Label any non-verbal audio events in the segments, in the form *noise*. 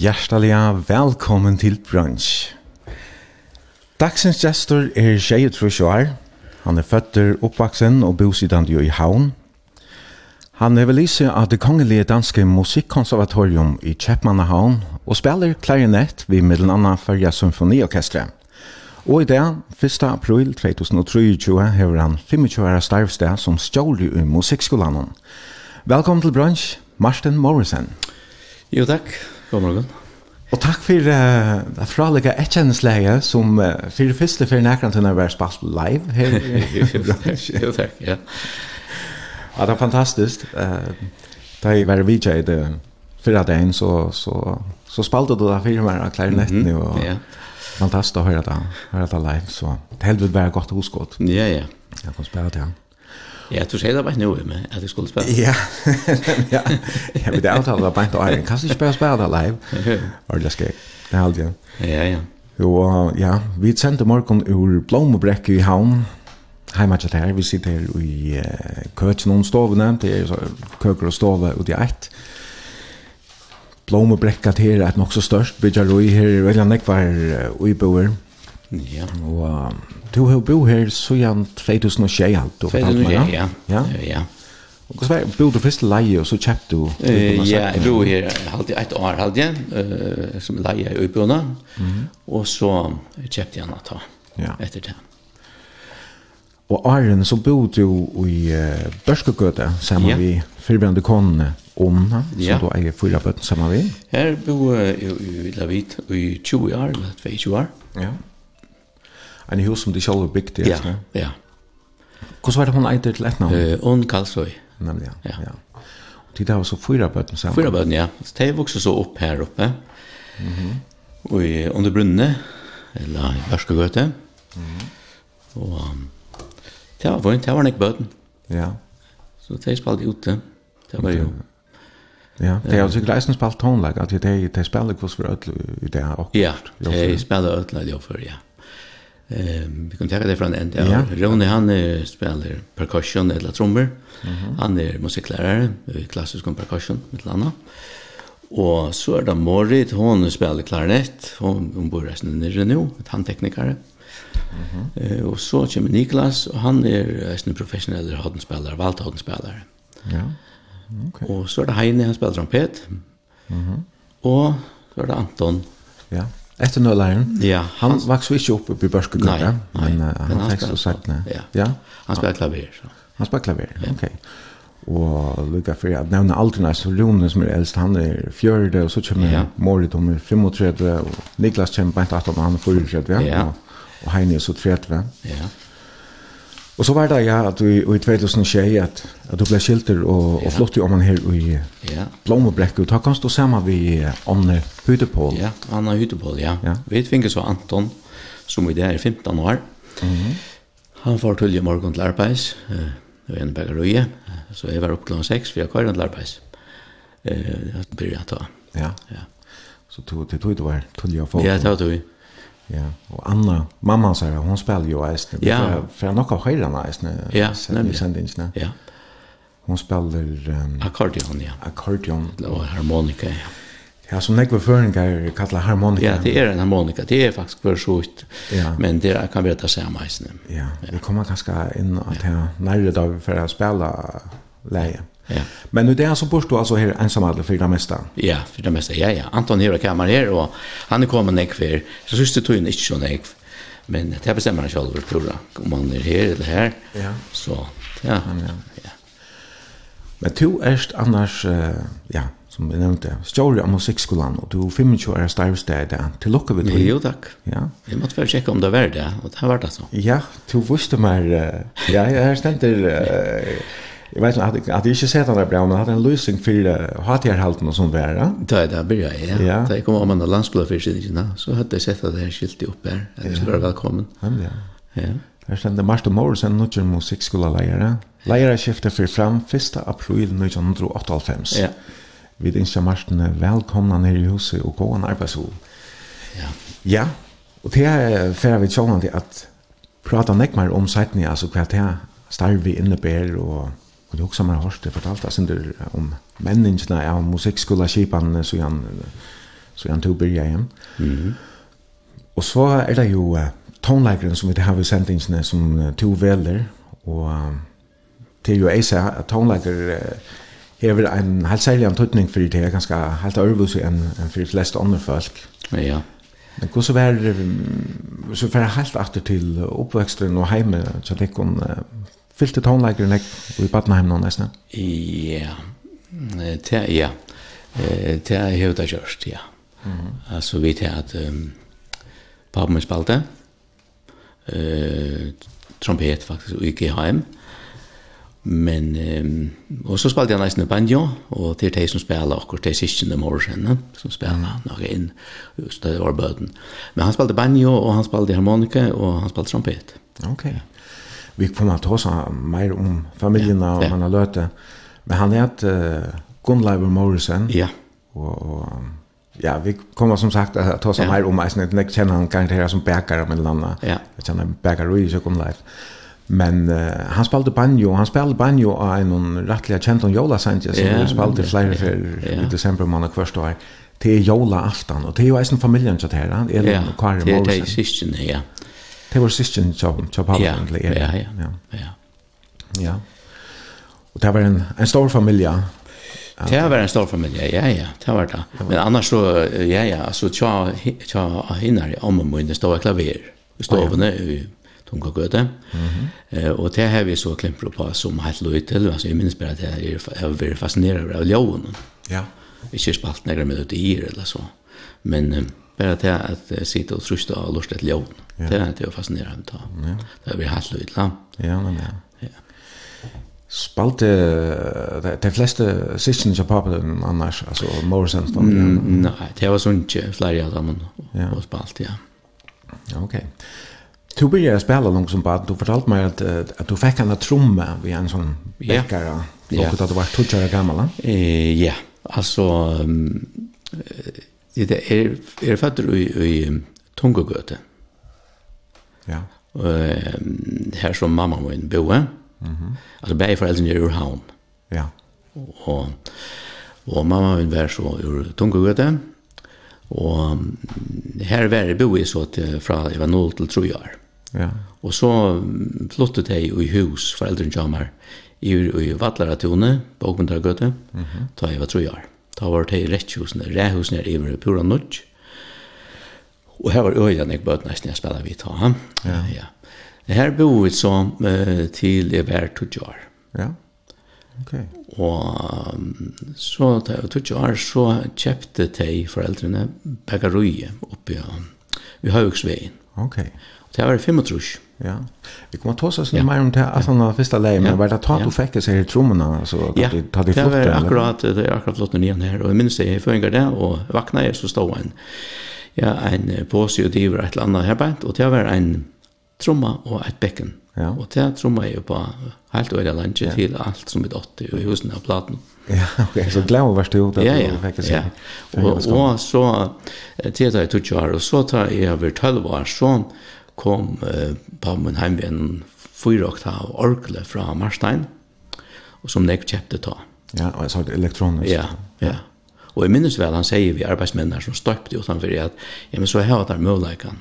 Hjertelig velkommen til brunch. Dagsens gestor er Sjeje Trusjoar. Han er føtter, oppvaksen og bosidande i Havn. Han er velise av det kongelige danske musikkonservatorium i Kjeppmannahavn og spiller klarinett ved middelen anna Fyrja Symfoniorkestre. Og i dag, 1. april 2023, hever han 25 år starvsted som stjålig i musikkskolan. Velkommen til brunch, Martin Morrison. Jo, takk. God morgen. Og takk for uh, fralige etkjennesleie som uh, fyrir fyrste for nekran til når spalt live her i bransje. Jo takk, ja. Ja, det er fantastisk. Uh, da jeg var vidtje i det fyrre dagen, så, så, så spalte du da fire mer av klarinetten mm -hmm. og ja. fantastisk å høre det, høre det live. Så det helvete var godt og godt. Ja, ja. Jeg kan spela det, ja. Ja, du sier det bare nå, med at jeg skulle spille. *laughs* Ja, ja. Jeg vil avtale det bare nå, jeg kan ikke spille spille det live. *laughs* Og det skal jeg Det er aldri. Ja, ja. Og ja, vi sendte morgen ur Blomobrekk i havn, heima til her, vi sitter her i uh, køkken og stovene, det er køkker og stove ut i eit. Blomobrekka til her er nok så størst, bygger og i her, veldig nekvar uh, uiboer. Uh, Ja. Og du har bo her siden 2006, alt. 2006, ja. Ja, ja. ja. Og hva var bo du først leie, og så kjøpte du? Ja, jeg bo her alltid i et år, alltid, uh, som leie i Øybjørna. Og så kjøpte jeg en ta etter det. Og Arjen, så bo du i uh, Børskegøte, sammen ja. vi fyrbjørende konene, om ja. som du eier fyra bøtten sammen vi. Her bo jeg i i Lavit i 20 år, eller 22 år. Ja en hus som de själva byggde. Ja, ja. Hur var det hon ägde till ett namn? Uh, hon Karlsrøy. Nämligen, ja. ja. ja. Och det var så fyra böten samman. Fyra böten, ja. Så det vuxen så upp här uppe. Mm -hmm. Och i under brunne, eller i Bärskogöte. Mm -hmm. Och um, det var fint, det var nek bøten. Ja. Så det spalte ute. Det var jo. Ja, det er altså greisen spalt tonlag, at det er spalt hos for ødel i det her. Ja, det er spalt ødel i det her, ja. Eh, vi kan ta det från en ja. Ronny han är spelar percussion eller trummor. Mm -hmm. Han är musiklärare i klassisk percussion med Lana. Och så är det Morit, hon spelar klarinett, hon, hon bor resten i nu, ett handteknikare. Mm -hmm. eh, och så kommer Niklas, och han är en professionell hoddenspelare, valthhoddenspelare. Ja, okej. Okay. Och så är det Heine, han spelar trompet. Mm -hmm. Och så är det Anton, ja. Efter Nöllaren? Ja. Han, han vaks vi ikke oppe i nei. men, uh, han, han fikk så sagt nei. Ja. ja. Han spiller klaver. Så. Han spiller klaver, ja. ok. Og lukka for at nevne Alternais som Rune som er eldst, han er fjørde, og så kommer ja. Morit, hun er 35, og Niklas kommer bare 18, han er 34, ja. ja. Og, og Heine er så 30. Ja. Og så var det ja att i 2006 at, att du blev skilter och och flott ju om han här i ja. Blommebräck och ta kanst du samma vi Anne Hudepol. Ja, Anna Hudepol, ja. ja. Vi fick så Anton som i det er 15 år. Mm han får till i morgon till arbets. Det var en bägare Så jeg var opp klokken 6 för jag kvar till arbets. Eh, begynner börja ta. Ja. Ja. Så tog det tog du var till å få. Ja, det tog du. Ja, och Anna, mamma sa här, hon spelar jo Eisne. Ja. För jag nok har hela Eisne. Ja, nämligen. sendingsene. Ja. Hon spelar... Um, Akkordeon, ja. Akkordeon. Og harmonika, ja. Ja, som nekve føringer kallar harmonika. Ja, det er en harmonika. Det er faktisk for så ut. Ja. Men det er, kan være det samme eisne. Ja, vi kommer kanskje inn at jeg nærre da vi får spela leie. Ja. Men nu det är så bort då alltså här ensam alla för det mesta. Ja, för det mesta. Ja, ja. Anton här kammar här och han kommer nek för. Så syns det tog inte så nek. Men det bestämmer han själv tror jag. Om han är här eller här. Ja. Så ja. ja. ja. Men du erst annars ja, som vi nevnte, stjåri av musikkskolan, og du 25 år er stærvstæde, til lukka vi. Jo, takk. Ja. Jeg måtte bare sjekke om det var det, og det var det så. Ja, du visste mer, ja, jeg har stendt uh, Jeg vet inte att det inte sett andra bra men jeg hadde en løsning for uh, hatjärhalten og sånt der. Ja, Det er det, jag. Ja. Det kommer om en landsblad för sig inte så hadde jeg sett att det här skyltet upp här. Jeg skulle vara välkommen. Ja. Ja. Här ständer Martin Morrison Nutcher musikskola lärare. Lärare skiftar för fram 1 april 1998. Ja. Vi önskar Martin velkomna ned i huset og gå en arbetsår. Ja. Ja. og det er for vi tjänar det at prata näck mer om sajtni altså hva det här starv vi innebär og Og det er også man har hørt det fortalt, jeg synes om menningene av musikkskola kipan, så han, så han tog byrja igjen. Mm -hmm. Og så er det jo uh, tonleikeren som vi har i sendingsene som uh, to veler, og uh, det er jo jeg sier at tonleiker uh, hever en helt særlig antydning for det, er ganske helt øvelse enn en for de fleste andre folk. Ja, ja. Men hvordan var det, så var det helt etter til oppveksten og hjemme, så det kunne uh, fyllte tónleikeren nek i Badnaheim nå nesten? Ja, det, ja. Det er jeg hørt gjørst, ja. Mhm. Altså, vi til at um, pappa min spalte, uh, trompet faktisk, og ikke HM. Men, um, og så spalte jeg nesten banjo, og det er de som spiller akkurat, de er siste om året som spiller noe inn, just det var bøten. Men han spalte banjo, og han spalte harmonika, og han spalte trompet. Ok, ja vi kommer att ta oss mer om familjerna och ja. man har. Men han är ett uh, Gunleiber Morrison. Ja. Och, och ja, vi kommer som sagt att ta oss ja. mer om Eisen. Jag känner han garanterat som bäkare med landa. Ja. Jag känner en bäkare i så Gunleiber. Men uh, han spelade banjo, han spelade banjo av en rättliga känd om Jola Sanchez som yeah, spelade flera för yeah. i december månad först år. Det är Jola aftan och det är ju eisen familjen så här. Elin yeah, och Kari Det är det i sisten, ja. Det var syskjen til Pavel. Ja, ja, ja. ja. ja. Og det var en, en stor familie. Det var en stor familie, ja, ja, det var det. Men annars så, ja, ja, altså, tja, tja, hinner om og det stora klaver i stovene i Tunga Gøte. Og det har vi så klimpro på som helt løy til, altså, jeg minns bare at jeg har vært fascinerad av ljøven. Ja. Ikke spalt nekker med i eller så. Men, bara det att sitta og trusta og lust et ljud. Ja. Det er det å fascinerande då. Ja. Det blir helt lilla. Ja, men ja. ja. Spalte de, de fleste sisten som papen annars, altså Morrison stod. Mm, nei, det var sånn ikke flere av dem ja. og spalt, ja. Ja, Ok. Du började spela långt som barn. Du fortalte mig att, at du fikk en tromme ved en sån bekkere, Ja. Och att du var 20 år gammel, da? Eh? Ja, altså, Um, det er, er fatter i, i Tungegøte. Ja. Uh, her som mamma min boe. Mm -hmm. Altså begge foreldrene er ur havn. Ja. Og, og mamma min var så ur Tungegøte. Og her var jeg boe så til, fra jeg var 0 til 3 år. Ja. Og så flyttet jeg i hus, foreldrene kommer, i, i Vatlaratone, på mm -hmm. da jeg var 3 år. Da var det i rettjusene, rehusene er iver pura nudj. Og her var øya jeg bøt nesten jeg spiller vidt ha. Ja. ja. Her bor vi så uh, til jeg var tudj år. Ja. Ok. Og um, så da jeg var tudj år så kjøpte de foreldrene bagaroie oppi av i Hauksveien. Okej. Okay. Det var 35. Ja. Vi kommer ta oss ja. mer om det att han första lägen men var det att du fikk det i här trummorna så att det hade flott. Ja, det var akkurat det är akkurat flott ner her, och jag minns det jeg føringer det och vaknade jeg, så stod en ja en påse og diver var ett annat her bänt och det var en trumma och ett bekken. Ja. Och det tromma är ju på helt öliga landet till allt som är 80 och husen av platen. Mm. *laughs* Ja, okej, så glad var du då. Ja, ja, ja. Og, og så tittar jeg tog år og så tar jeg over 12 år så kom eh, på min hemvän fyra oktav orkle fra Marstein og som jeg kjøpte ta. Ja, og jeg sa det elektronisk. Ja, ja. Og jeg minnes vel, han sier vi arbetsmännen som stöpte utanför at ja, men så har jeg möjligheten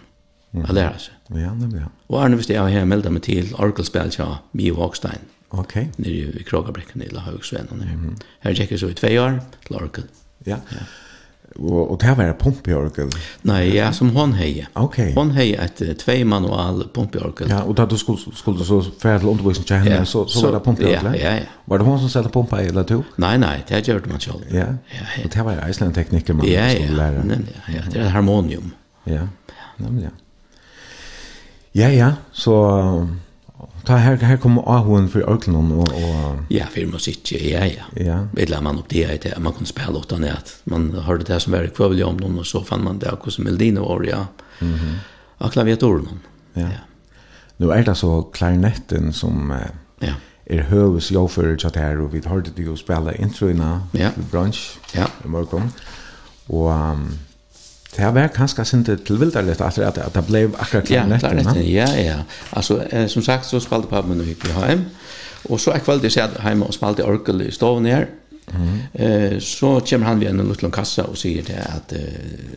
muligheten å lære seg. Ja, det ja. Og Arne visste jeg har meldat mig til orkelspel till Mie Vågstein. Mm Okej. Okay. Nere i Kragabräcken i Lahagsvän och ner. Mm. Här gick jag så i två år till Orkel. Ja. ja. Och och det här var en i Nej, ja, som hon heje. Okej. Okay. Hon heje ett två manual pump. Ja, och då skulle skulle så färd till undervisning till henne ja. så så var det pump. Ja, ja, ja. Var det hon som satte pumpa eller tog? Nej, nej, det gjorde man själv. Ja. Ja. ja. Och det här var Island tekniker man ja, skulle ja. lära. Ja, ja, det är harmonium. Ja. Nämligen. Ja, ja, så Ta her her kommer Ahun för Auckland och och ja, för musik. Ja, ja. Ja. Vill man upp det här att man kan spela åt den Man hörde det som var kvar om någon och så fann man det också Meldino var ja. Mhm. Mm och klaviaturen. Ja. ja. Nu är det så klarinetten som ja. är høves jag för chat her och vi hørte det ju spela introina ja. brunch. Ja. I morgon. Och um, Det var kanskje sinte til vildarligt at at at det blev akkurat klart nettet. Ja, ja. Altså eh, som sagt så spalte pappa min i hjem. Og så akvalt det sett hjemme og spalte orkel i stoven her. Mm. Eh så kommer han vid en liten kassa och säger det att eh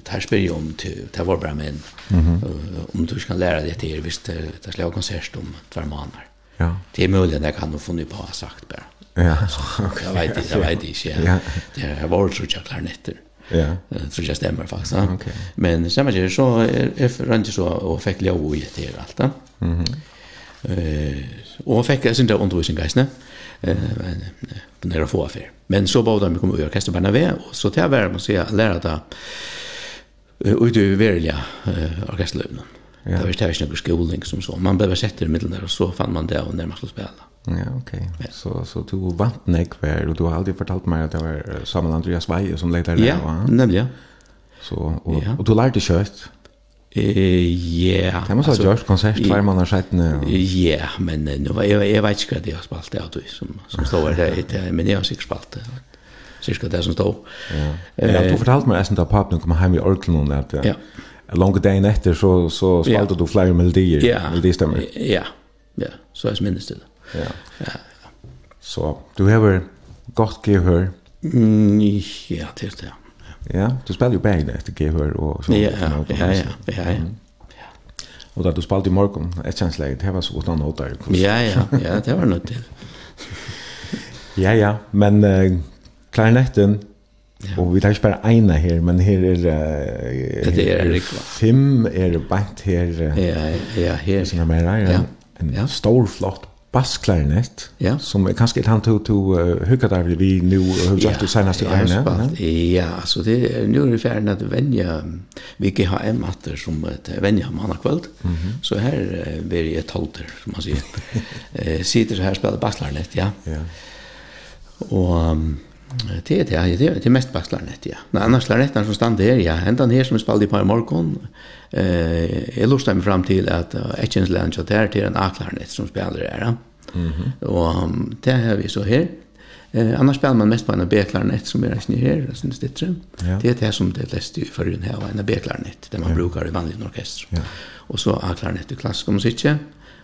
här spelar om till det var bara men om du ska lära dig det är visst det ska konsert om två månader. Ja. Det är möjligt jag kan få ny på sagt bara. Ja. Jag *laughs* vet inte, jag vet inte. Ja. Det har varit så jag klarnetter. Ja. Tror jag stämmer faktiskt. Okej. Men samma ger så är runt så och fick jag och det är allt. Mhm. Eh och fick jag synda undervisning guys, ne? Eh men det få affär. Men så bad de komma och orkester bara ve och så till värme och se lära ta ut över välja orkesterlövnen. Ja. Det var inte inte någon skolning som så. Man behöver sätta det i mitten där och så fann man det och när man skulle spela. Ja, okej. Okay. Så så du vant nekvär och du har alltid fortalt mig att det var Samuel Andreas Weie som ledde det. Ja, va? nämligen. Så och, ja. och du lärde kött. Eh ja. Det måste ha gjort konsert två månader sedan. Ja, men nu var jag jag vet inte vad det har spalt det att som som står där det men jag har sig spalt det. Cirka det som står. Ja. Eh du fortalt mig sen där pappa kom hem i Orklund och där. Ja. Långa dagen efter så så spaltade du flera melodier, Ja. melodistämmer. Ja. Ja. Så jag minns det. Ja. Så du har gott gehör. Mm, ja, det är det. Ja, du spelar ju bägge där efter gehör och så. Ja, ja, ja, ja, ja. Och där du spelade i morgon, ett känsläge, det var så utan noter. Ja, ja, ja, det var något till. *laughs* ja, ja, men uh, klarinetten, Ja. Og vi tar ikke bare ene her, men her er... Uh, det er rikva. Fem er bant her. Uh, ja, ja, her. Som er mer her. ja. En, en ja. stor, flott bassklarinett ja. som är kanske ett han tog to uh, hugga vi nu har gjort det senaste åren. Ja, ja, alltså det är nu är det färdigt att vänja vilket har en matter som ett vänja manna kväll. Mm -hmm. Så här blir det ett halter som man säger. *laughs* eh sitter så här spelar bassklarinett, ja. Ja. Och um, Det er det, ja. Det er, det er mest bare slarnett, ja. Nei, annars slarnettene som stand her, ja. Enda her som er spalte i par i morgen, eh, jeg lustet meg fram til at uh, Etjensland kjatt her til en A-klarnett som spiller her, ja. Mm -hmm. Og um, det har vi så her. Eh, annars spelar man mest på en B-klarnett som er ikke her, altså en stittre. Ja. Det er det som det fleste i forrige her, en B-klarnett, det man ja. brukar i vanlig orkester. Ja. Og så A-klarnett i klassisk musikk,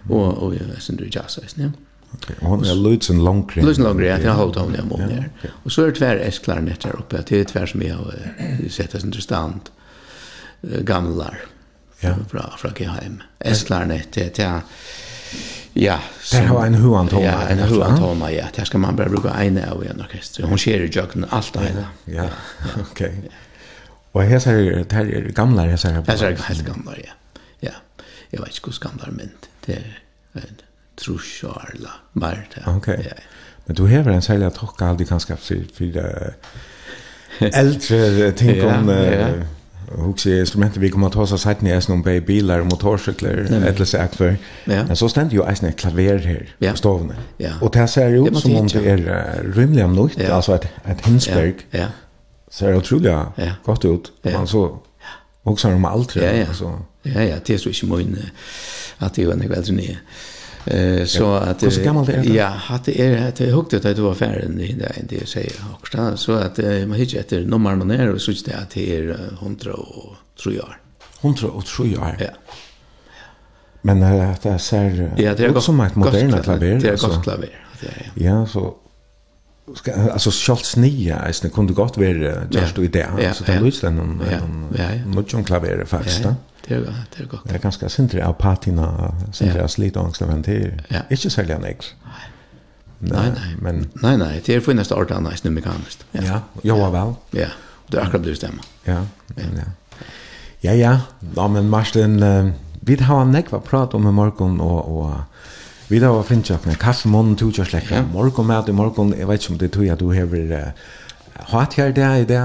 og, og, og, og, og, og, og, og, Okay. Og hon er Lutzen Longgren. Lutzen Longren, ja, det har holdt hon i mån her. Och så är det tvär S-klarinett här uppe. det är tvär som jag har sett oss interessant, gamlar, ja. fra, fra Geheim. Esklaren etter, det är... ja. Det har en huantoma. Ja, en huan toma, ja. Det ska man bara bruka ene av i en orkester. Hon skjer i jöken allt det hele. Ja, ok. Og her det her er gamlar, her er Her er helt gamlar, ja. Ja, jag vet inte hur gamlar men Det er, trusjarla mer det. Okej. Okay. Ja. Men du har en sälja tocka aldrig kanske för för äldre tänk *laughs* om hugsa instrumentet vi kommer att ta oss att ni är någon baby bilar och motorcyklar eller så att för. Men så ständ ju ett klaver här på stoven. Och det ser ju ut som om det är rymligt om något alltså ett ett hinsberg. Ja. Ser otroligt gott ut. Man så också om allt alltså. Ja ja, det är så inte min att det är en väldigt Eh så att det så gammalt är det. Ja, hade är det högt att det var färden i det det säger också så att man hittar efter nummer någon är och så det att det är 100 och tror jag. 100 och tror jag. Ja. Men det är så Ja, det är som ett modernt klaver. Det är gott klaver. Ja, så ska alltså Scholz nya är det kunde gott vara just då i det så det lyssnar någon någon klaver faktiskt. Ja. Det är det är gott. Det är ganska sintre av patina, sentri av slit angst men det är inte så en ex. Nej, nej. Men nej, nej, det är för nästa art annars nu mekaniskt. Ja, jo väl. Ja. Det är akkurat det stämmer. Ja. Ja. Ja, ja. Ja, men Martin vi har en nekva prat om i morgon och och vi har finnit en kaffemån, tutsjørslekker, morgon med i morgon, jeg vet ikke om det tror jeg du hever hatt her det i det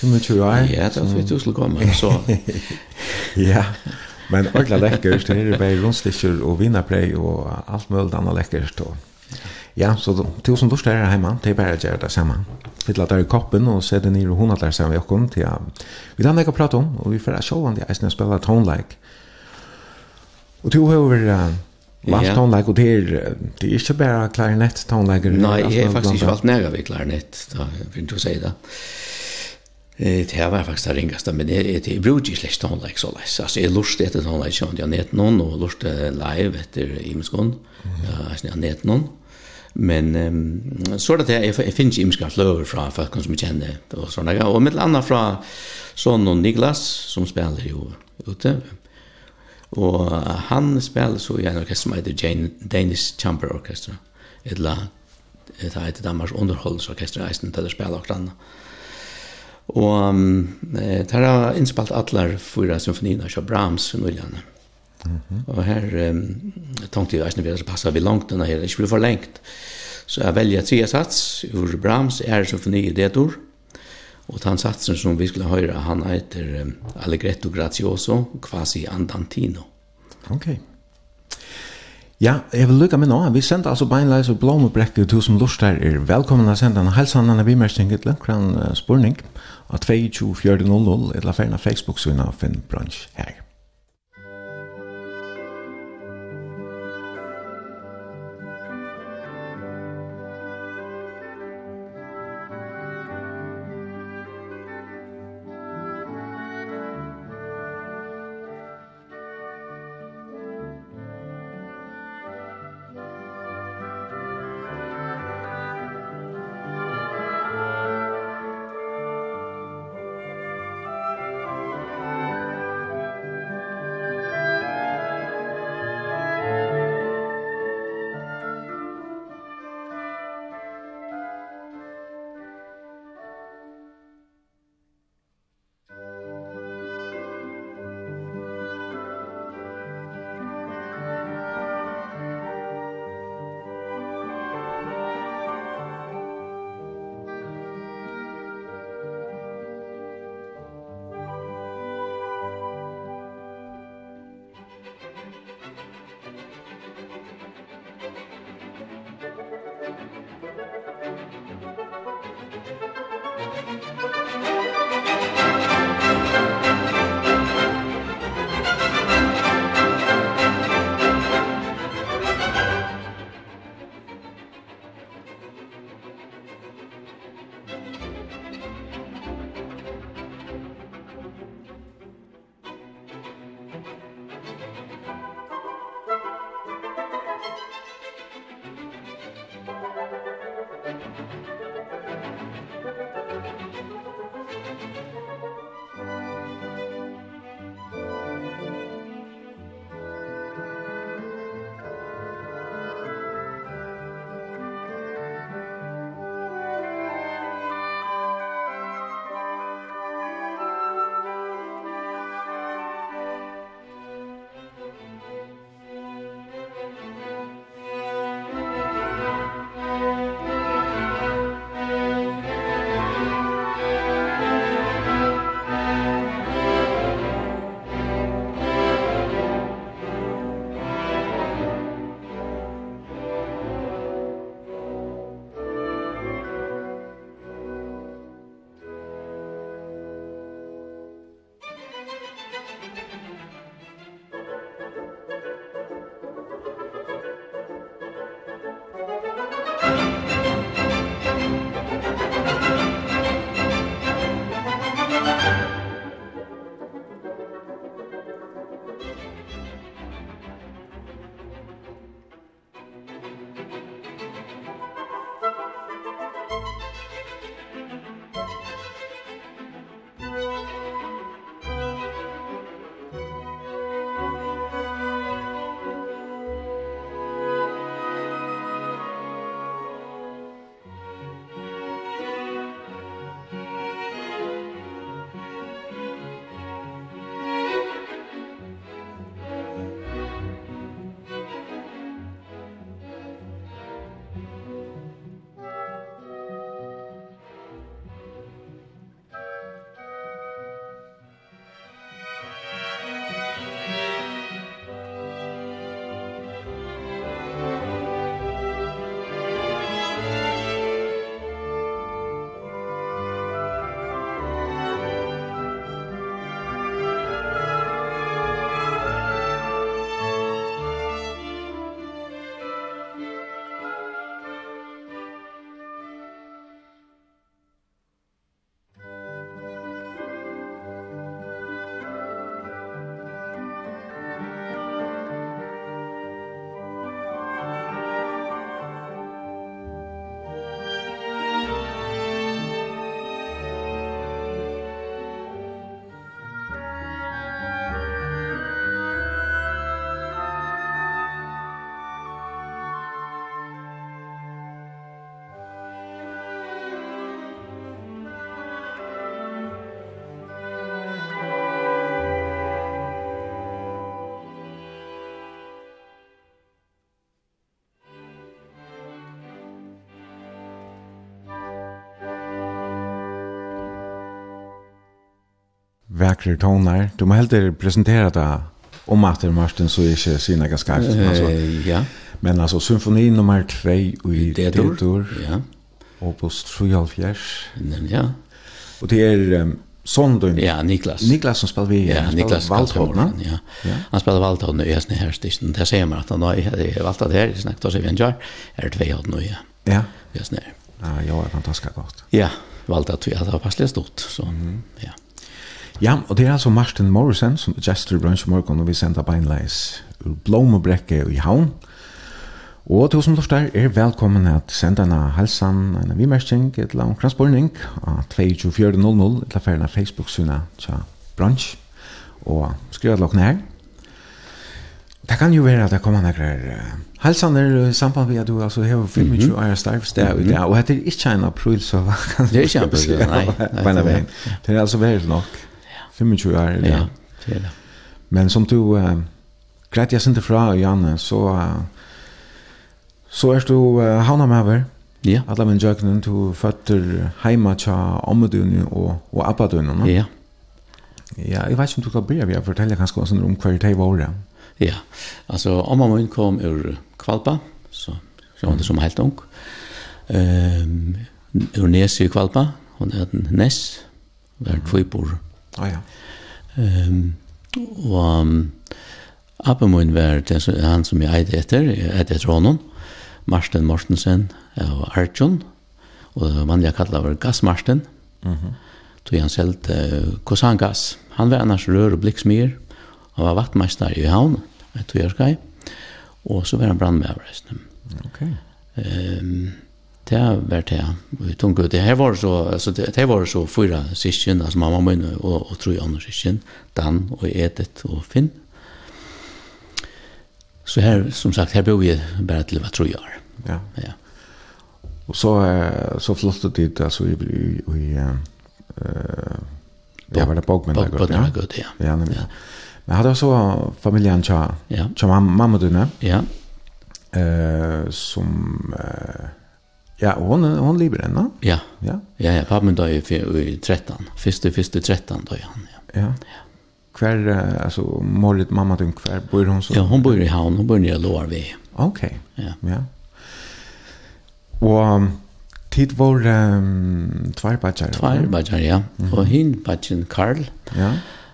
25 år. Ja, det var fint å komme, *laughs* så. ja, men ordentlig lekkert, det er bare rundstikker og vinnerpreg og alt mulig annet lekkert. Og. Ja, så tusen takk til dere hjemme, det er bare å gjøre det samme. Fytla der i koppen og se det nere og hundra der sammen vi okkom til at vi har nekka prate om, og vi får sjåan det eisne spela tonelike. Og to har vært Lars tonlag och det är det er inte bara klarinett tonlag. Nej, jag har faktiskt inte valt nära vid klarinett. Då vill du säga det. Det här var faktiskt det ringaste, men det är brukar ju släkt tonlag så läs. Alltså jag lust det tonlag som jag net någon och lust live efter i muskon. Alltså jag net någon. Men um, så det jeg, jag finns ikke imska fløver från folk som känner och såna och med annet från sånn og Niklas som spelar ju ute Og han spiller så i en orkester som heter Danish Chamber Orchestra. Etla, det heter Danmarks underholdsorkester, eisen til å spille akkurat annet. Og um, det har innspalt atler fyra symfonier av Brahms nyljane. Mm -hmm. Og her um, tenkte jeg eisen vi har passet vi langt denne her, det ikke blir for lengt. Så jeg velger tre sats ur Brahms, er symfoni i det ord, Og den satsen som vi skulle høre, han heter um, Allegretto Grazioso, quasi andantino. Ok. Ja, jeg vil lykke med nå. Vi sender altså beinleis og blåmebrekker til som lort her er velkommen å sende en helsan av bimersning til Lønkran uh, Sporning av 22.4.00 eller ferden av Facebook-synet av Finn Bransj her. lakre toner. Du må helt presentera det om att det Martin så är inte sina ganska alltså. Ja. Men alltså symfoni nummer 2 i D-dur. Ja. Opus 3 Ja. Och det är um, Sondun. Ja, Niklas. Niklas som spelar vi. Ja, Niklas Waldhorn. Ja. ja. Han spelar Waldhorn i Esne här Det ser man att han har valt det här. Snackt oss i Venjar. Är det två år nu, ja. Ja. Just nu. Ja, jag är fantastiskt gott. Ja, valt att vi har passligt stort. Så, mm. ja. Ja, og det er altså Martin Morrison som er gestor i bransje morgen og vi sender beinleis ur Blomobrekke i Havn. Og til som lortar er velkommen at senda en halsan, en vimersing, et la omkransborning av 2400, til affæren ferna Facebook-syna tja Brunch og skriva lokken her. Det kan jo være at det kommer nekker Halsan er i samband med at du altså har 25 år starvst der ute, og det er ikke en april, så *laughs* kan du ikke april, nei. Det *laughs* er altså veldig nok. 25 år. Ja, ja det är det. Men som du uh, greit jeg sinte fra Janne så uh, så er du uh, havna med over. Ja. Alla min jag du føtter heima tja omdun og, og abadun. Ja. Ja. Ja, jag vet ikke om du kan börja vi fortälla kanske om om det var Ja. Alltså om man kom ur Kvalpa så så var det som helt ung. Ehm um, ur Nesi Kvalpa, hon är Nes, där två bor Ah, ja. Um, og um, Abba min var det, han som jeg eide etter, jeg eide etter honom, Marsten Mortensen og Arjun, og det vanlige kallet var Gass Marsten, mm -hmm. tog han selv til Kosan Gass. Han var annars rør og blikksmyr, han var vaktmeister i havn, et tog jeg og så var han brandmøver. Okay. Um, det var det. Vi tog ut det. Her var så, altså, det, det var så fyra syskjen, altså mamma min og, og tre andre syskjen, Dan og Edith og Finn. Så her, som sagt, her bor vi bare til hva tror jag. Ja. ja. Og så, så flottet dit, altså, i, i, i uh, ja, var det Bogmennagud, ja? Bogmennagud, ja. Ja, nemlig. Ja. Men hadde også familien til ja. mamma dine, ja. Uh, som... Uh, Ja, hon hon lever än. Ja. Ja. Ja, ja, pappa min då är i 13. Første, første 13 då han. Ja. Ja. Kvar alltså målet mamma din, hver bor hon så. Ja, hon bor i Havn, hon bor nere Lårve. Okej. Ok, Ja. Ja. Och tid var um, tvær batchar. Tvær batchar, ja. Mm. Och hin batchen Karl. Ja.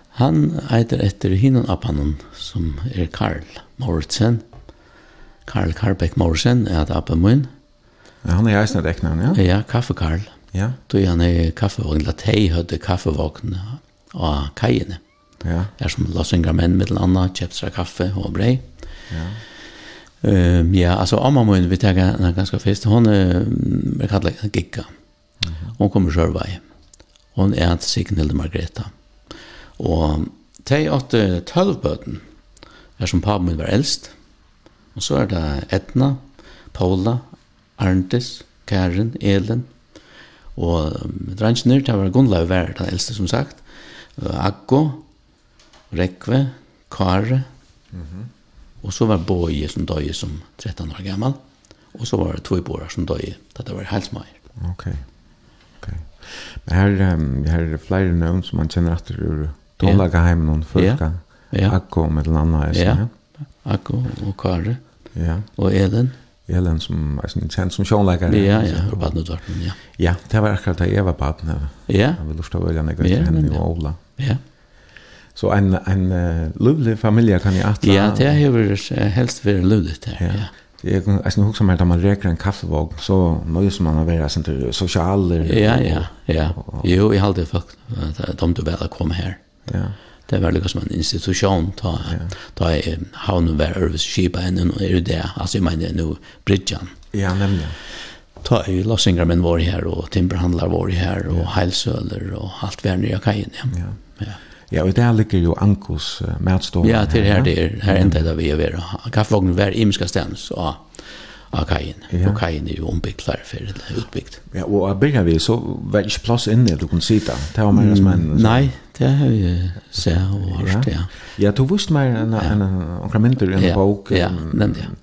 Han heter efter hinnan appanen som är Karl Morsen. Karl Karbeck Morsen är att appen min. Mm. Ja, han er eisen reknaren, ja? Ja, Kaffe Karl. Ja. Då han er kaffevogn, la tei høyde kaffevogn av kajene. Ja. Er som la menn med anna, kjepsra kaffe og brei. Ja. Um, ja, altså amma mun vi tega henne ganska fest, hon er, er kallet Gikka. Hon kommer sjørvei. Hon er til Signilde Margreta. Og tei åtte tølvbøten, er som papen min var eldst. Og så er det Etna, Paula, Arntis, Karen, Elen, og drangene, det var Gunnlaug Vær, den eldste som sagt, Akko, Rekve, Kare, mm -hmm. og så var Boje som døye som 13 år gammal, og så var det Tvøyborer som døye, da det var Helsmeier. Ok, ok. Men her, um, her er flere navn som man kjenner etter ur Tonlagaheimen yeah. og Følka, Akko med den andre, ja. ja. Akko og Kare, ja. og Elen, Elen som er sånn kjent som Sean Ja, ja, på Badna Dortmund, ja. Ja, det var akkurat det jeg var på Ja. Jeg vil lust att välja något till henne och Ola. Ja. Så en en uh, lovlig familie kan jeg atle. Ja, det är ju helst vara lovligt där. Ja. ja. Jeg är alltså nog som da man reker en kaffevåg så nöjes man av sånn til sosialer. Ja, ja, ja. Jo, jeg hade faktiskt att de du väl komma her. Ja det var liksom en institution ta ta havnen var Örvis skipa enn er det alltså jag menar nu bridgen ja nämligen ta i Lossingermen var här och timberhandlar var här och ja. heilsöler och allt var nere kajen ja. ja. ja. Ja, og der ligger jo Ankos uh, matstående. Ja, til her, det här her enda det vi er ved. Kaffevognen var imska stens, og av kajen. Ja. Og kajen er jo ombygglar for utbyggt. Ja, og av bygget vi så var ikke plass inne du kunne sitte. Det var mer som en... Nei, det har vi sett og hørt, ja. Ja, du visste mer enn en, en, mynter i en bok. Ja, nemlig, ja.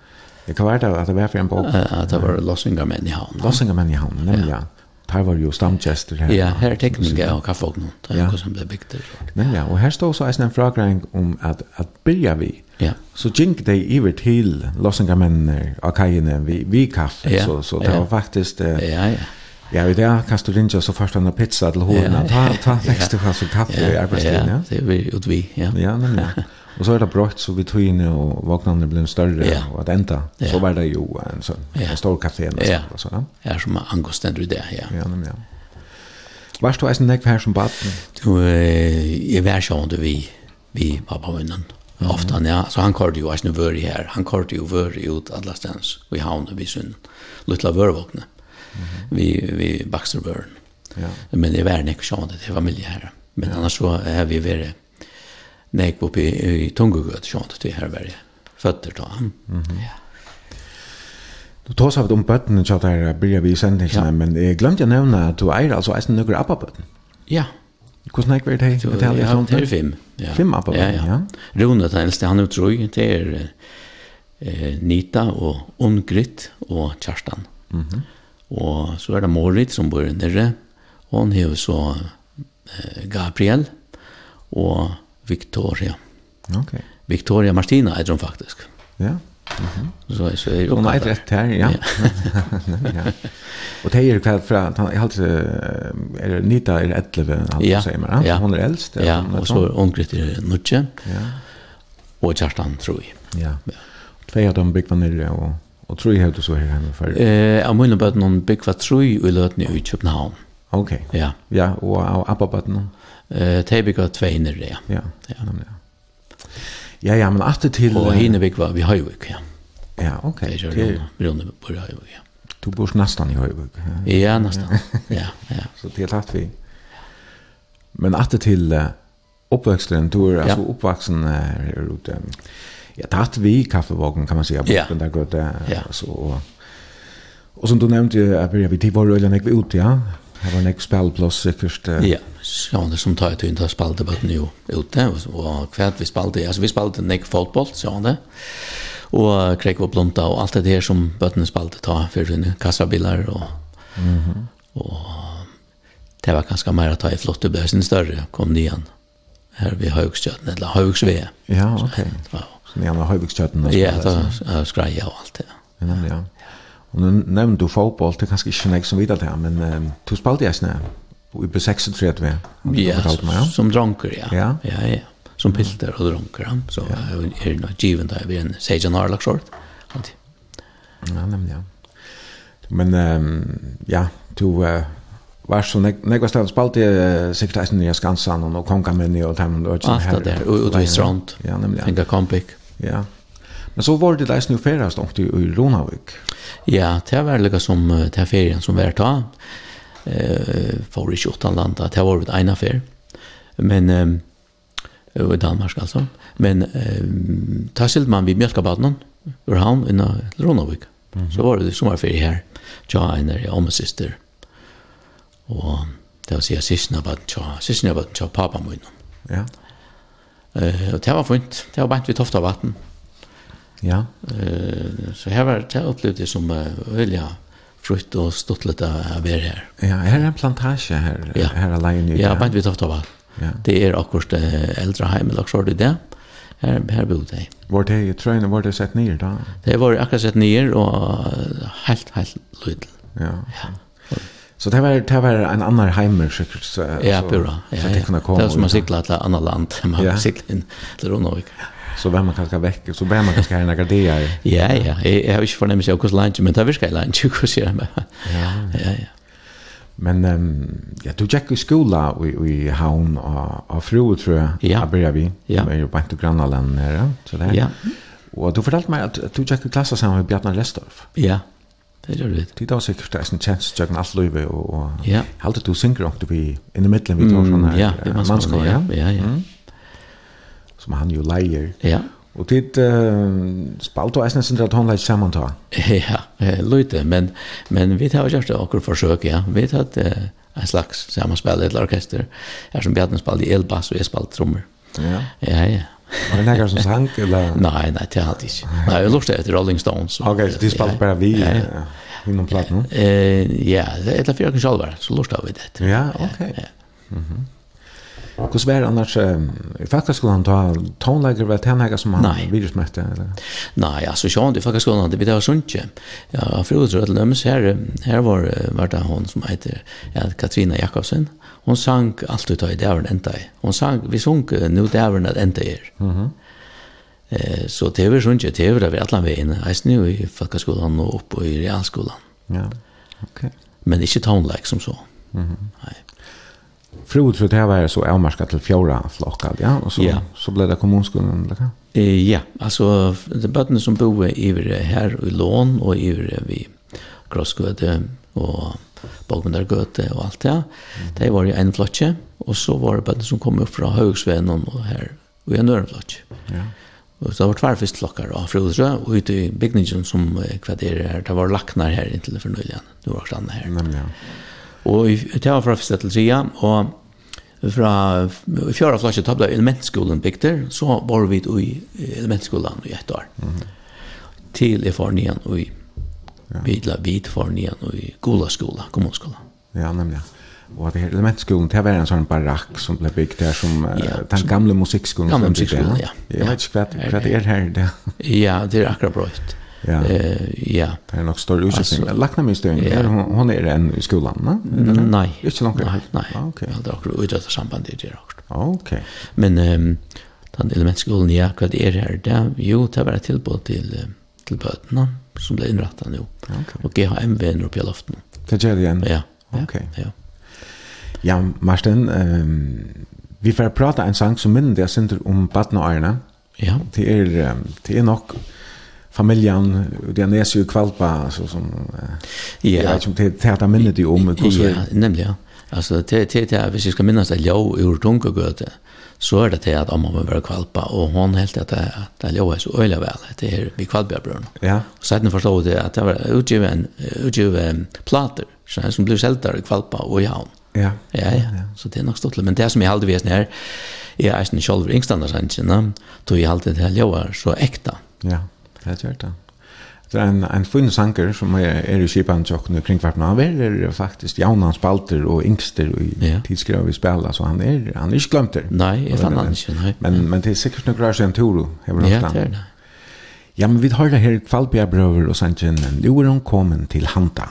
Det kan være det at det var for en bok. At det var Lossingermenn i havn. Lossingermenn i havn, nemlig, ja. Her var jo stamgjester her. Ja, her er tekniske og kaffognen. Det er noe som ble bygd der. Ja. Og her stod også en fråga om at, at bygget vi Ja. Så gink de iver til lossingamennene av kajene vi, vi kaffe, ja. så, så det ja. var faktisk... Eh, ja, ja. Ja, i dag kan du så først en pizza til hoden, ja, ta, ta vekst du kanskje kaffe i arbeidstiden, ja? det vi ut vi, ja. Ja, nemlig. Og så er det brått, så vi tog inn og våknene ble større, ja. og at enda, ja. så var det jo en sånn, ja. en stor kafé, ja. Så, ja. ja, som angostender i det, ja. Ja, men ja. Varst du eisen nekv her som baden? Du, jeg var sånn du vi, vi pappa vinnen mm. ofta ja. Så han körde ju asne vör här han körde ju vör ut alla stans vi havnade vi syn lilla vörvåkne mm. vi vi Baxterburn ja. Men det var nek sjön det var miljö här men annars så är vi vare nek uppe i, i Tungugöt sjön det här var fötter då mm. ja. Du tar sig om bøttene, så der blir vi i sendingen, ja. men jeg glemte å nevne at du eier altså eisen nøkker appa-bøtten. Ja, Hvordan er det her? Det er det er fem. Ja. Fem appar? Ja, ja. Rune den eldste, han er utrøy. Det er eh, Nita og Ungrit og Kjerstan. Mm. Og så er det Morit som bor nere. Og han har så eh, Gabriel og Victoria. Okay. Victoria Martina er hun faktisk. Ja. Så så är det. Och nej rätt här, ja. ja. Och det är kvar från han jag alltså är det Nita är 11 alltså säger man. Ja. Hon är äldst. Ja, och så ungrit är Nutje. Ja. Och Kjartan tror jag. Ja. ja. Två av dem big var nere och och tror jag hade så här hemma för. Eh, jag menar bara någon big var tror jag lät ni i Köpenhamn. Okej. Ja. Ja, och appa på den. Eh, Tebika 2 nere. Ja. Ja. ja. Ja, ja, men alltid til... Og Heinevik var vi Høyvik, ja. Ja, ok. Det er jo Rune på Høyvik, ja. Du bor nesten i Høyvøk. Ja, ja nesten. *laughs* ja, ja. Så det er är vi. Men alltid til uh, uppväxten, du är ja. alltså uppvuxen her ute. Ja, tatt vi i kaffevågen kan man säga, på ja. den där gott. Ja. Så, og, og som du nevnte, jeg började vi Tivor och Öljan gick ut, ja. Det var en ek spelplass sikkert. Ja, ja, det som tar ut inn til spaldebatten jo ute, og hva vi spalte, altså vi spalte nek fotboll, så han det, og krek og blomta, og alt det her som bøttene spalte ta for sine kassabilar, og, mm -hmm. og det var ganske mer at ta i flotte sin større, kom nyan, her ved Haugstjøten, eller Høgsve. Ja, ok. Så, det var, så nyan var Haugstjøten. Ja, det var skreia og alt det. Ja, ja. Og nu nevnte du fotboll, det er kanskje ikke nek som videre til, men um, du spalte jeg snø, og i ble 36, ja, fortalt meg. Ja, som dronker, ja. ja, ja, ja, som pilter og dronker, ja. så ja. er det nok givet da jeg blir en 16 år lagt short, alltid. Ja, nemlig, ja. Men um, ja, du uh, var så nek, nek stedet spalte uh, sikkert eisen nye Skansan og Kongamini og Termen og Alt det der, og, og du er strand, ja, nemlig, ja. Finka Kompik. Ja, Men så var det leis nu ferast ofte i Ronavik. Ja, det var lika som det ferien som var ta. Eh, for i 28 landa, det var det ena fer. Men eh, i Danmark altså. Men eh, ta skilt man vid Mjölkabaden, ur havn i Ronavik. Mm -hmm. Så var det sommerferie her, tja en om og syster. Og det var sier sysna var tja, sysna var tja pappa min. Ja. Eh, og det var fint, det var bant vi tofta vatten. Mm Ja. Eh så här var det upplevde det som öliga frukt och stottlet av vara här. Ja, här är en plantage här ja. här alene. Ja, men vi tar det Ja. Det är akkurat äldre hem eller så det där. Här här bodde jag. Var det ju trön var det sett ner då? Det var akkurat sett ner och helt helt lite. Ja. Ja. Så det var det var en annan heimer säkert så ja, bra. Ja, så det kunde komma. Det var som man cykla till annat land, *laughs* man ja. cykla in till Ronovik. Ja så var man kanske väcker så var man kanske här några dagar. Ja ja, jag har ju förnämnt sig också lunch men det viskar lunch också ja. Ja ja. Men um, ja, du gick i skola i, i havn av, av fru, tror jag, ja. börjar vi. Ja. Vi ju på ett grannalen nere, så där. Ja. Och du fortalte mig att du gick i klassen sammen med Lestorf. Ja, det gör det. Det var sikkert det en tjens, jeg kan alt løyve, og, og ja. halte du synger om du blir i middelen vi tar sånn her. Ja, det var sånn, ja, ja, ja. Mm som han jo leier. Ja. Og tid uh, spalt og eisne sin at han leier sammen ta. *laughs* Ja, eh, løyte, men, men vi tar gjort akkur forsøk, ja. Vi tar eh, en slags samanspill, et orkester, her som Bjarne spalt i elbass og jeg spalt trommer. Ja, ja. ja. Var det nekkar som sang, *laughs* eller? Nei, nei, det hadde ikke. Nei, jeg lurte etter Rolling Stones. Ok, så de spalte bare vi, ja, ja. innom platen? Ja, etter fyrir okken sjálvar, så lurte vi det. Ja, ok. Ja, ja. Mm -hmm. Hur svär annars i fackskolan ta tonläger vet han som han vill smätta eller? Nej, alltså jag inte fackskolan det blir sånt inte. Ja, förut tror jag att här här var vart hon som heter ja, Katrina Jakobsen. Hon sang allt utav i dävern den i. Hon sang, vi sunk nu där att ända i. Mm Eh, så det var sånt det var vi alla vägen. Jag nu i fackskolan och upp i realskolan. Ja, okej. Okay. Men inte tonläger som så. Mm. Nej. Frod det var så avmarska till fjorda flockar, ja, och så ja. så blev det kommunskolan eller kan. Eh ja, alltså de barnen som bor i här i lån och i vi Krossgöte och Bagmundargöte och allt det. Det var ju en flotje och så var det barnen som kom upp från Högsvenen och här och en annan flotje. Ja. Og det var tværfist klokkar av Frødre, og ute i bygningen som kvaderer her, det var laknar her inntil for nøyligen, det var klokkarna her. Nemlig, ja. Og det var fra første til trea, og fra fjara flasje tabla elementskolen bygder, så var vi i elementskolen i ett år. Mm. Til jeg var nian og i ja. vidla vid for nian og i gola skola, kommunskola. Ja, nemlig. Og det her elementskolen, det var en sånn barakk som ble bygd där som ja, den gamle musikkskolen. Gamle musikkskolen, ja. Jeg vet ikke hva det er her. Det. Ja, det er akkurat brøyt. Ja. Ja. Eh ja. Det är nog stor utskiftning. Lackna min stund. Ja. Hon, hon är en i skolan, va? Nej. Inte långt. Nej, nei. Ah, okej. Okay. Det er också utrettet samband i det också. Ah, okej. Men um, den elementskolen, ja, hva det er her, det er? Jo, det var ett tillbud till til bøtene, som ble innrettet nå. Okay. Og jag har en vän uppe i loften. Det gör det igen? Ja. Okej. Okay. Ja. Ja, Marsten, ehm vi får prata en sang som minner det jag synder om Batna Arna. Ja. Det er, är det är nog familjen det är näsju kvalpa så som ja jag som det täta minnet ju om hur så ja nämligen alltså det det det vi ska minnas att jag ur tunga göte så är det det att mamma var kvalpa och hon helt att det att jag är så öliga väl det är vi kvalpbröderna ja och sen förstod det att det var utgiven utgiven plattor så som blev säljare kvalpa och ja Ja. Ja, ja. Så det er nok stort Men det som jeg aldri vet her, jeg er eisen sjolver yngstandardsansen, då jeg alltid det her ljøver så ekta. Ja. Ja, det gjør det. Det er en, en fin sanger som er, er i Kipan-tjokken og kringkvarpen. Han er faktisk Jaunan Spalter og yngster i ja. tidsskrevet vi spela, så han er, han er ikke glemt det. Nei, jeg fann han ikke, nei. Men, men det er sikkert noen rør en Toro. hever Ja, det er det. Ja, men vi har det her Kvalbjerg-brøver og Sanchen. Nu er hun kommet til Hanta.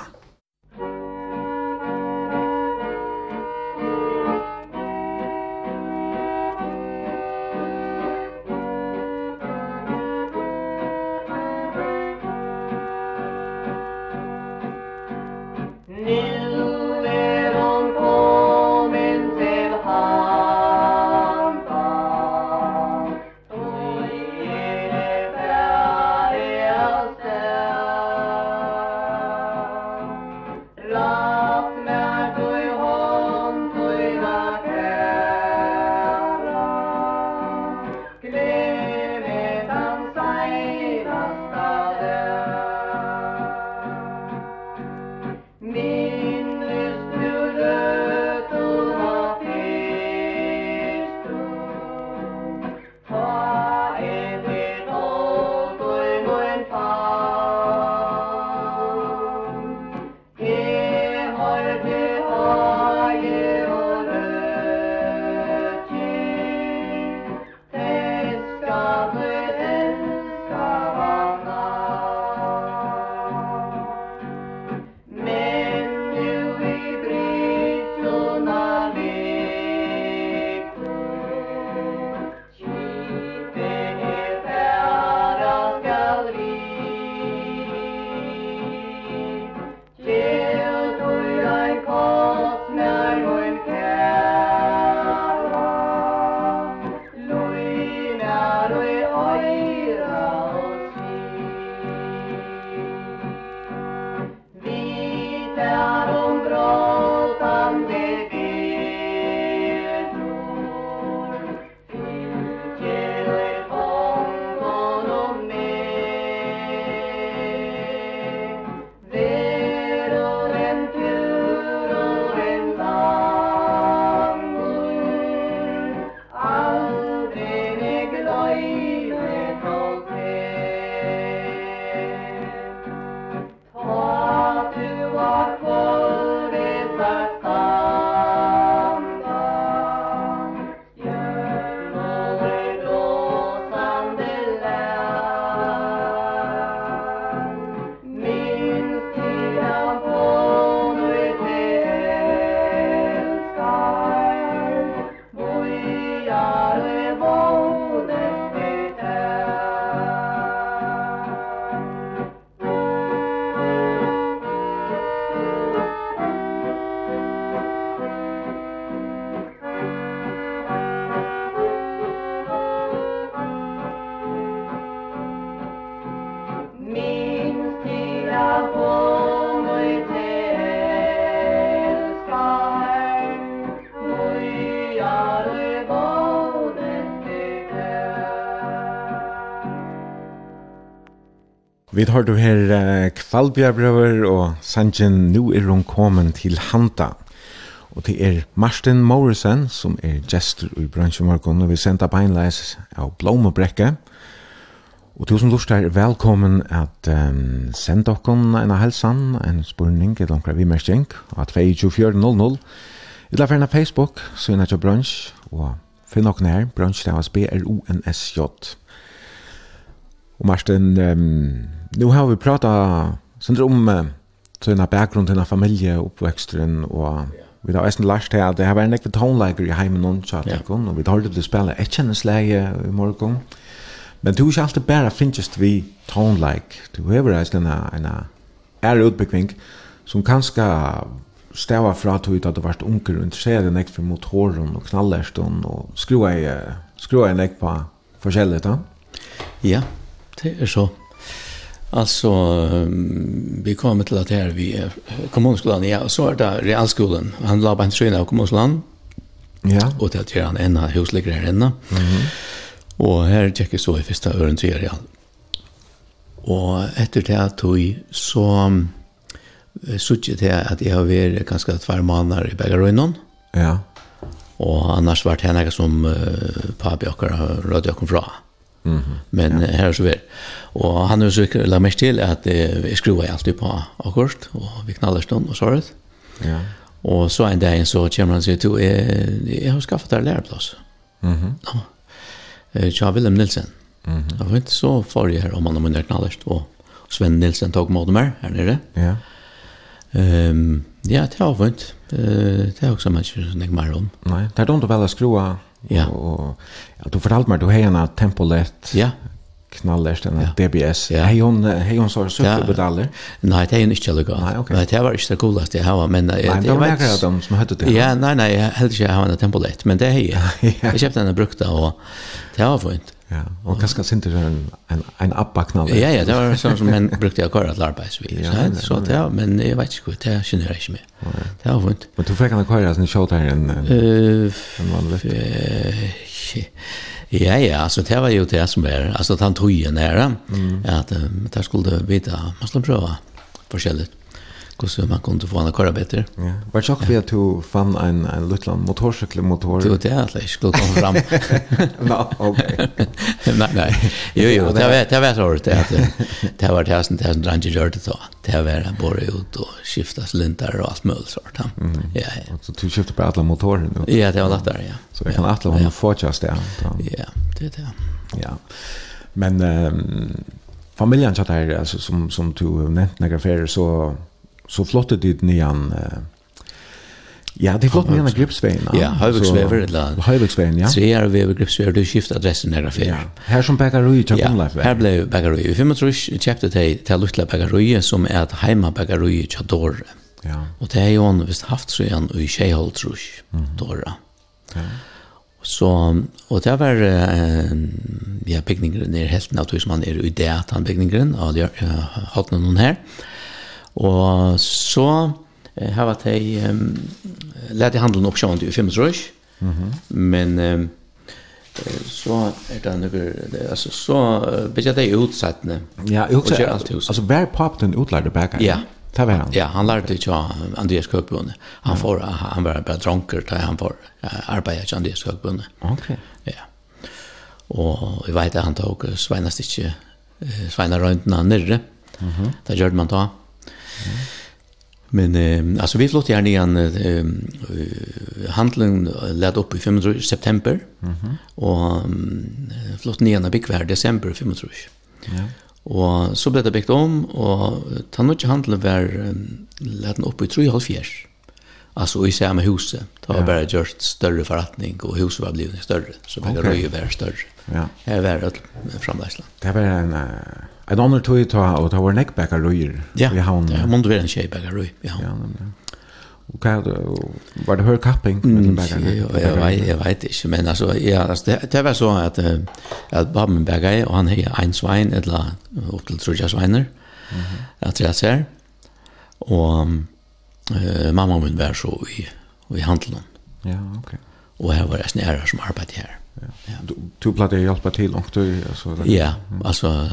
har du her uh, Kvalbjørbrøver og Sanjen, nu er hun kommet til Hanta. Og det er Martin Morrison, som er gestor i bransjemorgon, og vi sender beinleis av Blomebrekke. Og tusen lort er velkommen at um, sende okkon en helsan, en spurning, et omkring vi merskjeng, at 2400. Eller ferne Facebook, så er det bransj, og finn okkon her, bransj, det er B-R-O-N-S-J. Og Martin, um, nu har vi pratat sånt om uh, såna bakgrund til familje uppväxten och vi har eisen lært til at det har vært nekve tonlager i heimen noen chat og och vi har det spela ett en i morgen men du ska alltid bare finnes vi tonlike du har även en en är utbekvink som kanske stäva fra tog ut att det vart onkel og interesseret nekve for motoren och knallerstånd och skrua i skruva en på förskället då ja det är så Alltså vi kommer till att här vi kommunskolan ja och så är det realskolan. Han la bara en tröna av kommunskolan. Ja. Och det är han en husläggare här ända. Mhm. Och här checkar så i första ören till real. Och efter det att vi så suttit det att jag har varit ganska två månader i Bergaröjnon. Ja. Och annars vart det henne som uh, pappi och rödde jag kom från. Mm. Men ja. her er så vær. Og han er så ikke la mest til at vi skruer alltid på akkurat, og vi knaller stund og såret. Ja. Og så en dag så kommer han og sier til, jeg, jeg har skaffet deg læreplass. Mm -hmm. Ja. Tja Willem Nilsen. Mm -hmm. Jeg vet, så får jeg her om han har munnert knallert, og Sven Nilsen tog mot meg her nere. Ja. Um, ja, det har jeg. Uh, det er også man ikke jeg mer om. Nei, det er dumt å velge skrua Ja. Og ja, du fortalte meg, du har en tempolet. Ja. Knallers en ja. DBS. Ja. Hei hun, hei hun så superpedaler. Nei, det er är ikke lika. Nei, ok. Nei, det var inte så kul att det här Nei, det var Nej, jag vet de som hade det. Ja, nei, nei, jeg heldig ikke jeg har en tempolett, men det er är ju. *laughs* Jag köpte den brukta og det var fint. Ja, och kanskje synte det en en en appaknall. Ja ja, det var sånn som en brukte jag köra til arbeidsvis. Ja, så, så att ja, men jag vet inte det känner jeg ikke med. Det har vunnit. Men du fick han köra sen shot här en eh vanligt. Ja ja, alltså det var ju det som är alltså att han tog ju nära att där skulle vita man skulle pröva förskälligt hur man kunde få en köra bättre. Ja. Var chock för att du fann en en liten motorcykelmotor. Du det är lätt skulle komma fram. Nå, okej. Nej, nej. Jo, jo, det var det var så det att det var det sen det sen range gjorde då. Det var bara ut och skifta cylindrar och allt möjligt sånt. Ja. Ja. Så du skiftar på alla motorer nu. Ja, det var lätt där, ja. Så jag kan alla ha fortsätta där. Ja, det är det. Ja. Men ehm familjen chatta här alltså som som du nämnt några affärer så så flottet dit nian uh, Ja, det er flott med en gripsveien. Ja, Høyviksvever, eller... Høyviksveien, ja. Tre er ved gripsveien, du skifter adressen her før. Ja, her som Bakarui, til Ja, det. her ble Bakarui. Vi finner trus, kjøpte til, til Lutla Bakarui, som er et heima Bakarui Dore. Ja. Og det er jo han, hvis haft så igjen, i Kjeihold trus, Dora. Ja. Så, og det var, ja, bygningeren er av tog som han er i det, at han bygningeren, og det har hatt noen her. Ja Og så eh, har vært jeg um, lærte handelen oppsjående i fem års, mm -hmm. men um, så er det noe, altså så blir det utsettende. Ja, Og jeg husker, altså hver pap den utlærte bækene? Ja, Det var han. Ja, han lærte ikke av Andreas Køkbunde. Han, får, han var bare dronker da han får arbeide til Andreas Køkbunde. Ok. Ja. Og jeg vet at han tok Sveina Stikke, Sveina Røyndena nyrre. Mm -hmm. Det gjør man da. Men eh, alltså vi flyttade här igen eh, handelen lät upp i 25. september mm -hmm. och um, flyttade ner när byggvär december 25. tror Ja. Och så ble det byggt om och tannoch handelen var lät upp i 3,5 halv fjärs. Alltså i samma huset. Det var ja. bara gjort större förrättning och huset var blivit större så var okay. det var större. Ja. Her var det framlägslan. Det var en uh Ett annat tog ta og ta vår neckbackar röjer. Ja, vi har ja, måste være en shapebackar röj. Ja. Ja, Og hva er det, var det hör kapping med den backar. Ja, vet, jeg vet ikke, men altså, ja, altså, det, det var så att att Bamberger og han hejar en svein, eller opp til tror sveiner, sviner. Mhm. Att jag ser. Och eh mamma min var så i i handelen. Ja, ok. Og her var jeg snära som arbetade her. Ja. Du, du plattade hjälpa til, og du alltså Ja, alltså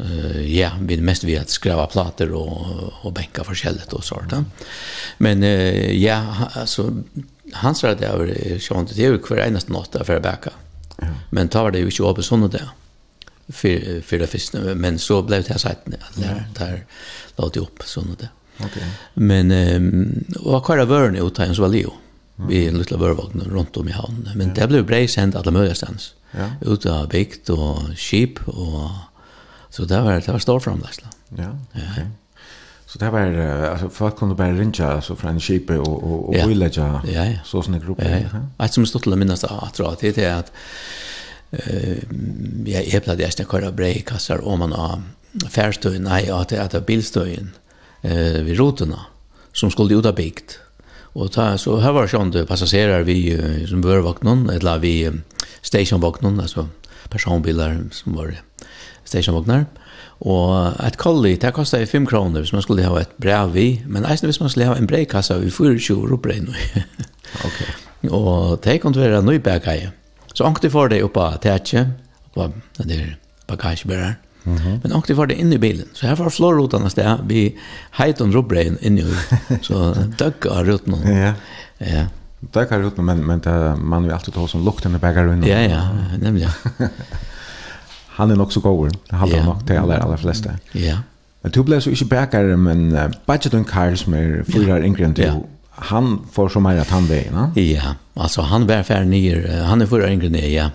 Uh, ja, vi är mest vi att skriva plattor och och bänka förskället och sånt. där. Men uh, ja, alltså han sa det över sånt det är ju kvar enast natt för att bäcka. Ja. Men tar det ju inte upp sånt där för för det första men så blev det här sagt där där låt det upp sånt där. Okej. Okay. Men um, och kvar var det utan så var Leo. Vi är liten vörvagn runt om i hamn. Men ja. det blev bra sent alla möjliga stans. Ja. Utav bikt och skip och Så det var, det var stor framlegsla. Ja, okay. Så det var, alltså folk kunde bara ringa altså, från en kjipe och och og ja. ja, ja. så såna grupper. Ja, ja. Et som stod till minnas att tror att det är att eh jag är plats jeg snakker köra breikassar og man har færstøyen, nei, att det er bilstøyen eh ved rotorna som skulle ut av bikt. Och ta, så här var sånn det passasjerer vi som bör vakna, eller vi stationvakna, alltså personbilar som var stationvognar. Og et kolli, det kostar 5 kroner hvis man skulle ha et brev vi men eisen hvis man skulle ha en brevkassa i 24 rupbrei nu. *laughs* ok. Og det kunne være nøy bagaje. Så ångte for det oppa tætje oppa den der bagagebæreren. Mm -hmm. Men ångte for det inn i bilen. Så her var flårrutan av sted, vi heit om rupbreien inn i, så døgga rutan. ja. Ja. Det kan rutan, men, men det, man vill alltid ta som lukten i bagagebæreren. Ja, ja, nemlig. *laughs* han är nog så god. Han har nog till alla alla flesta. Ja. Men du blev så inte bäckare men uh, budgeten Karl som är fyra yngre än du. Han får så mer att han vägen, va? Ja, alltså han var färd ner, han är för yngre ner, ja.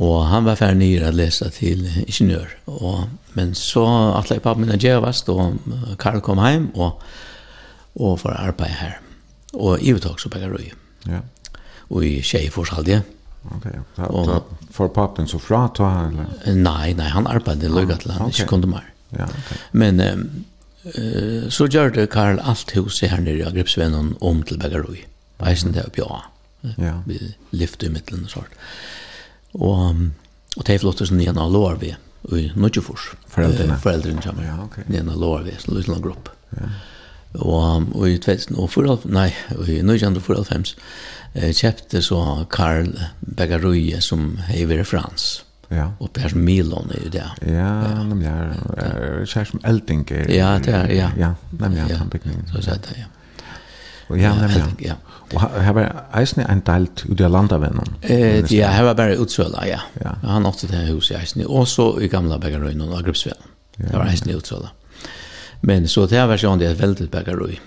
Og han var ferdig nyr å lese til ingeniør. Og, men så atle jeg pappa min og djevast, og Karl kom hjem og, og for arbeid her. Og i uttag så begge røy. Ja. Og i tjej forsalget. Okej. Okay. För pappen så fra ta eller? Nej, nej, han arbetade i Lugatland, ah, okay. inte kunde mer. Ja, okay. Men eh, så gjorde Karl allt huset här nere i Agripsvännen om till Bägaroj. Eisen det uppe, ja. Ja. Vi lyfte i mitten och sånt. Och, och det är flott som ena lår vi i Nudjefors. Föräldrarna. Föräldrarna kommer. Ja, okej. Okay. Ena lår vi, så lyssnar grupp. Ja. Og, og i 2004, nei, i 1945, eh, kjøpte så Karl Bagaroye som hei i frans. Ja. Og Per Milon er jo det. Ja, nemlig er, er kjær som Eldinger. Ja, det er, ja. Ja, nemlig er han bygningen. Så sier det, ja. Og ja, nemlig. Ja. Og her var eisen en delt ut av landavennen? Eh, ja, her var bare utsøla, ja. ja. Han åtte det huset i eisen. Og så i gamla Bagaroye og Agripsvennen. Ja. Det var eisen utsøla. Ja. Men så det var sånn det er et veldig bakkerøy.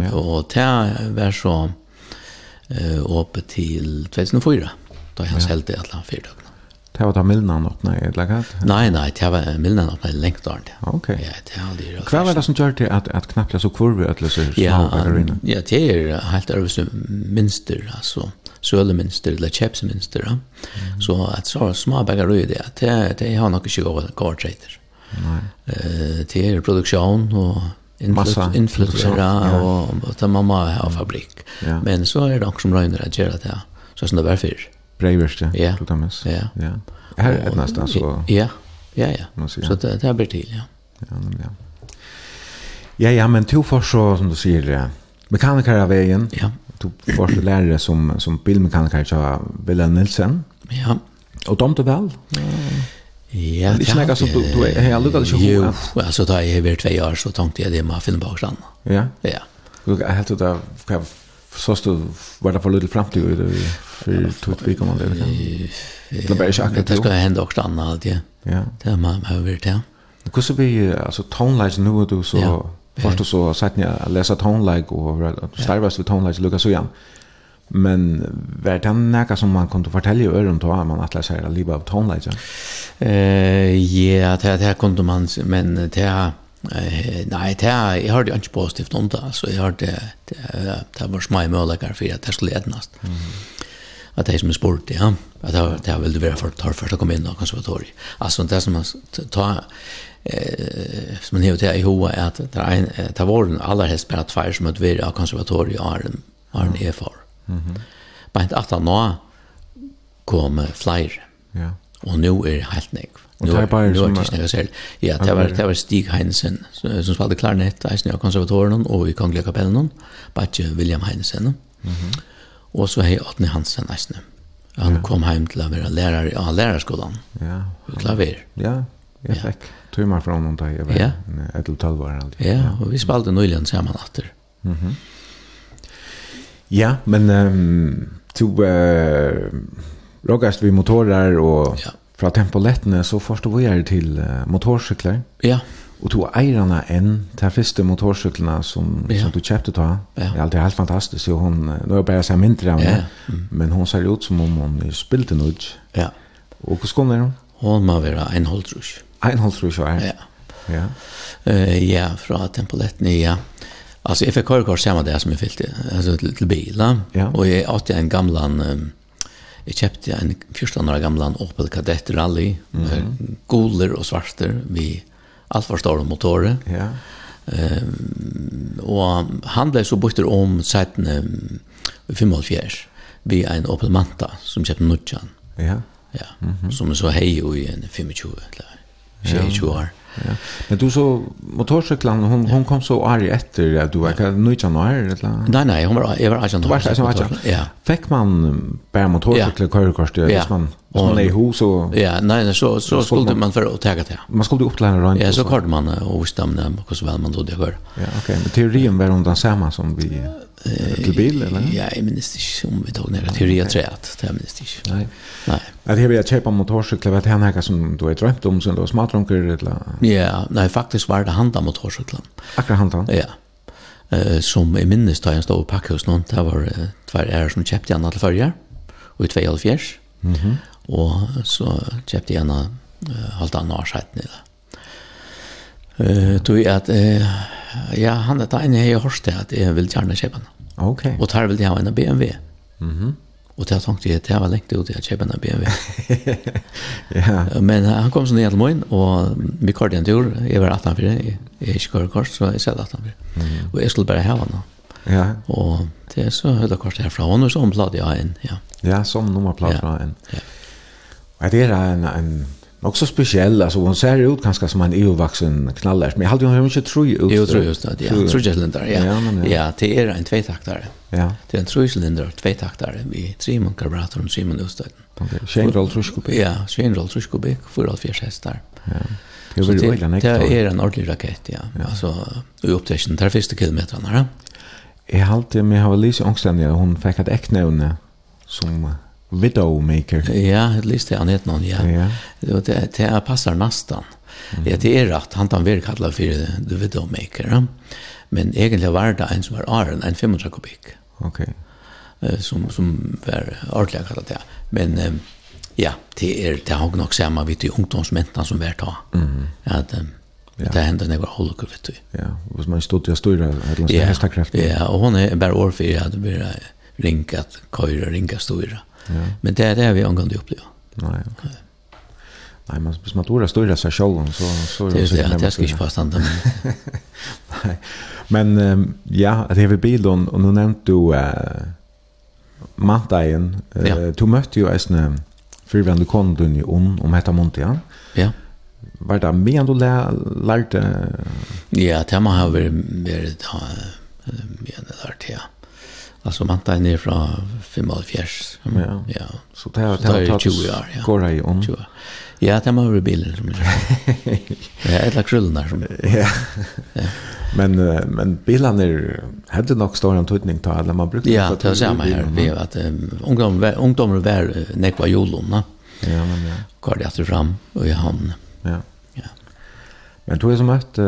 Ja. Og det var så uh, oppe til 2004, da jeg ja. selte alle fyrtøkene. Det var da Milnan åpnet i lagat? Nei, nei, det var Milnan åpnet i lengt åren. Ok. Ja, det var det. Hva var det som gjør det at, at knappt så kurve at løser småbakkerøyene? Ja, det er helt øvelse minster, altså sølemønster eller kjepsemønster. Mm. Så at så små småbakkerøy det, det, det har nok ikke gått gårdreiter. Eh till produktion och influensera och att mamma har fabrik. Men så är det också som röner att göra det. Så som det var för. Breivest, ja. Ja. Ja. Här är nästan så. Ja. Ja, ja. Så det det blir till, ja. Ja, ja. Ja, ja, men två för så som du säger mekaniker av vägen. Ja. Du får lärare som som bilmekaniker så Willem Nilsen. Ja. Och de det väl? Ja. Ja, det är ikke noe som du, du är har lukket ikke Jo, altså da jeg var två år, så tenkte jeg det med å finne bak stranden. Ja? Ja. Du har helt ut av, så stod, var det för lite fremtid i det, för två tvik om man det. kan? Det var ikke akkurat jo. Det skal hende også stranden alltid, ja. Det har man vært til. Hvordan vi alltså tonelags nå er du så, først og så satt jeg leser tonelag, og starvast ved tonelag, lukket så igen. Men var det näka som man kunde fortälja i øren til, man att läsa er livet av tonelag? Ja. Eh, ja, det det kunde man, men det här Eh nej, det är jag har det inte positivt ont alltså. Jag har det det var små möjligheter för att det skulle ätnas. Mm. Att det är som en sport, ja. Att det det vill du vara för tar att komma in i konservatoriet. Alltså det som man tar eh som man heter i hoa är att det är en det var den allra helst bara två som att vara konservatoriet har en har en erfar. Mhm. Men att han nå kom flyer. Ja og nu er det helt nek. Og det er bare som... Nå er det selv. Ja, det var, det var Stig Heinesen som spalte klarnett, eisen av konservatoren og i Kongelige Kapellen, bare William Heinesen. Mm -hmm. Og så hei Atne Hansen eisen. Han ja. kom heim til å være lærer i lærerskolen. Ja. Klaver. Ja, jeg fikk timer fra noen dag. Jeg var ja. et eller tolv år. Ja, og vi spalte nøyligen sammen etter. Mm -hmm. Ja, men um, to... Uh, Rågast vi motorer och ja. fra tempolettene, så først vi är till motorsykler. Ja. Och tog eierne en de första motorsyklene som, ja. som du kjøpte då. Ja. Det är alltid helt fantastiskt. Så hon, nå er jag bara sett mindre av. Ja. Mm. Men hon ser ut som om hon spilte något. Ja. Och hur kom det då? Hon må vara en holdtrus. En hålltrush, ja. Ja. Ja. Uh, ja, från tempoletten, ja. Alltså, jag fick körkort samma det som jag fyllte. Alltså, til, till bilen. Ja. Och jag åt en gamlan... Um, Jeg kjøpte en 14 år gamlan Opel Kadett Rally, mm -hmm. og svarter, vi alt var store motorer. Ja. Um, og han ble så borter om setene 75 vi en Opel Manta som kjøpte Nudjan. Ja. Ja, mm -hmm. som så hei i en 25 eller 22 år. Ja. Men du så motorcyklan hon hon kom så arg efter att du var kan nu inte när eller. Nej nej, hon var jag var agent. Var så agent. Ja. Fick man bara motorcykel körkort det visst man. Och man är i hus och Ja, nej så så skulle man för att ta det. Man skulle upplära runt. Ja, så kort man och stämma och så väl man då det gör. Ja, okej. Men teorin var hon den samma som vi Till bil eller? Ja, jag minns inte om vi tog ner till Ria Träat. Det jag minns inte. Nej. Nej. Att det jag köpa motorcykel vet han här som du har drömt om som då smartronker eller? Ja, nej faktiskt var det handa motorcykeln. Akkurat handa? Ja. Eh som i minnes då jag stod i packade hos någon. Det var två är som köpte en alla förra och i 2,5 Mhm. Och så köpte jag en halvt annars här nere. Eh, tog at eh ja, han det hade en hej hörst att jag vill gärna köpa den. Okej. Och tar vill jag ha en BMW. Mhm. Och det tänkte jag det var längt ut att köpa en BMW. *laughs* ja. Men han kom så ner till mig och vi körde en tur. Jag var 18 för det. Jag körde kort så jag satt 18 för det. Mm. Och jag skulle bara ha den. Ja. Och det är så höll kort kort härifrån honom så omplattade jag en. Ja, ja som nummerplatt ja. en. Ja. Och det är en, en Nog så speciell alltså hon ser ut ganska som en EU-vuxen knallers men jag hade ju inte tro ut. Jo tror just det. Ja, tror jag länder. Ja. Ja, det är en tvåtaktare. Ja. Det är en trusländer tvåtaktare vi tre man kabrator och Simon Östedt. Okej. Schenroll truskopé. Ja, Schenroll truskopé för att vi hästar. Ja. Det vill ju inte. Det är en ordentlig raket, ja. Alltså upptäckten där första kilometrarna, ja. Jag alltid med har Lise ångständiga hon fick ett äcknävne som Widowmaker. Ja, det lyste han heter någon, ja. ja. Det, det, det passar nästan. Mm. Ja, det är rätt. Han tar virkar kallad för The Widowmaker. Ja. Men egentligen var det en som var Aron, en 500 kubik. Okej. Okay. Som, som var ordentlig kallat det. Men ja, det är det har nog samma vid de ungdomsmentene som var ta. Mm. Att, Ja. Det händer när jag var holokor, vet du. Ja, hvis man stod til å styre styra ett hästakraft. Ja, och hon är bare år för det blir ringa, köra, ringa, styra. Mm. Ja. Men det er det vi angår det uppleva. Nej. Okay. Nej, men hvis man tror stora sig själv så så det så det ska inte passa inte. Nej. Men *laughs* um, ja, det är bilen, och nu nämnt du uh, Martin Uh, ja. du mötte ju en förvände kondun i om om hetta Montia. Ja. Var det mer än du lärde? Ja, det må ha vært varit mer, ja, mer än det ja. Alltså man tar ner från 75. Ja. ja. Så det har tagit 20 år. Ja. Går det om? 20. Ja, det var bilen som är. Ja, ett lag krullen där som. Ja. Men men bilen är hade nog stor en tutning ta alla man brukar Ja, det ser man här vi att ungdom ungdomar var nekva jolona. Ja, men ja. Går det att fram och i hamn. Ja. Ja. Men då är som att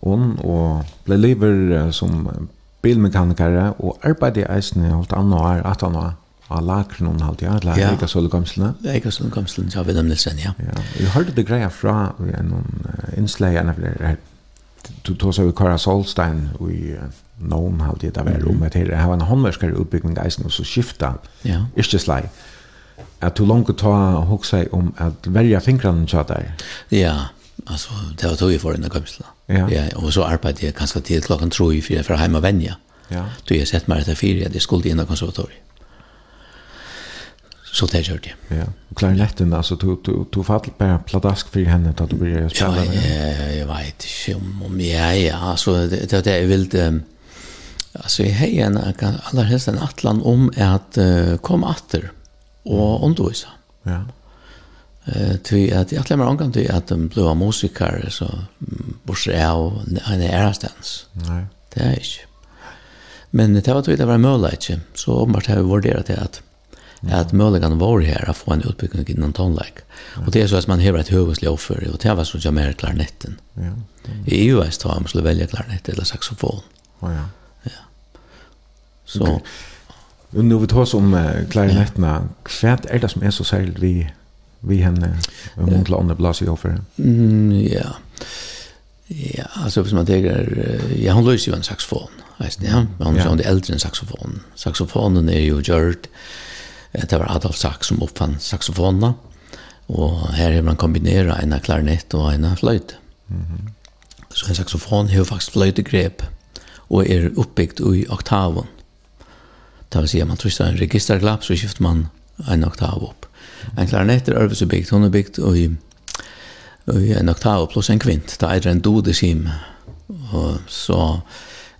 hon och blev lever som bilmekanikere og eisen i holdt annet år, at han var av lakren og halvt, ja, eller ja. ikke så lukkomstene, Eikasølekomselen. Eikasølekomselen, ja, Wilhelm Nilsen, ja. ja. Jeg hørte det greia fra en innslag, innslagene, for det her. du tog seg ved Kara Solstein og i noen halvt, det var om at her har en håndverskere utbyggning eisen, og så skifta ja. ikke slag. At du langt ta og hoksa om at verja fingrene til der. Ja, Alltså det var tog i för en komsla. Ja. ja. Och så arbetade jag ganska till klockan 3 4 för hemma vänja. Ja. Då jag sett mig efter 4 det skulle in i konservatoriet. Så det gjorde jag. Ja. Och klarinetten alltså tog tog tog fall på pladask för henne att du blir började spela. Ja, ja, jag vet inte om ja ja alltså det det är vilt um, alltså jag har en allra helst en atlan om att uh, komma åter och undervisa. Ja. Eh tui at jeg glemmer angang til at de blå musikere så borser jeg og en ærestens. Nei. Det er ikke. Men det var tui det var mulig ikke. Så åpenbart har vi vurderet til at at muligheten var her å få en utbygging innen tonleik. Og det er så at man hever et høveslig offer, og det var så ikke mer klarnetten. Ja. I US tar man skulle velge klarnett eller saxofon. Ja, ja. ja. Så... Okay. Og nå vi tar oss om klarinettene, hva er det som er så særlig vi vi henne om til planer blåser i offer. Mm, ja. Ja, alltså som man tänker, ja, hon løser jo en saxofon. Vet ja. Men Hon är ju äldre enn saxofon. Saxofonen är ju gjord, det var Adolf Sax som uppfann saxofonerna. Och här har man kombinerat en klarinett och en flöjt. Mm -hmm. Så en saxofon har faktisk flöjtegrep och är uppbyggt i oktaven. Det vil si at man trycker en registerklapp så skiftar man en oktav upp. En klarinett er øvelse bygd. Hun er bygd i, i en oktav pluss en kvint. Det er en dodesim. Og så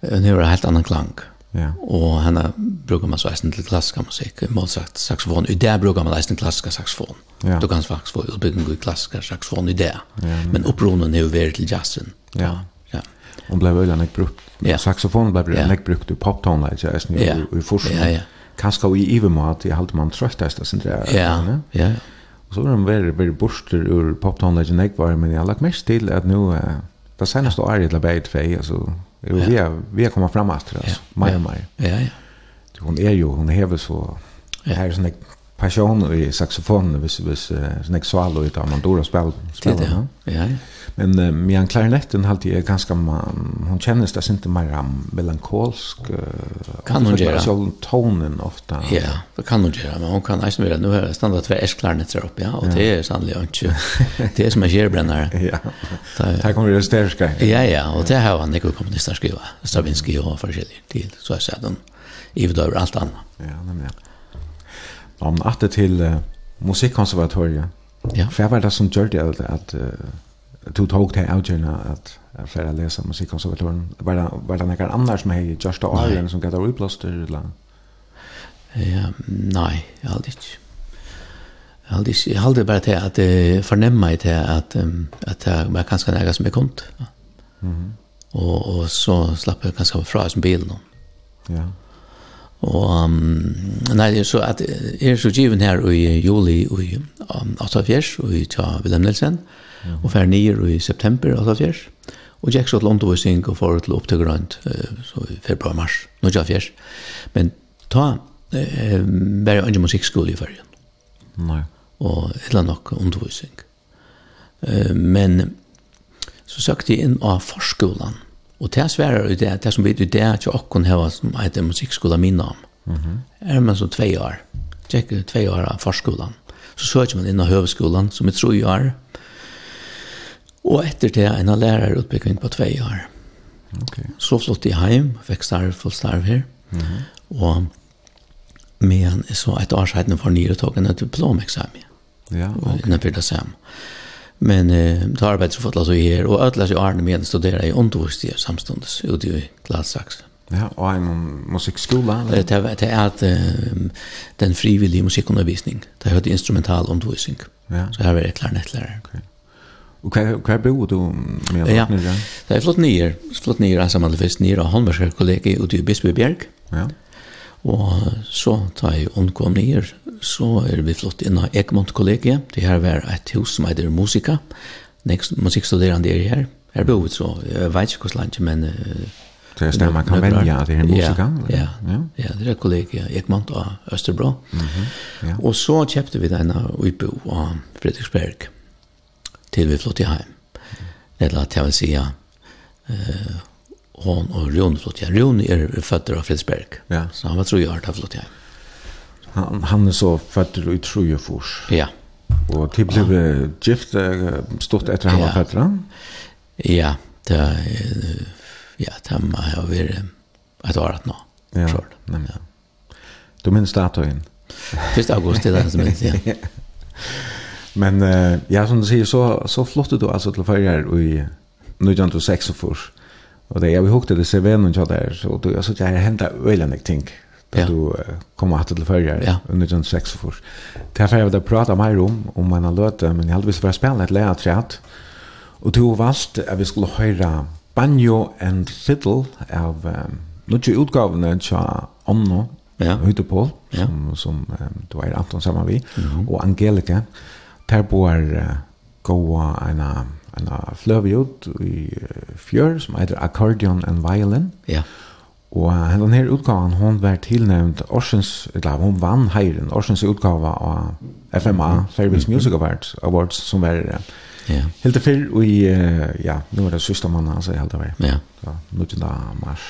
hun har en helt annan klang. Ja. Og henne brukar man så eisen til klassisk musikk, Målsagt saxofon. I det brukar man eisen klassisk saxofon. Ja. Du kan faktisk få utbygging i klassisk saxofon i det. Ja, Men oppronen er jo veri til jazzen. Ja. Ja. Hon blev øyla nek brukt. Ja. Saxofon blev nek brukt i poptonleit, jeg eisen i, i, i Ja, ja kanskje i ivermat, jeg halte man trøttest, jeg synes det er. Ja, ja. Og så var de veldig, veldig borster ur poptonleggen jeg var, men jeg har lagt mest til at nå, det seneste året jeg la beit fei, altså, vi er, vi er kommet frem etter, altså, mer og mer. Ja, ja. Hun er jo, hun hever så, ja. her er sånn, passion i saxofonen vis vis snack solo utan man spel spelar spelar ja. ja. Men uh, med en klarinetten halt är ganska man, hon känns det inte mer melankolsk uh, kan hon göra så tonen ofta ja det kan hon göra men hon kan nästan vara nu här standard två s klarinetter uppe ja och ja. det är sannolikt inte det är som en skärbrännare *laughs* ja. Där kommer det stärska ja ja och det här var Nico komponister skriva Stravinsky och förskiljer till så jag säger den i över allt annat ja nämligen om att det till uh, musikkonservatoriet. Ja. För var det som gjorde det att at uh, du tog til avgjørende att för att läsa musikkonservatoriet. Var det, var det några andra som har gjort det året som gav det utblåster? Eller? Ja, nei, jeg hadde ikke. Jeg hadde, ikke, jeg hadde bare til at jeg fornemmer meg til at, um, at jeg var ganske nære som jeg kom til. Ja. Mm -hmm. og, og så slapp jeg ganske fra som bilen. Ja. Og um, nei, det er så at er så given her i juli i um, 84, og i tja Willem Nielsen, mm. og fer nyer i september 84, og gikk så til undervisning og for til opptøk rundt grønt, så i februar mars, nå tja fjers. Men ta eh, bare andre musikkskole i fergen Nei. Og et eller annet nok undervisning. Eh, men så søkte jeg inn av forskolen, Og det sværer i det, det som vi i det til åkken her, som heter musikkskola min om, mm -hmm. er man så tvei år, tjekker tvei år av forskolan. Så søker man inn av høveskolan, som er tre år, og etter det en av lærerutbygging på tvei år. Okay. Så flott i heim, fikk starv, full starv her, mm -hmm. og men så et år siden for nye tog en diplomeksamen. Ja, okay. Og innenfor det samme. Men eh, tar har bättre fått alltså här och alla sig Arne med studera i undervisning samstundes ute i Gladsax. Ja, och en musikskola. Det är det är att den frivilliga musikundervisning. Det hörde instrumental undervisning. Ja. Så här är det klarnettlärare. Okej. Och vad vad bor du med ja. Det är flott nyer. Flott nyer alltså man det nyer och Holmbergs kollega ute i Bispebjerg. Ja. Og så tar jeg omkom nyer, så er vi flott inn av Egmont kollegiet. Det her var et hus som heter Musika. Musikkstuderende er her. Her bor vi så, jeg vet ikke hvordan landet, men... Det er stedet man kan velge, det er musika? Ja, ja, ja. det er kollegiet Egmont og Østerbro. Mm -hmm, ja. Og så kjøpte vi denne Uibo av Fredriksberg til vi flott i heim. Eller til å si, ja, uh, hon og Rune flott igen. Rune er føtter av Fredriksberg. Ja. Så han var tro jeg har flott igen. Han han är så född i Trojefors. Ja. Och till blev han... gift stort efter han var ja. född. Ja, det er, ja, det må har varit et år at nå. Ja. Själv. Ja. Du minns datoren? 1 august, det är det som minns, ja. *laughs* Men uh, ja, som du säger så, så flottade du alltså till förra i 1906 och först. Och det jag vi hukte det ser vem och där så då jag så jag hämta ölen jag tänk. Då du kommer att till förra ja. under den sex för. Därför jag vill prata mer om om man har låt men jag hade visst för spela ett lära chat. Och du varst att vi skulle höra banjo and fiddle av um, Nutje utgavene tja Omno, ja. Høytepål, ja. som, som um, du er Anton sammen vi, mm -hmm. og Angelika, der bor uh, gåa en en fløv ut i fjør som heter Accordion and Violin. Ja. Og den her utgaven, hon var tilnevnt Orsens, eller hon vann heiren, Orsens utgave av FMA, Fairways Music Awards, Awards som var ja. helt til fyrr, og i, ja, nu er det sista mannen, altså, helt til fyrr. Ja. Så, nu til da mars.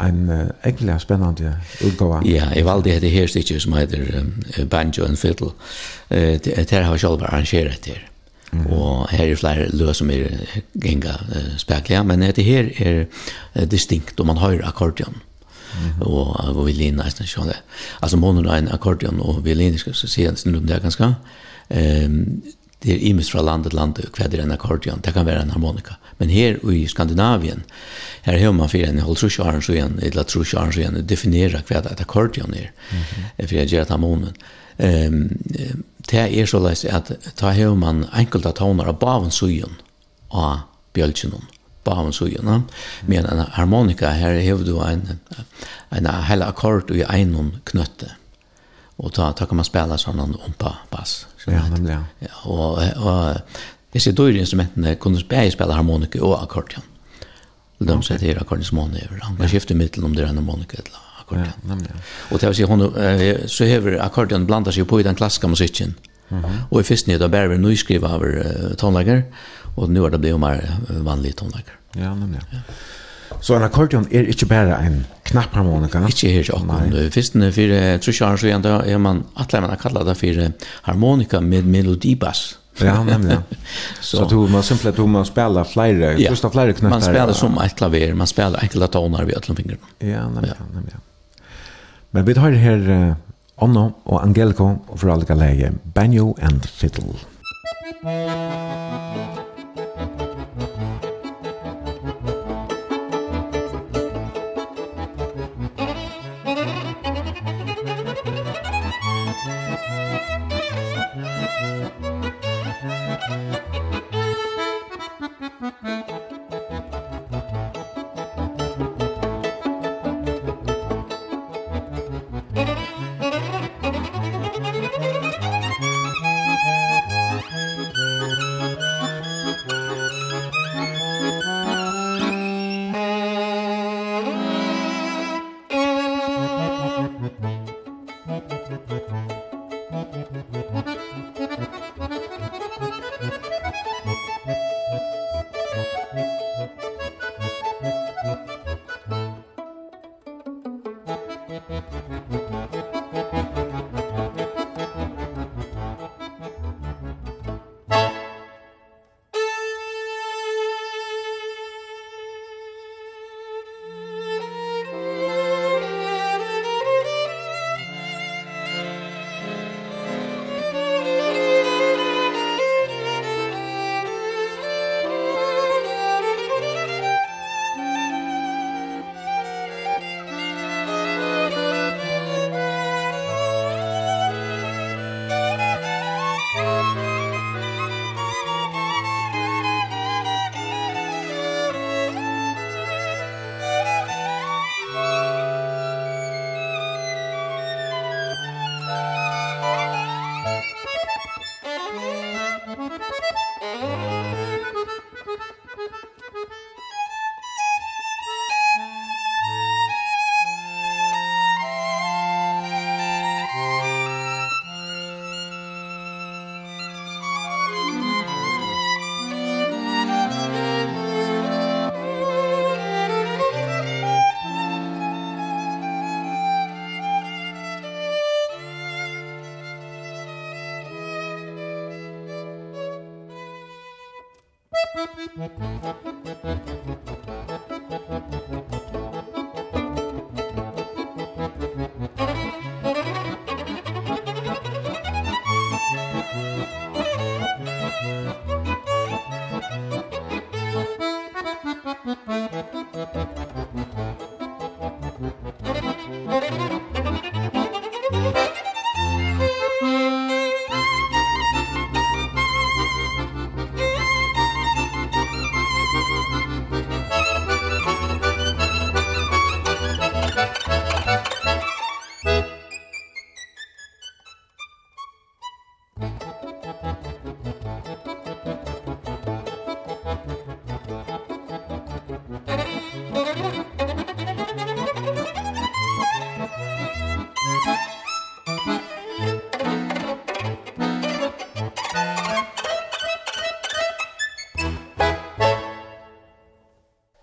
En uh, egentlig spennende utgave. Ja, jeg valgte dette her stykket som heter um, Banjo and Fiddle. Uh, det her har jeg selv arrangeret her. Og her er flere løs som er genga uh, spekliga, men det her er uh, distinkt, og man hører akkordeon. Mm -hmm. og, og violin er nesten sånn det. Altså måneder er en akkordeon, og violin skal jeg si en det er ganske. Um, det er imens fra land til land, hva det er en akkordeon, det kan være en harmonika. Men her i Skandinavien, her har man fyrir en hold trusjaren så igjen, eller trusjaren så igjen, definera hva det er akkordeon er, mm -hmm. for jeg gjør harmonen. Um, det er så leis at ta hever man enkelte toner av baven sugen av bjølkjennom baven sugen men en harmonika her hever du en, en hel akkord i egnom knøtte og ta, ta kan man spela sånn om på bass ja, nemlig ja. ja og, og disse dyre instrumentene kunne bare spela harmonika og akkordion til dem som heter akkordion som han gjør han kan skifte om det er en harmonika eller akkurat. Ja, nemlig. Og til å si, hun, eh, så hever akkordeon blandar seg på i den klassiska musikken. Mm -hmm. Og i fyrst nyhet av vi nyskriva av uh, tonlager, og nu er det blevet mer vanlige tonlager. Ja, nemlig. Ja. Så en akkordeon er ikke bare en knappharmonika. Ikke her ikke akkurat. Fyrst den for trusjaren så igjen, da er man, atler man har kallat det fire harmonika med melodibass. Ja, nemlig. så så tog man simpelt tog man spela flere, ja. första flere knappar. Man spelar som ett klaver, man spelar enkla toner vid alla fingrarna. Ja, nemlig, ja. *laughs* nämligen. Men vi tar her uh, Onno og Angelico for alle kan lege Banjo and Fiddle.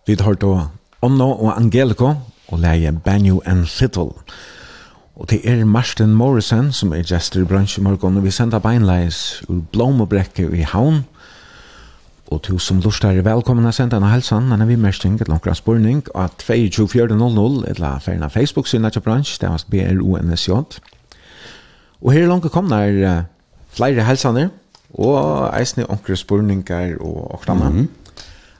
Vi tar då Onno og Angelico og leie Banjo and Little. Og det er Martin Morrison som er gestor i bransjemorgon og vi sender beinleis ur Blomobrekke i Havn. Og til som lustar er velkommen å sende denne helsan, denne vimmersting, et langt spurning, at 22.4.00, eller ferna Facebook-synet til bransj, det var BRUNSJ. Og her er langt kommet er flere helsaner, og eisne onkre spurningar og okra mm -hmm.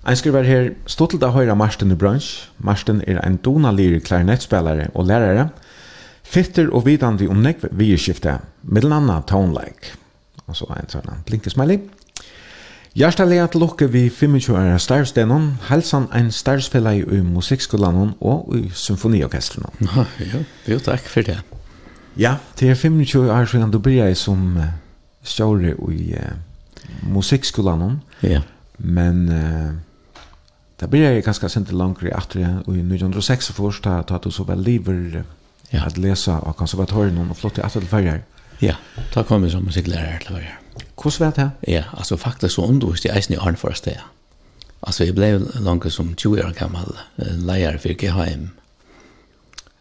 Ein skriver her, stod til da høyra Marsten i bransj. Marsten er ein donalir klarinettspelare og lærare. Fitter og vidande om nekv vieskifte, middelen anna tonelike. Og så ein sånn blinkesmiley. Hjertelig til lukke vi 25 år starvstenon, helsan ein starvsfella i musikkskolan og i symfoniorkestren. *laughs* Ja, jo takk for det. Ja, det er 25 år siden du bryr som stjåre i uh, musikkskolan. Ja. Men... Uh, Det blir jeg ganske sent langere etter i 1906 først, da tatt du så vel liver ja. at lese av konservatorien og flott i etter til ferger. Ja, da kom jeg som musikklærer til ferger. Hvordan vet jeg? Ja, altså faktisk så undervist jeg eisen i Arne for sted. Altså jeg ble langt som 20 år gammel leier for GHM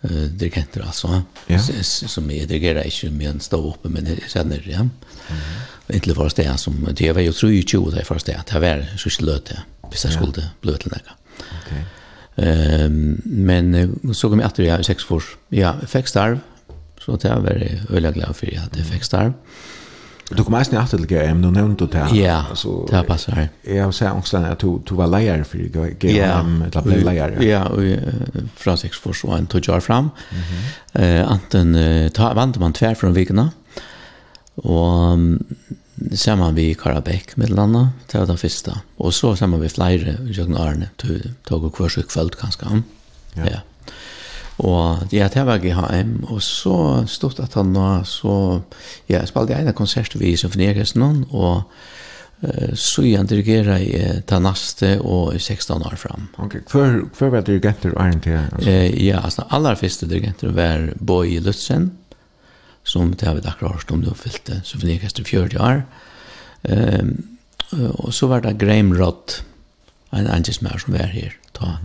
uh, dirigenter altså. Ja. Som jeg dirigerer ikke med en stå oppe, men jeg kjenner det. Ja. Mm -hmm. Inntil for sted som, det var jo 23 år da jeg for sted, det var så sløt det. Ja hvis jeg skulle bli til det. Okay. Um, men så kom jeg etter jeg i seks år. Ja, jeg fikk starv, så det var jeg veldig glad for at jeg fikk starv. Du kom eisen i aftel til GM, du nevnte det her. Ja, det passer her. Jeg har sett ångstene at du, du var leier for GM, eller ble leier. Ja, og fra seks år så en tog år fram. Mm -hmm. uh, Anten vant man tver fra vikene, og saman vi i Karabæk med landa, det var det. Og så saman vi flere i Jøgn Arne, tog og kvørs og kvöld kanskje. Ja. ja. Og ja, det var GHM, og så stod at han nå, så ja, jeg spalte en konsert vi i Symfoniorkestren, og uh, så jeg dirigerer jeg ta naste og 16 år fram. Ok, hver var dirigenter og Arne til? Altså? Eh, ja, altså, aller første dirigenter var Boy Lutzen, som det har vi akkurat hørt om det oppfyllte symfoniorkester 40 år. Um, og så var det Graham Rodd, en angesmær som var her. Ta.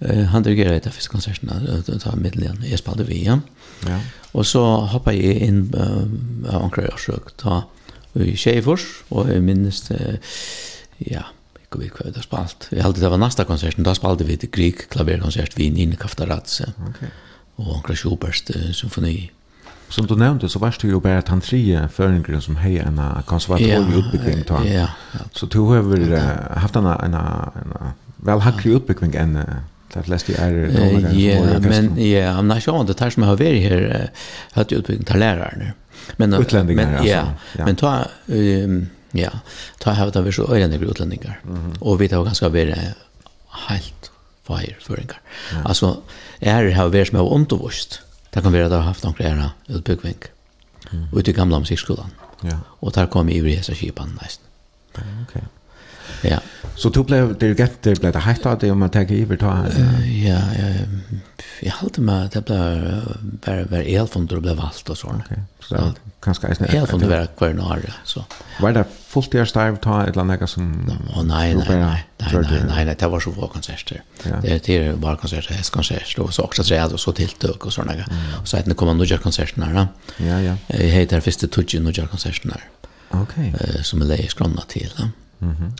Uh, han dirigerer etter første konserten, ta middelen, jeg spalte vi, ja. ja. Og så hoppet jeg inn uh, av Ankara Jarsøk, ta i Kjeifors, og jeg minnes, uh, ja, ikke vi hva det spalt. Jeg halte det var neste konserten, da spalte vi til Grieg, klaverkonsert, vi i Nine Kaftaratse, okay. og Ankara Schubert uh, symfoni. Som du nevnte så varst du jo bare han tre förenkren som hei en konservatorisk yeah, utbyggning Ja, Yeah, yeah. Så du har väl uh, haft en, en, en, en väl hacklig utbyggning än uh, det flesta är Ja, men ja, I'm not sure det tar som har vært her, uh, ju utbygging til lærerne. Men uh, utlänningar men, altså. ja, ja. men ta Um, ja, ta har det så öjande utlänningar. Og vi har ganske vært helt fire förenkar. Alltså är det här vars har undervist. Mm Det kan være at det har haft noen greier utbyggving mm. ute i gamla musikkskolan. Ja. Og der kom jeg i hese kipan nesten. Ok. Ja. Så du ble dirigent, ble det heit av det om man tenker iver ta? Ja, jeg, jeg halte meg at det ble bare, bare elfond du ble valgt og sånn. Ok, så det er kanskje eisne? Elfond du var hver nare, så. Var det fulltid starv ta et eller annet som oh, nei, nei, nej nei, nei, nei, det var så få konserter ja. det er bare bara konserter häst konserter så også träd og så tiltøk og sånne. mm. och så kom det kommer konserten her, da. ja ja Jeg heter första touch några konserten her. Ok. okay. som er leier skrona til, da. mhm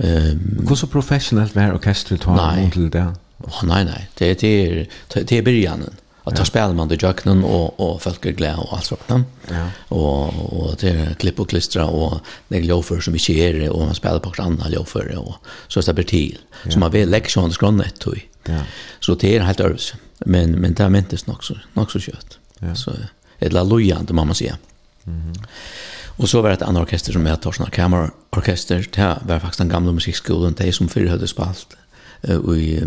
ehm hur så professionellt var orkestret tog mot til det Oh, nei, nei, Det det er, det er början. Att ta spelar man det jöknen och och folk är glada och allt sånt. Ja. Och och det är klipp och klistra och det är loafer som inte är det och man spelar på andra loafer och så så blir till. Så man vill lektions grundet då. Ja. Så det är helt övs. Men men det är mentes nog så nog så kött. Ja. Så ett la lojant man säger. Mhm. Och så var det ett annat orkester som heter Torsnar Kammerorkester. Det var faktiskt den gamla musikskolan, det som förr hade spalt og i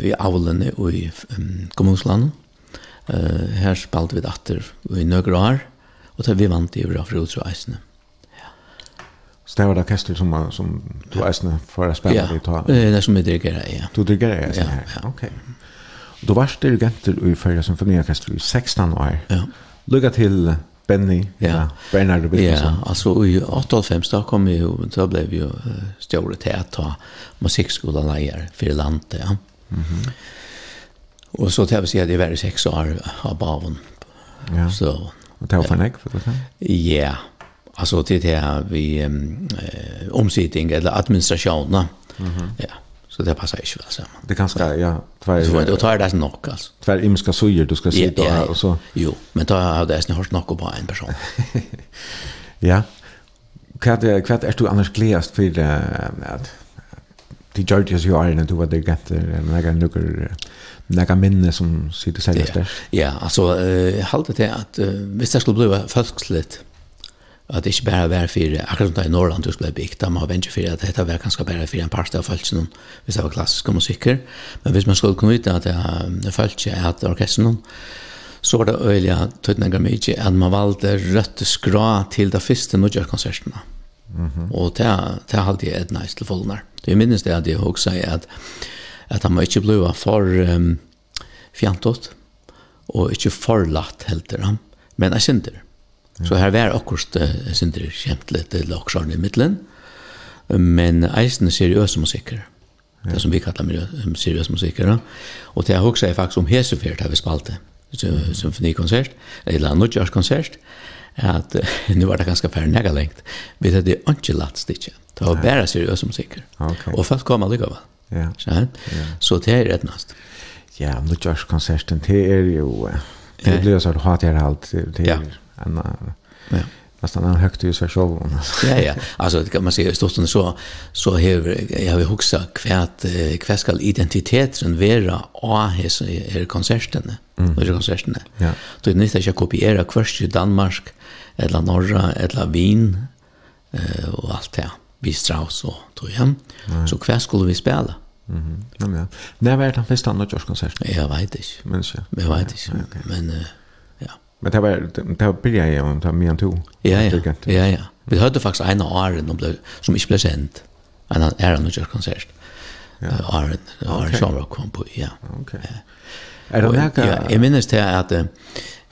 i avlene og i kommunslandet. Uh, Her spalte vi datter i nøyre år, og vi vant i Ura Frod til Eisene. Så det var det orkester som, som du Eisene for å spille ja. i ta? Ja, det er som vi dirigerer, ja. Du dirigerer Eisene her? Ja, ok. Du var dirigenter i Førja Symfoniorkester i 16 år. Ja. Lykke til Benny, ja. ja. Bernard Wilkinson. Ja, altså i 98 da kom ju då blev ju uh, å ta musikkskolen leier for landet, ja. Mhm. Mm och så si at jeg var i seks år av baven. Ja. Så och det var för näck för det. Ja. Alltså det här vi um, eh, omsittning eller administrationen. Mhm. Mm ja Så det passar ju väl samman. Det kan ska ja, tvär. Så då tar det nog alltså. Tvär imska sojer du ska sitta ja, ja, ja. och så. Jo, men då har det snart nog på en person. *laughs* ja. Kvart kvart är du annars glädjast för att de Georgias ju är när du var där gett när jag nu några minne som sitter säljast där. Ja, alltså eh hållt det att visst det skulle bli folkslitt, at det ikke bare var for, akkurat som det i Norrland du skulle bygd, da man vente for at dette var ganske bare for en part av følelsen, hvis det var klassiske musikker. Men hvis man skulle kunne vite at det er jeg at orkestren, så var det øyelig at tøtninger mye, at man valgte rødt skra til det første nødgjørkonsertene. Mm -hmm. Og det, det hadde alltid et nice til folkene. Det minnes det at jeg også sier at, at han må ikke bli for um, fjantot, og ikke forlatt helt til ham, men jeg synder. Så her var akkurat uh, Sindre kjent litt til akkurat i midtelen. men eisen er seriøse musikker. Det som vi kallar med seriøse musikker. Og det jeg husker jeg faktisk om Hesefjert har vi spalte, symfonikonsert, eller nødgjørskonsert, at *laughs* nu var det ganske færre nega lengt. Vi hadde det ikke latt stikje. Det var bare seriøse musikker. Okay. Og folk kom allikevel. Ja. Yeah. Så det er rett. Ja, nødgjørskonserten, det er jo... Det blir jo sånn hatt her alt. Det er, ja en ja. nästan en högt i sig själv. ja, ja. Alltså kan man säga stort så så här jag vill huxa kvärt kvärt skall identiteten vara a hes är konserten. Mm. Det konserten. Ja. Då är det inte att kopiera kvärt i Danmark eller norra eller Wien eh och allt det. Vi Strauss och då igen. Så kvärt skulle vi spela. Mhm. Mm ja. När var det den första Norrköpingkonserten? Jag vet inte. Men så. Jag vet inte. Men eh Men det var det var billigare än om det var mer än två. Ja, ja. ja, ja. Vi hörde faktiskt en av åren som inte blev sänd. En av äran och kyrkonsert. Åren, åren som var kom på, ja. Okej. Är det några Ja, jag minns det att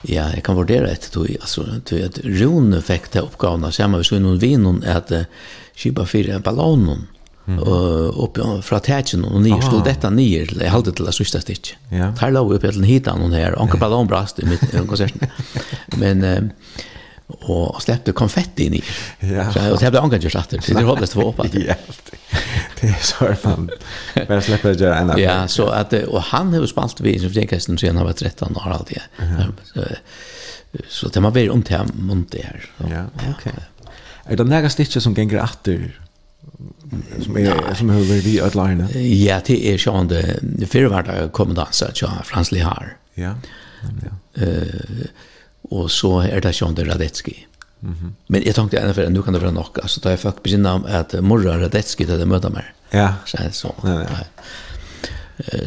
ja, jag kan vurdera ett då, alltså, du att Rune fick det uppgavna, så jag måste ju någon vinn att kipa fyra ballonen. Mm och upp från tätchen och ni stod detta ner det hade till det sista stitch. Tar låg upp till hitan hon här onkel på brast i mitt konsert. Men och släppte konfetti in i. Ja. Så jag hade onkel just efter. Så det hoppades två upp. Ja. Det är så fan. Men släppte det ändå. Ja, så att och han har spalt vi som förresten sen har varit 13 år alltid. Så det man blir om till monte här. Ja, okej. Är det några stitcher som gänger åter som är er, som hur vi att lära. Ja, det är ju ändå för vart jag kommer dansa att Frans Lehar. Ja. Ja. Eh och så är det ju ändå Radetski. Mm. Men jag tänkte ändå för nu kan det vara altså da jeg jag begynne namn att Morra Radetski det møter mig. Ja. Så så. Ja, ja.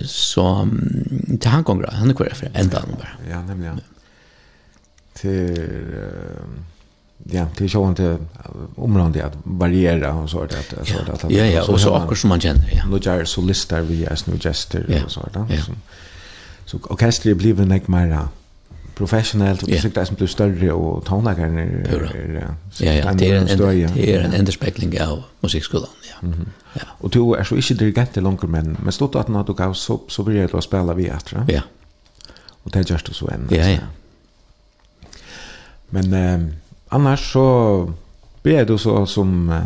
Så till han gånger han är kvar för ändan bara. Ja, nämligen. Till ja, det är så inte området att variera och så där att så där att Ja, ja, och så också som man känner, ja. Nu är så listar vi as nu gester och så där. Så så orkester blir en like mera professionellt och det är inte större och tonläggaren är ja, ja, det är en det är en underspekling av musikskolan, ja. Ja. Och du är så inte dirigent längre men men stod att när du gav så så började du spela vi efter. Ja. Och det görs det så än. Ja, ja. Men ehm annars så blir du så som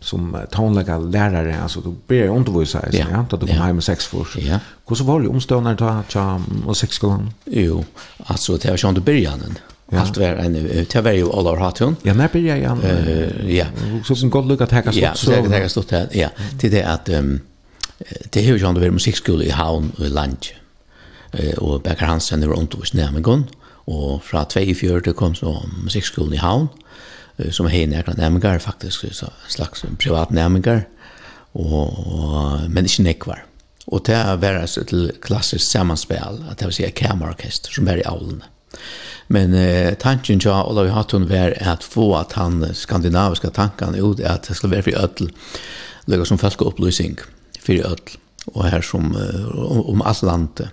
som tonlaga lärare alltså då blir jag undervisa ja. ja då du kommer hem med sex för ja hur så var det omstående ta ta och sex skolan jo alltså det har ju inte början Ja. Allt var en det var ju all har hon. Ja, när började jag. Eh ja. Så som god lucka tacka så. Ja, så det tacka stått här. Ja, till det att ehm det hur jag ändå var musikskola i Havn och Lange. Eh och Becker Hansen det var undervisning med gång. Og fra 24 kom så musikkskolen i Havn, som hei nærkene nærmengar, faktisk så slags privat nærmengar, og, og, men ikke nekvar. Og det er vært til klassisk sammanspel, at det vil si kamerorkester som er i avlene. Men eh, tanken til Olav Hatton var at få at han skandinaviska tankan ut at det skulle være for ødel, lukka som folk opplysning for ødel og her som uh, om alt landet.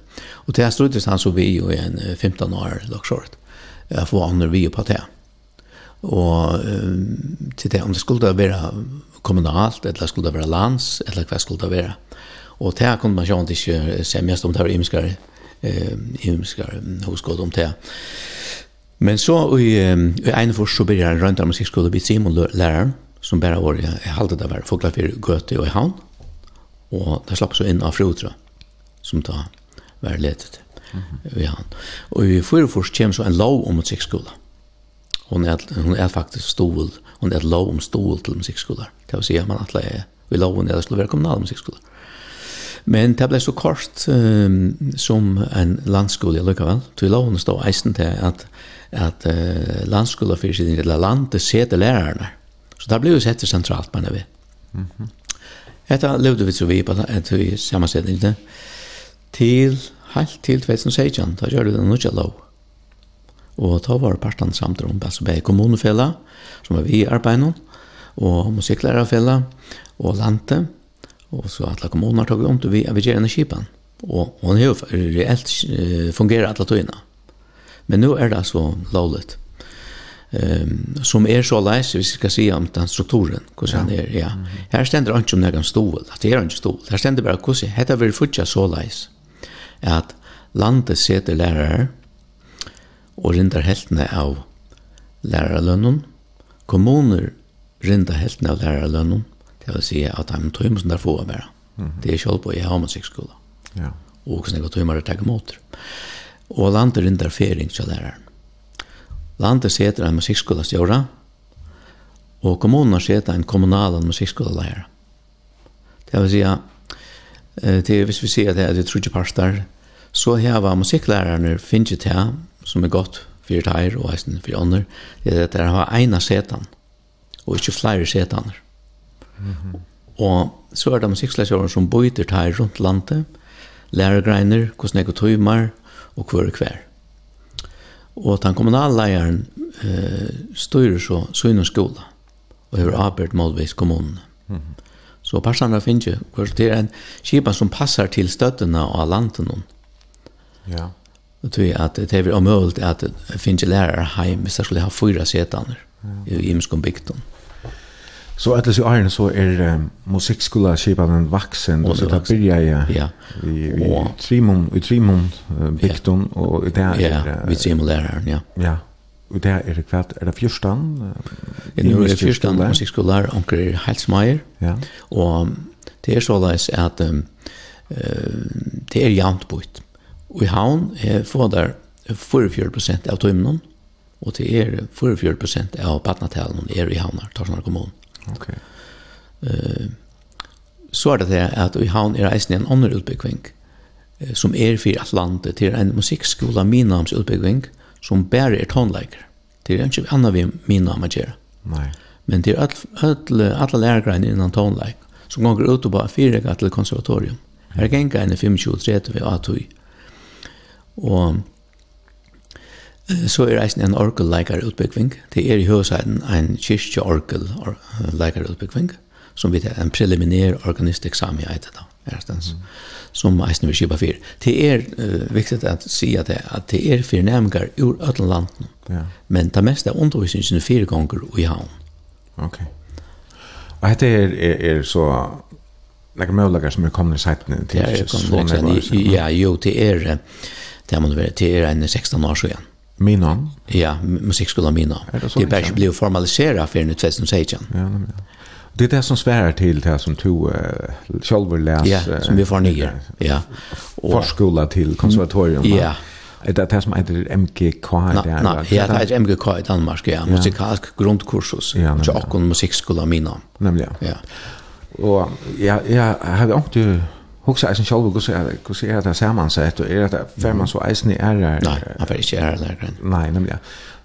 Og det jeg struttes han så vi jo i en 15 år dagsåret, jeg får andre vi på det. Og um, til det, om det skulle være kommunalt, eller skulle det være lands, eller hva skulle det være. Og det kunne man sjønt ikke semjast om det var imskare, eh, imskare hoskåd om det. Men så i, um, i ene først så begynner jeg rønt av musikkskole, vid Simon læreren, som bare var, jeg halte det var, folklafyr, gøte og i havn og det slapp så inn av frutra, som da var letet mm -hmm. vi. Og i fyrfors kommer så en lov om musikkskola. Hon er, hon er faktisk stol, hon er lov om stol til musikkskolar. Det vil si at man atler er, vi loven er det skulle være kommunal musikkskolar. Men det ble så kort um, som en landskole allikevel. Til loven stod eisen til at, at uh, landskoler fyrir sin lille landet det sete lærerne. Så det ble jo sett sentralt, mener vi. Mm. Hetta levde vi så vi på at vi samansetningene til helt til 2016, da gjør vi den nødja lov. Og ta var partene samt om altså bare kommunefella, som var vi i arbeidet, og musikklærerfella, og lante, og så alle kommuner tog om til vi vi gjerne skipen. Og, og har jo reelt fungerer alle togene. Men nu er det altså lovligt um, som er så leis, vi skal si om den strukturen, hvordan ja. er, ja. Her stender han ikke om noen stol, at det er ikke stol. Her stender bare hvordan, dette vil fortsatt så leis, at landet seter lærere, og rindar heltene av lærerlønnen, kommuner rindar heltene av lærerlønnen, det vil si at de tøymer som der får være. Mm. Det er selv på i Havmusikkskolen. Ja. Og hvordan jeg tøymer det tar imot. Og landet rindar fering til læreren. Landet seter en musikkskålastjøra, og kommunen seter en kommunal musikkskålalærer. Det vil si at det, hvis vi sier det er det trudje parster, så heva musikklærerne finnet til, som er godt for teir og eisen for ånder, det er at det har eina setan, og ikke flere setaner. Mm -hmm. Og så er det musikklærerne som bøyter teir rundt landet, lærergreiner, hvordan jeg går tøymer, og hver og hver. Og den kommunale leieren eh, styrer så Søynens skola og har arbeid målvis kommunen. Mm -hmm. Så passene finnes jo, det er en kipa som passar til støttene av landet noen. Ja. Og tror at det er omøyelt at det finnes lærere heim hvis det skulle ha fyra setaner ja. i imenskom bygden. Så att det så är så är musikskola skipa den vuxen och så där börjar jag. Ja. Vi trimon vi trimum bikton och där är Ja, vi trimum där ja. Ja. Och där är det kvart är det fyrstan. Ja, nu är det fyrstan musikskola onkel Halsmeier. Ja. Och det är så läs att det är jämnt bort. Och i havn får där 44% av timmen och det är 44% av patnatalen är i havnar, tar kommun. kommuner. Okej. Okay. Eh så er det det at i havn er eisen en annen eh, som er for Atlantet til en musikkskola Minams utbyggving som bare er tonleiker. Det er ikke annet vi Minam å gjøre. Nej. Men det er alle, alle lærgreiene innan tonleik som går ut og bare fyrrega til konservatorium. Her gengar en 25-30 ved Atui. Og Så er eisen en orgelleikare utbyggving. Det er i høysiden en kyrkjeorgel leikare utbyggving, som vi tar en preliminær organisteksamen i eitet da, erstens, mm. som eisen vil kjipa fyr. Det er uh, viktig at si at det, at det er fyr nemgar ur ötlen landen, ja. men det meste er undervisningen fyra gonger i havn. Ok. Og dette er, er, er så Lekker møllager som er kommet i seitene til Ja, jo, det er det må være, det er en 16 år siden. Minon? Ja, musikskolan Minon. Er det, det är bara blev formaliserat för nu 2016. Ja, nämligen ja. Det är det som svär till det som tog uh, själva läs. Ja, som vi får nye. Ja. Och förskola till konservatorium. Ja. Det är det som heter MGK där. Nej, ja, det er MGK i Danmark, ja. Musikalsk grundkursus. Ja, och musikskolan Minon. Nämligen. Ja. Och ja, jag hade också Hugsa eisen sjálv og så så er det samansett og er det fer man så eisen i er Nei, han fer ikke ære der. Nei, nemlig.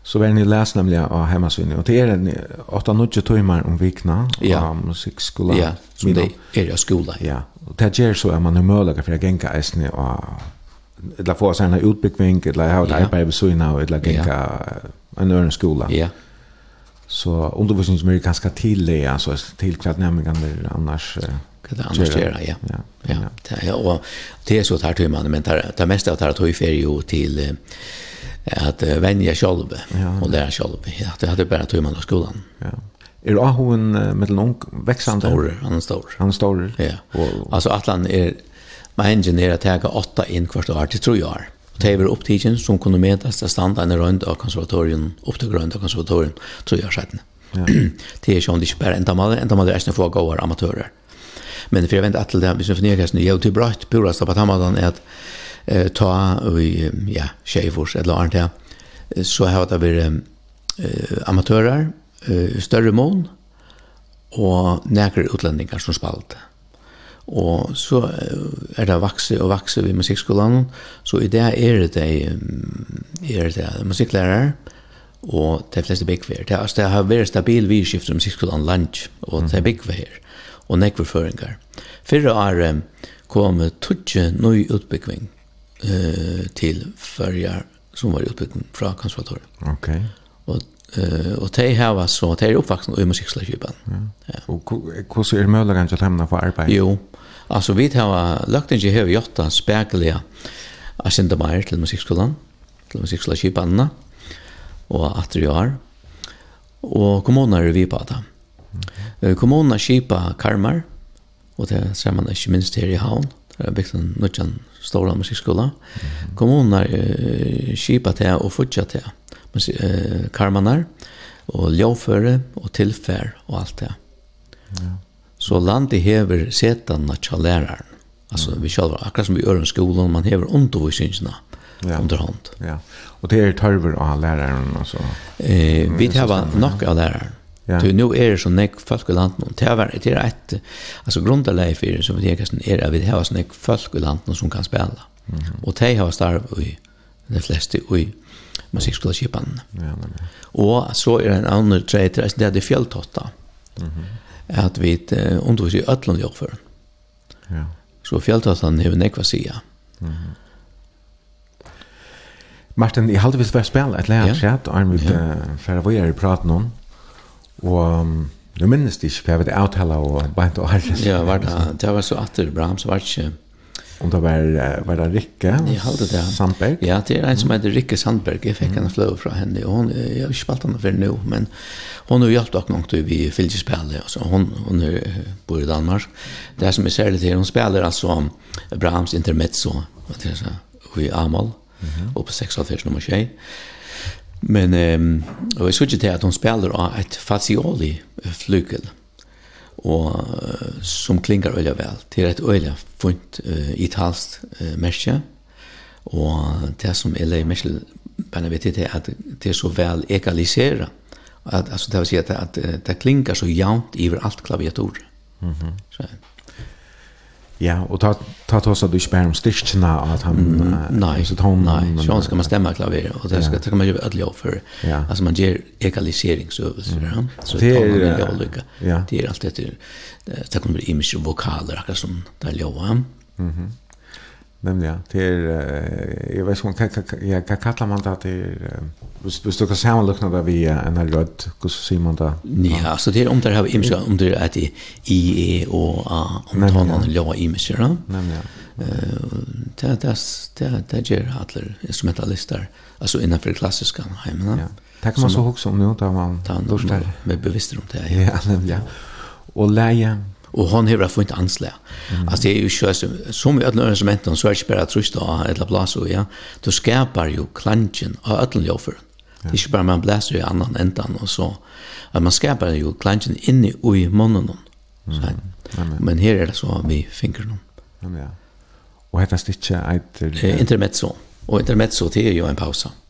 Så vær ni læs nemlig av hemmasvinni og det er en 8-9 timmar om vikna ja. av musikkskola. Ja, som det er av skola. Ja, og det gjør så at man er mulig for å genka eisen og eller få seg en utbyggving eller ha et arbeid ved syna og eller genka en øren skola. Ja. Så undervisningsmyr er ganske tidlig, altså til kvart nemmingen annars... Uh, hva det annars gjør, ja. Ja, ja. ja. ja. Og det er så tar man, men det, det meste av tar tøy fer jo til at vennja sjálv ja. og læra sjálv. Ja, det hadde bare man av skolan. Ja. Er ahoen med den ung växande? Stor, han er stor. Han er stor. Ja. Og, att Atlan är, man engineer att ta åtta in kvart år till tre år. Och det er upptiden som kunde medas att standa en rønd av konservatorien, upp till grønd av konservatorien, tre år sedan. Ja. det är ju inte bara en enda maler, enda maler er ikke få men för jag vet att det vi syns ner kanske jag till brött pura så på hamadan är att eh ta vi ja chefors eller annat här så har det varit eh amatörer eh större mån och näkra utlänningar som spalt. Og så er det vakse og vakse ved musikkskolan, så i det er det, er det musikklærer, og de fleste byggveier. Det, altså, det har vært stabil vidskift i musikkskolan lunch, og det er byggveier og nekverføringar. Fyrre år kom tutsi nøy utbyggving uh, til fyrjar som var utbyggving fra konservatoriet. Ok. Og Uh, og de hava så, de er oppvaksen i musikkslagskipen. Ja. ja. Og hvordan er det mulig at de for arbeid? Jo, altså vi har lagt ikke heve jotta spekelige asindameier til musikkskolen, til musikkslagskipenene, og at det gjør, og kommuner er vi på det. Eh kommunen skipa karmar og det ser man ikke minst her i havn. Det er bygd en nødjan stora musikkskola. Kommunen uh, skipa til og futja til uh, karmanar og ljåføre og tilfær og alt det. Ja. Så landet hever setan av læreren. Alltså vi själva akkurat som vi gör i skolan man hever undervisningarna ja. underhand. Ja. Och det er tarver av læreren, altså? Eh vi har nok av läraren. Ja. Så nu är det så näck folk i landet och det är det är ett alltså grundläge för det som vi är kanske är vi har såna folk i landet som kan spela. Mm -hmm. Och de har starv i de flesta i musikskola. Ja, men. Och så är det en annan trait det är det fjälltotta. Mhm. Mm att vi undervisar i Ötland jag för. Ja. Så fjälltottan är näck vad säga. Mhm. Mm Martin, jeg halte vi skal ett et lærer, ja. og han vil fære hva jeg er i praten om. Og jeg minnes det ikke, for jeg vet avtale og beint og herres. Ja, var det, det var så atter Brahms, var det ikke... Om det var, var det Rikke det. Sandberg? Ja, det er en som heter Rikke Sandberg. Jeg fikk mm. henne fløv fra henne. Og hun, jeg har ikke spalt henne før nå, men hun har hjulpet dere nok til vi fylgespillet. Altså, hun, hun er, bor i Danmark. Det som er særlig til, hun spiller altså Brahms Intermezzo, og det er så, i Amal, mm -hmm. og på 46 nummer 6. Men ehm och jag såg ju till att hon spelar av ett facioli flygel och som klingar öliga väl till ett öliga fint uh, italsk uh, merke och det som är merke bare vet det att det er så väl ekalisera at, alltså det vill säga att, at det klingar så jaunt över allt klaviatur. Mhm. Mm -hmm. så Ja, og ta ta ta så du spär om stitcherna at han mm, nej så tar nej så skal man stämma klaver og det skal ja. ta man gjøre alla for. ja. Altså man ger ekalisering så mm. så det är ja. olika. Ja. Det är alltid det det kan bli image vokaler akkurat som där lova. Mhm. Mm Nämligen till jag vet inte kan jag kan kalla man det till visst visst du kan säga man luknar där vi en här röd hur ser man det? Ja, så det er om det har imska om det är i E och a om det har någon låg imska då. Nämligen. Eh det det det det ger alla instrumentalister alltså innanför klassiska hemmen. Ja. Det kan man så också om det, där man då med bevisst om det. Ja, nämligen. Och lägen og hon hevur fått anslæ. Mm. Altså det er jo ikke som, som i alle instrumenten, så er det ikke bare trøst og eller blås og ja. Du skapar jo klangen av alle ljøfer. Det er ikke bare man blæser i annan endan og så. At man skapar jo klangen inni og i munnen. Mm. Men her er det så vi fingrene. Ja, ja. Og hette stikket eit... Intermezzo. Og intermezzo, det er jo en pausa. Mm.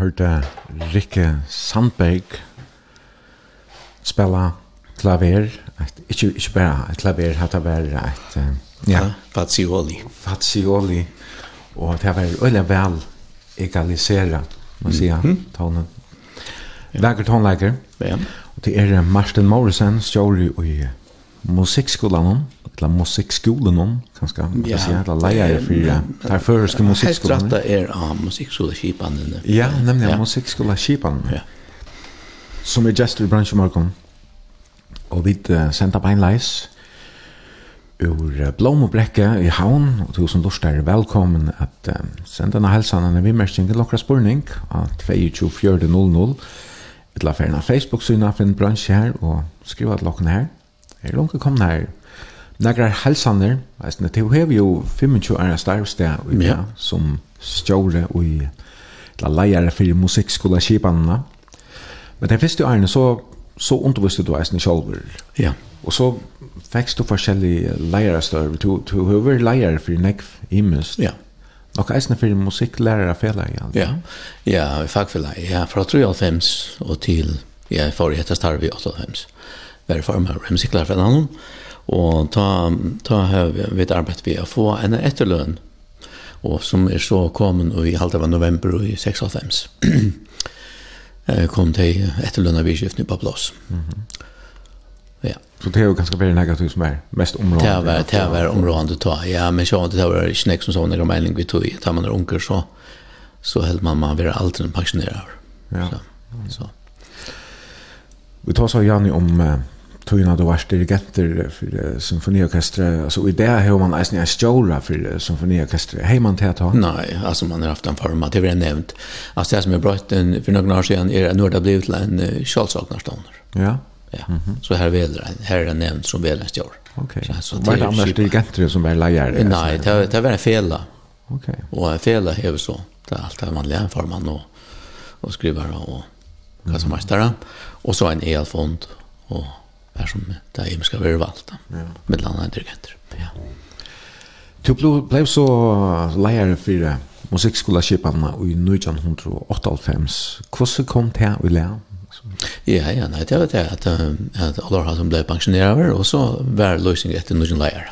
hørte Rikke Sandberg spela klaver, et, ikke, ikke bare et klaver, hatt var et, ja, fazioli. Fazioli, og det var veldig vel egalisera, må jeg mm -hmm. tonen. Lækker tonleikere. Ja. Og det er Martin Morrison, stjåri i musikkskolen, eller musikskolen om kanske. Man kan säga alla lejare för ja där för ska musikskolan. det är av musikskola skipan ja nämligen ja. musikskola skipan ja. Som är gestor bransch markom och vid uh, senta beinleis ur uh, blom och bräcka i havn. Och som lustar är välkommen att uh, sända en hälsan. En vimmerskning till Lokra spurning 22400 22.00 Etla färna Facebook-syna för en bransch här och skriva att locken här. Är långt kom här. Några hälsaner, alltså det har jo 25 år starvstär och ja. som stjore og i la lejare for musikkskola Kipanna. Men det første årene så så undervisste du eisen själv. Ja. Og så fikk du forskjellige leierstøver. Du, du har vært leier for nekv imens. Ja. Og eisen for musikklærere fela igjen. Ja, ja, i fagfela. Ja, fra 3,5 og til jeg forrige etter starve i 8,5. Være former av musikklærer for Og ta, ta har vi et arbeid ved å få en etterløn, og som er så kommet i halvt av november i 96. *clears throat* kom til etterlønna vidskiftene på plass. Mm -hmm. Ja. Så det er jo ganske veldig negativt som er mest området. Det var, det var området ta, ja, men så det var ikke nek som sånn er mening vi tog i. Tar man er unger så, så held man man være alltid en pensjonerer. Ja. Så, så. Vi tar så Janne om tøyna du var dirigenter för symfoniorkestre, alltså i det har man nästan en for för symfoniorkestre, hei man til å ta? nej alltså man har haft en form det är nämnt alltså det som är bra den för några år sedan är det nu det blivit en Charlesaknarstoner ja. Ja. Mm -hmm. så här väl här är det nämnt som väl en stor okej okay. så det är andra dirigenter som är leier? nej det det var en fela. Okej och en fela är så det är allt det man lär för man och och skrivare och kassamastare och så en elfond och här som det är skal være valgt, ja. med andre dirigenter. Ja. Du ble så leier for musikkskolaskipanna i 1998. Hvordan kom det her i? Ja, ja, nei, det var det at, at har som ble pensjonerer, og så var løsning etter noen leier.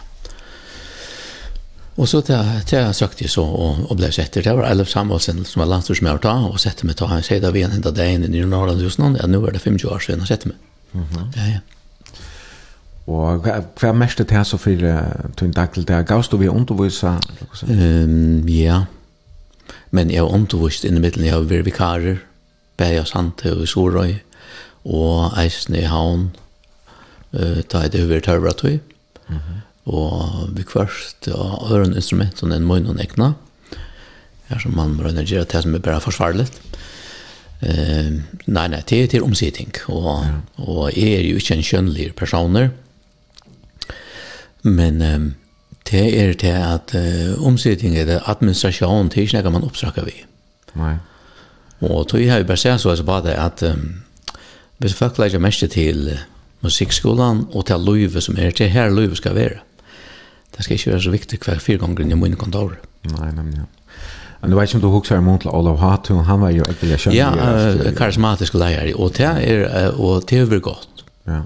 Og så det, det jeg søkte så, og, og ble sett Det var Eilef Samuelsen som var landstorsmøver ta, og sette meg ta, han sier da vi en hentet deg inn i Norrland hos någon ja, nå er det 50 år siden han sette meg. Mm. Ja, ja. Og hva, hva mest det så for uh, tog en dag til det? Gavst du vi undervisa? Um, ja, men jeg har undervist i middelen. Jeg har vært vikarer, bæg og sante og i Sorøy, og eisen i havn, uh, da er det høyver tørre tøy. Mm -hmm. Og vi kvørst og øren instrument som en møgn og nekna, Her som man må gjør til, som er bare forsvarlig. Uh, nei, nei, det er til omsitting. Og, ja. og jeg er jo ikke en kjønnlig personer, Men um, det er det at uh, omsetting er det administrasjon til ikke man oppsøker vi. Nei. Og tog jeg har jo bare sett så altså bare det at um, hvis folk legger mest til uh, musikkskolan og til løyve som er til her løyve skal være. Det skal ikke være så viktig hver fire ganger inn i min kontor. Nei, nemlig, ja. Men du vet ikke om du husker imot til Olav Hatu, han var jo ikke jeg skjønner. Ja, uh, karismatisk leier, og det er, uh, og det er godt. Ja.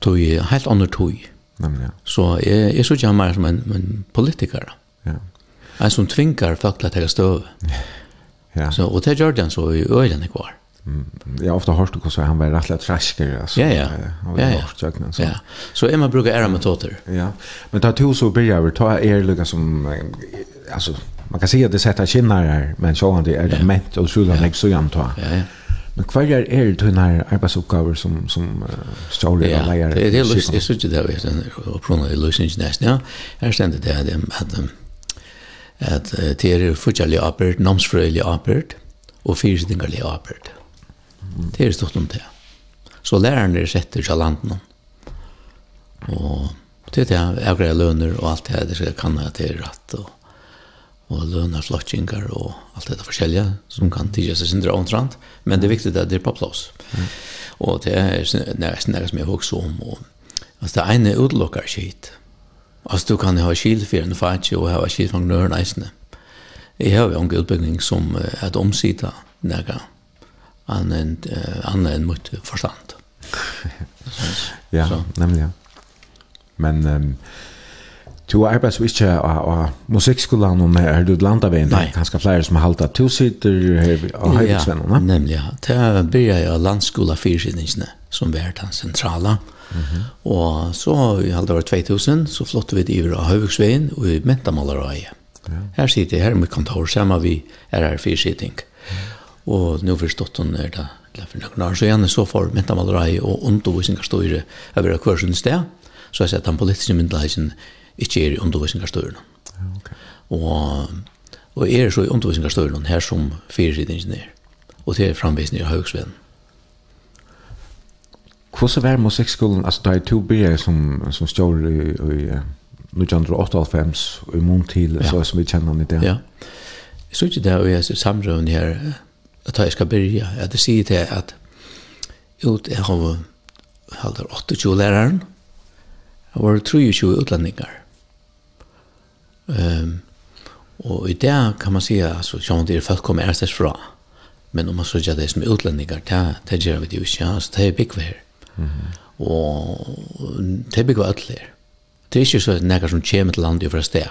Tog helt andre tog. Ja Nämligen. Så jag är så jag som en, en politiker. Ja. En som tvingar folk att ta stöv. Ja. Så, och det gör den så i ögonen kvar. Mm. Jag har ofta hört det så han var rätt lätt alltså. Ja ja. Han var ja, ja. Hört, jag, så. Ja. Så är man brukar era metoder. Ja. Men ta till så börjar vi ta er lugga som alltså man kan se att det sätter kinnar här men så han det är det ment och så han lägger så jämnt. Ja ja. Men hva er er det her arbeidsoppgaver som, som uh, stjåler ja, og leier? Ja, det er løs, jeg synes ikke det var den opprona i løsningen nesten, ja. Her stender det at, at, at, at det er fortjellig arbeid, namsfrøylig arbeid og fyrsidingerlig arbeid. Det er stort om det. Så læreren er sett ut av landet Og det er det jeg greier løner og alt det her, det skal jeg kan at det er rett og og lønner slottingar og alt dette forskjellige som kan tidja seg sindra omtrent, men det er viktig at det er på plass. Mm. Og det er nesten det som jeg husker om. Og, altså det ene utelukker skit. Altså du kan ha skil for en fatje og ha skil for nøren eisene. Jeg har jo en utbygging som er et omsida nega annet enn en mot forstand. *laughs* ja, nemlig ja. Men um, Du arbetar så ikke av musikkskolen, och er du landar vid en ganska flere som har hållit at du sitter här och höjdsvännen. Ja, nämligen. Det jeg av landskola fyrsidningsne som er den centrala. Mm -hmm. Och så i halvt år 2000 så flottet vi det över av Hövksvägen och i Mäntamalaröje. Ja. Här sitter jag här med kontor sammen vi är her fyrsidning. Mm. Och nu förstått hon är det for noen år sedan så får Mäntamalaröje och undervisningar over hver sin sted. Så jag at den politiska myndigheten ikke er i undervisningarstøyren. Okay. Og, og er så i undervisningarstøyren her som fyrirsidingen er. Og det er framvisning i Høgsveden. Hvordan var musikkskolen, altså da er to byer som, som står i, i 1998 og i mån til, ja. så som vi kjenner han i det. Ja. Jeg synes ikke det, og jeg ser samrøven her, at jeg skal begynne, at jeg sier til at ut, jeg har halvdar 28 læreren, og var 23 utlendingar. Um, og i det kan man säga alltså som det är folk kommer ärstast fra. Men om man så gör det som utlänningar, det, det gör vi det ju inte. Alltså det är bygg här. Mm -hmm. Og det bygg var öll här. Det er ikke så nekker som kommer til landet fra sted.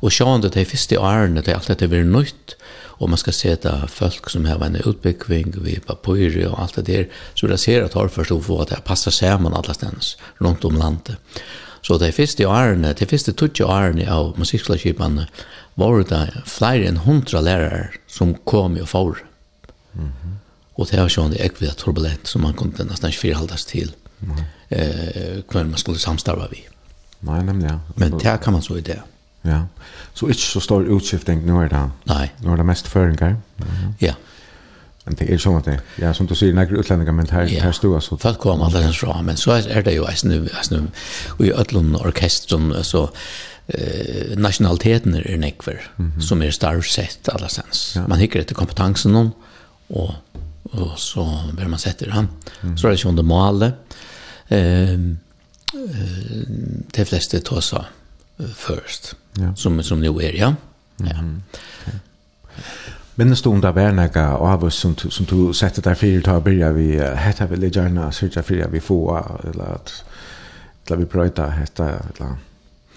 Og sjående de første årene, det er alt dette blir nytt og man skal se at folk som har en utbyggving, vi papyrer og alt det der, så det ser at har først å få at det passer sammen alle stedene rundt om landet. Så de første årene, de første tutsi årene av musikkslagskipene, var det flere enn hundra lærere som kom og får. Mm -hmm. Og det var sånn ekvida turbulent som man kunne nesten ikke firhaldes til mm -hmm. eh, hver man skulle samstarve vi. Nei, nemlig, ja. Men det kan man så i det. Ja, så ikke så stor utskifting nå er det. Nei. Nå er det mest føringer. Mm -hmm. Ja. Men det er sånn att det ja som du sier, nekker utlendinger, men här her stod så folk kommer alle den fra, men så är det ju alltså nu alltså i öllon orkestern så eh nationaliteten är nekver mm -hmm. som är starvsett allastans. Ja. Man hikker etter kompetensen om och och så bør man sätta det han. Så er det ikke under målet. Ehm eh de fleste tar så först ja. som som nå er, ja. Ja. Mm -hmm. okay. Minnes du om det var noe av oss som, som du sette deg fyrir til å begynne vi hette vel gjerne sørge fyrir vi få eller at eller vi prøyde hette eller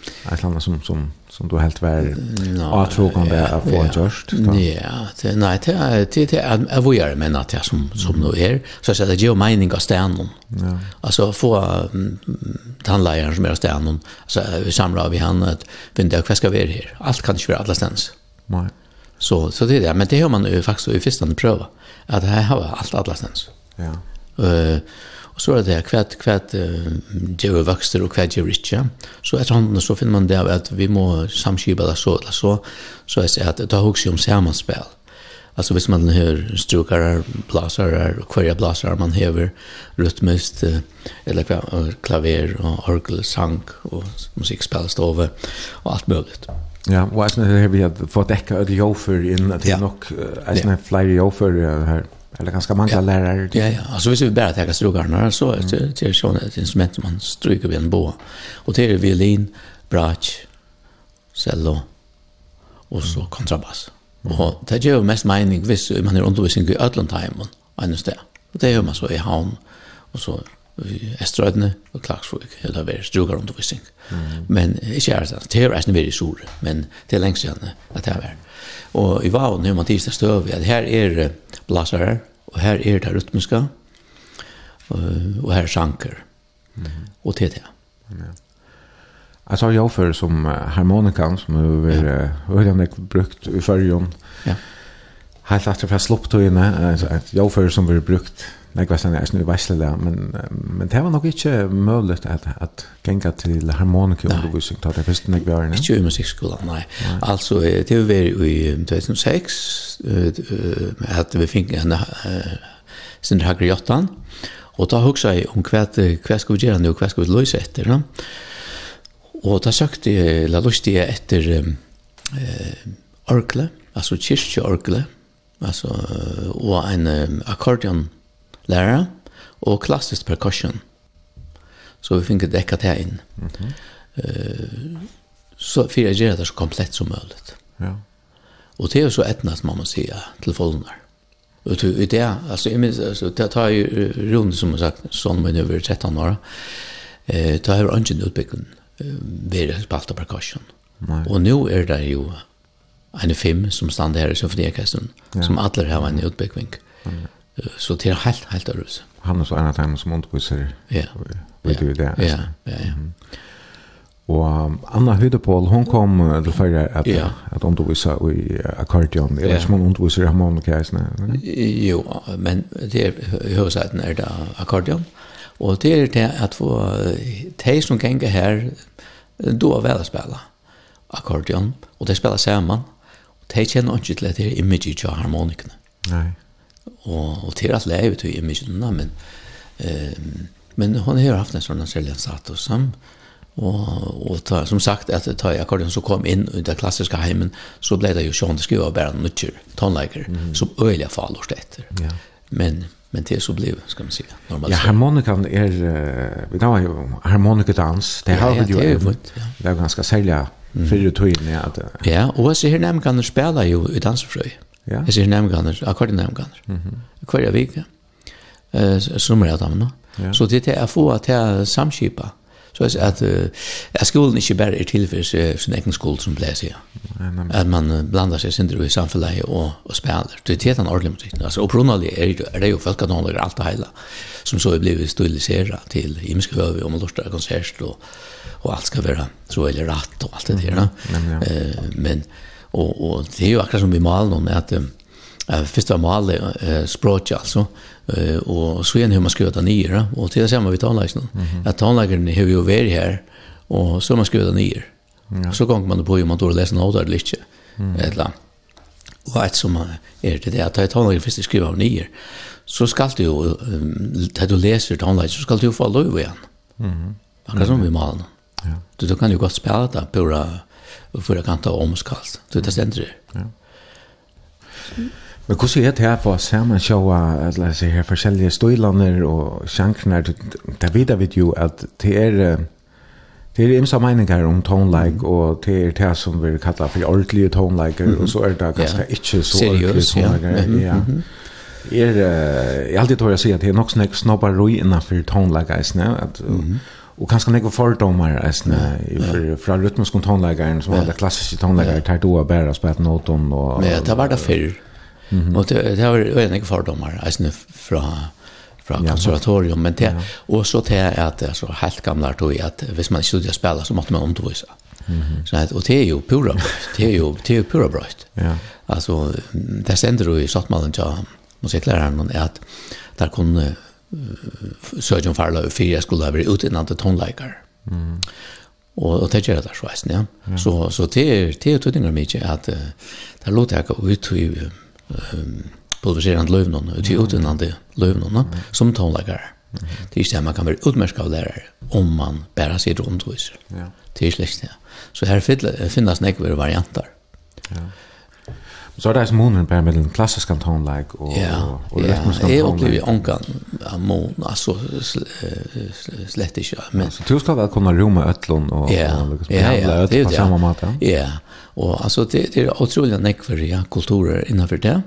et eller annet som, som, som du helt var avtrokende å få en gjørst? Ja, nei, det er det er jeg vil gjøre men at jeg som, som nå er så jeg sier det gir mening av stenen ja. altså få tannleieren som er av stenen altså vi samler vi i han at hva skal være her? Alt kan ikke være alle stens Nei Så, så det är det. Men det har man ju faktiskt i första pröva. Att det här har allt alla stans. Ja. Uh, och så är det här kvätt, kvätt uh, djur växter och kvätt djur inte. Så efter handen så finner man det att vi må samskipa det så eller så. Så är det att det har också om samspel. Alltså hvis man hör strukare, blasare, kvarja blasare man hever rytmiskt, eller klaver, och orgel, sang och musikspelstove och allt möjligt. Mm. Ja, og jeg synes her vi har fått täcka öll jofer inn att det nok, nog alltså en flyer jofer her, eller ganska många lærere. Ja, ja, altså hvis vi bare tar strukarna, så er det det sånn et instrument man stryker ved en bo. Og det er violin, bratsch, cello og så kontrabass. Og det gjør jo mest mening hvis man er undervisning i Ødlandheimen, annars där. Och det gjør man så i Havn og så i Estrøydene og Klagsvøk, eller ved strugar undervisning. Mm. Men ikke er det, det er reisende ved i stor, men det er lengst igjen at det er vært. Og i Vavn er man tidsdag støv at her er blasere, og her er det rytmiska, og her er sanker, mm. og til det. Jeg sa jo før som harmonikan, som er ja. veldig brukt i førjon. Ja. Helt etter fra slopptøyene, jeg sa jo før som vi brukt Nei, hva sen är nu väsla där, men men det var nok ikke mulig at, at genga til harmonika undervisning tar det först nek vi har, inne. Ikke i musikkskolen, nei. nej. Alltså det var i 2006 eh att vi fikk en sin hagriotan og da hugsa jeg om hva, hva skal vi gjøre nå, hva skal vi løse lösa da? va? Och ta sökte la lustiga efter eh orkle, alltså kyrkjeorkle, alltså og en accordion lærere, og klassisk percussion. Så vi finner dekket det inn. Mm -hmm. uh, så for jeg gjør det så komplett som mulig. Ja. Og det er så etnast, må man si, til folkene. Og til det, alltså jag minns, alltså det tar ju rund som har sagt, sån men över 13 år, eh, det har jo ikke utbyggen vært spalt av percussion. Nei. nu är det ju en fem som stannar här i det kasten som alla har en utbygging. Ja. Så det er helt, helt øvrigt. Han er så en av dem som underviser. Ja. Vet du det? Ja, ja, ja. Og Anna Høydepål, hon kom til førre at, ja. at undervisa i akkordeon, eller ja. som hon underviser i harmonikaisene. Jo, men det er, i høyseten er det akkordeon, og det er det at få de som ganger her, då er vel å spille akkordeon, og de spiller sammen, og de kjenner ikke til at det er image i harmonikene. Nei och och till att leva til imagina men eh, men hun har haft en sånn særlig status som och och ta, som sagt att ta jag kan så kom in i det klassiska hemmen så blev det ju sjön skriva bara nutcher tonliker mm. som öliga fall och. Ja. Men men det så blev ska man säga normalt. Ja, harmonikan är vi tar ju harmonikadans. Det har vi ju. Det är ganska sälja för det tog in att Ja, och så här nämn kan spela ju i dansfröj. Ja. Jeg sier nemganer, akkurat nemganer. Mm -hmm. Hver vik, eh, som er dem nå. Ja. Så det er å få til samskipa. Så jeg at, uh, at skolen ikke bare er til for sin egen skole som ble sier. At man blandar seg sindre i samfunnet og, og spiller. Det er en ordentlig musikken. Altså, opprinnelig er, er det jo folkekanoner og alt det hele som så er blivit stiliseret til himmelske høve og malortere konsert og, og alt skal være så veldig rett og alt det der. Mm, ja. eh, men og, og det är ju akkurat som vi mal någon att eh första mal uh, språket, alltså eh och så igen hur man ska göra og och till samme vi talar liksom att talar hur ju är här och så man ska göra nye. Ja. Så gång man på om man då läser något där lite. Eller og et som är det att jag først skriver skriva nye, Så skal du ju när du leser talar så skal du få lov igen. Mhm. Akkurat som vi mal. Ja. Du kan ju gott spela det på för jag kan ta om skallt. Så det ständer det. Men hvordan er det her på sammen show att läs här förskilda stilarna och chanserna det vidare vid jo at det är det er imsa meningar om tonelike og det er det som vi kallar för ordentliga tonelike og så er det ganska ikke så ordentligt tonelike. Ja. Er, jeg alltid tror jeg sier at det er nok snakk snobbar roi innanfor tonelike eisne, at och kanske några fördomar äsna för från rytmisk tonläggaren som var det klassiska tonläggaren tar då bara spelat noton och Men det var det för. Mm. Och det det var några fördomar äsna från från konservatorium men det och så det är att alltså helt gamla då i att hvis man studerar spela så måste man undervisa. Mm. Så att och det är ju pura det är ju det är pura bra. Ja. Alltså det ständer ju så att man inte musikläraren är att där kunde søgjum farløy fyrir jeg skulle ha vært ute innan tonleikar. Mm. Og, og det gjør det så eisen, ja. Så, så det er, det er tøtninger mye at uh, det er lov til å ut i um, pulveriserende løvnene, ut i ut innan løvnene, som tonleikar. Mm. Det er ikke det man kan være utmerket av lærere om man bare sier underviser. Ja. Det er slik det. Så her finnes nekver varianter. Ja. Så er det som månen på mellom klassisk tonleik og ja, og rytmisk tonleik. Ja, jeg opplever av mån, altså slett ikke. Men, så du skal vel kunne rumme øtlån og ja, ja, ja, det er det. Samme måte. Ja, og altså det, det er utrolig nekver ja, kulturer innenfor det.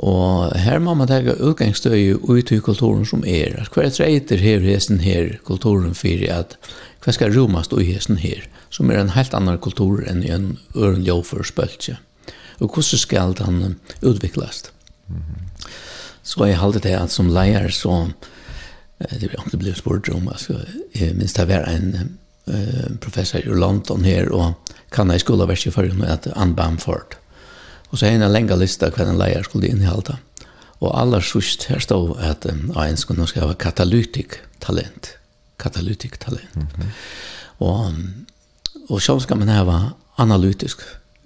Og her må man tenke utgangsstøy ut i kulturen som er. Hva er treiter her hesten her, kulturen for at hva skal romast i hesten her, som er en helt annan kultur enn en øren ljåfer spøltje. Ja og hvordan skal den utvikles. Mm -hmm. Så jeg halte det at som leier så det blir ikke blitt spurt om, altså, jeg minst det var en uh, professor i London her, og kan jeg skulle vært i forrige med at Ann Bamford. Og så er en lenge lista hva en leier skulle innehalte. Og aller sørst her stod at um, en skulle skal ha katalytik talent. Katalytik talent. Mm -hmm. Og, og så skal man ha analytisk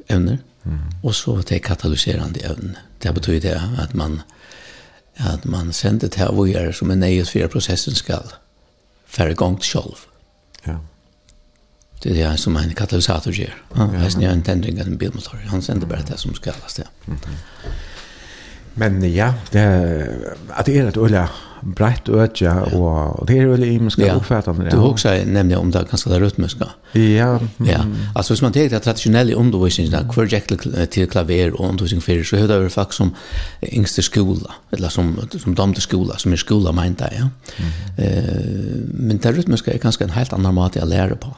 evner. Og så det katalyserande evnen. Det betyr det at man, at man sender til avgjør som en nøyet for prosessen skal færre gang til selv. Ja. Det er det som en katalysator gjør. Han ja, ja. en tendring av en bilmotor. Han sender bare det som skal. Ja. Mm -hmm. Men ja, det, at det er et øye brett ötja och, det är väl i ska uppfatta det. Du också nämnde om det ganska det rytmiska. Ja. Ja. Alltså hvis man tar det traditionella undervisningen där projekt till klaver och undervisning för så hur det är faktiskt som yngste skola eller som som damte skola som är skola meint där ja. Eh men det rytmiska är ganska en helt annan mat att lära på.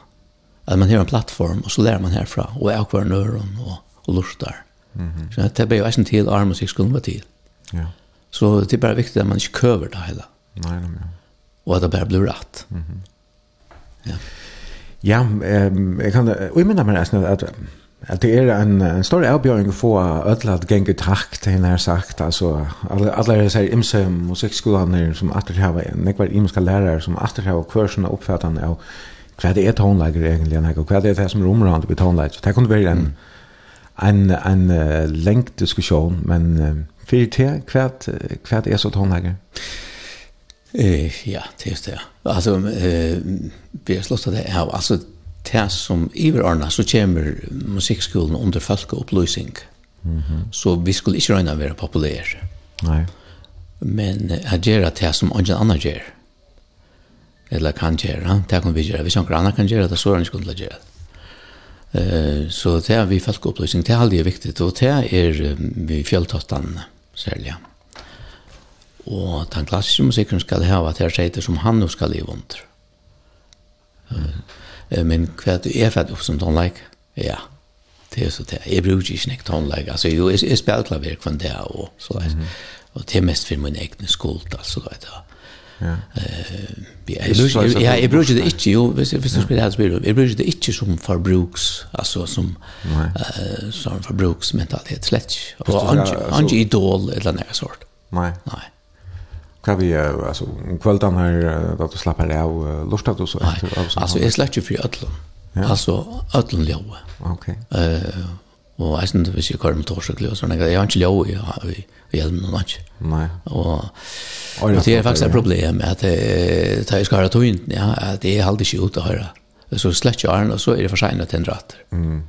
Att man har en plattform och så lär man härifrån och är kvar nörren och och lustar. Mm. Så det blir ju en till arm och skolan skulle vara till. Ja. Så det är bara viktigt att man inte köver det hela. Nej, nej, nej. Och att det bara blir rätt. Mm -hmm. Ja. Ja, ehm jag kan och jag menar men att att att det är en en stor avbjörning få öll att gänga takt till när sagt alltså alla alla så imse musikskolan där som åter har en nekvar imska lärare som åter har kurserna uppfattande av vad det är tonläge egentligen och vad det är det som rumrande runt tonläge. Det kunde vara en en en, en, en, en, en, en, en, en, Fyrir te, kvært kvært er så tonlager. Eh ja, det är det. Alltså eh vi har slått det av alltså det som iverarna så kommer musikskolan under folkeopplysning. Mm. Så vi skulle inte regne vara populär. populære. Nei. Men jeg gjør det som ingen annan gjør. Eller kan gjøre, det kan vi gjøre. Hvis noen annen kan gjøre det, så er det ikke skulle gjøre det. Eh, så det er vi folkeopplysning, det er aldri viktig, og det er vi fjelltottene. Mm særlig. Og den klassiske musikken skal hava til seiter som han nå skal leva under. Mm. Men hva du er fett opp som tonleik? Ja, det er så det. Jeg bruker ikke nek tonleik. Altså, jo, jeg, jeg spiller klaver kvann det og så. Mm. Og det er mest for min egen skuld, altså, vet du. Ja, jeg bruker det ikke, jo, hvis jeg skulle ha spyrir, jeg bruker det ikke som forbruks, altså som, uh, som forbruksmentalitet, slett ikke. Og andre idol eller noe sort. Nej. Nei. Kan vi, alltså kvelden här då du slappar av, lort at du så etter? Nei, altså, jeg slett ikke fri ødlen. Altså, ødlen ljøve. Ok. Uh, Og jeg synes hvis jeg kører med torsøklig og sånn, jeg har ikke lov i, i, i hjelmen og natt. Nei. Og, og det er faktisk et problem at jeg, jeg skal høre tøynt, ja, at jeg er aldri ikke ut å høre. Så slett ikke den, og så er det for sent at den ratter. Mm.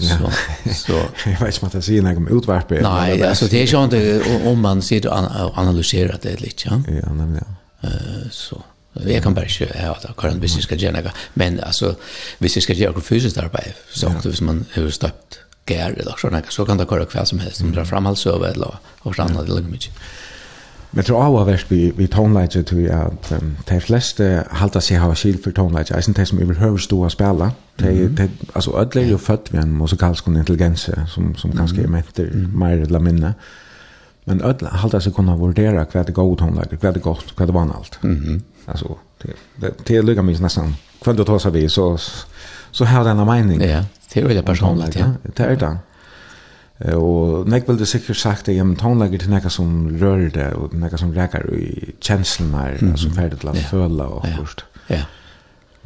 Ja. Så, så. *laughs* jeg vet ikke om at jeg sier noe om utvært. Nei, altså det er ikke om man sitter og analyserer det litt, ja. Ja, nemlig, ja. Uh, så. Jeg kan bare ikke ha det akkurat hvis jeg skal gjøre noe. Men altså, hvis jeg skal gjøre noe fysisk arbeid, så ja. hvis man har støpt gær eller sånn, så kan det akkurat hva som helst. Man drar fram halvsøve eller hva annet, det ligger mye. Men tror jeg har vært vi tonelager til at de fleste halte seg ha skil for tonelager. Jeg synes de som overhøver stå og spille, altså ødler jo født ved en musikalsk intelligens som, som kanskje er med mer eller mindre. Mm Men öll halda sig kunna vurdera vad det går tonlager, vad det gott, vad det allt. Mhm. Alltså det det lugga mig nästan. Kvant att ta sig så så har den en mening. Ja, det är väl personligt, ja. Det är det. Og nek vil det sikkert sagt at jamen, lägger til nekka som rører det og nekka som rekar i kjenslene her, mm -hmm. som ferdig til å føle og ja. Ja.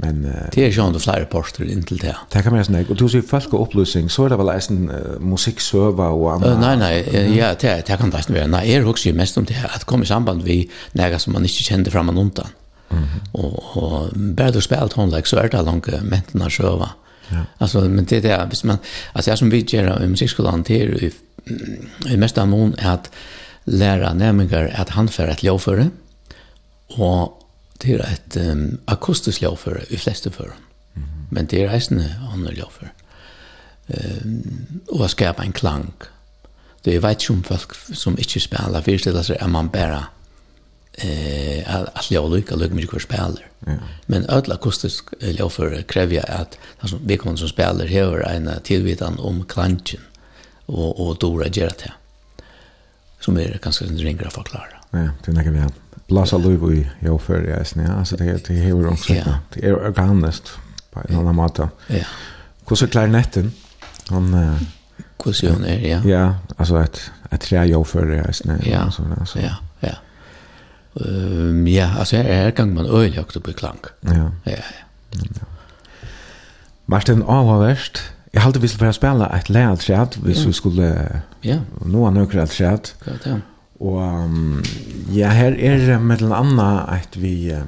Men uh, det är ju ändå flera poster in till det. Det kan man säga. Och du ser folk och upplösning så är det väl en uh, musikserver och annat. Uh, nej nej, mm. ja det det kan nästan vara. Nej, är också ju mest om det att komma i samband vi några som man inte kände fram undan. Mm. Och och du spelar tonlag så är det långt mentna server. Ja. Alltså men det där visst man alltså jag som vi gör i musikskolan det är ju i mesta mån att lära nämligen att han för att lovföre och Det er et um, akustisk ljåføre i fleste fører. Mm -hmm. Men det er eisende andre ljåføre. Um, og å skapa en klang. Det er veit som folk som ikke spiller, det seg at man bare eh, uh, att jag lykke, lykke mycket för spelar. Mm. Men ödla akustisk ljåför kräver jag att alltså vi kommer som spelar hever en tillvitan om klangen och och då gjør det. Som er ganske ringere å förklara. Ja, det er ikke vi har blåsa liv i jordfør i eisen, ja. Altså, det, det hever også, ja. det er organisk på en annen måte. Ja. Hvordan er klarinetten? Han, uh, Hvordan hun er, ja. Ja, altså et, et tre jordfør i eisen, ja. Altså, altså. Ja, ja. Um, ja, altså her, her gang man øyeljakt oppe i klang. Ja. Ja, ja. ja. Martin, avhåverst, jeg halte vi skulle få spille et lealt træt, hvis vi skulle... Ja. Nå er nøkker et træt. Ja, det er Og ja, her er med den andre at vi uh,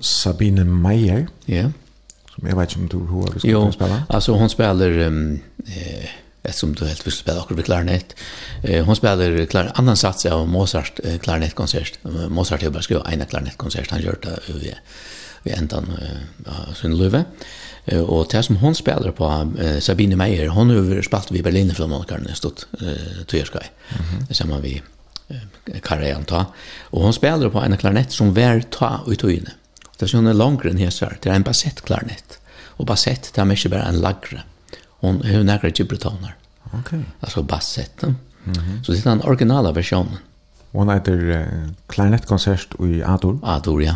Sabine Meyer. Ja. Som jeg vet ikke om du har vi skal spille. Jo, altså hun spiller... Um, eh, Eftersom som du helt vill spela akkurat vid klarnett. Eh, hon spelar klar annan sats av Mozart eh, klarnettkonsert. Mozart har bara skrivit en klarnettkonsert. han gjort det vid, vid ändan eh, av sin löve. Eh, och det som hon spelar på eh, Sabine Meyer, hon har spelat vid Berlin för stått eh, Tyskaj. Mm -hmm. Samma vi karrieren ta. Og hon spelar på en klarnett som vær ta ut og inne. Det er sånn en langere enn hesar, det er en bassettklarnett. Og bassett, det er mye bare en lagre. Hon er jo nærkere gibretoner. Ok. Altså bassetten. Mm -hmm. Så det er den originale versjonen. Og heter uh, klarnettkonsert i Adur? Adur, ja.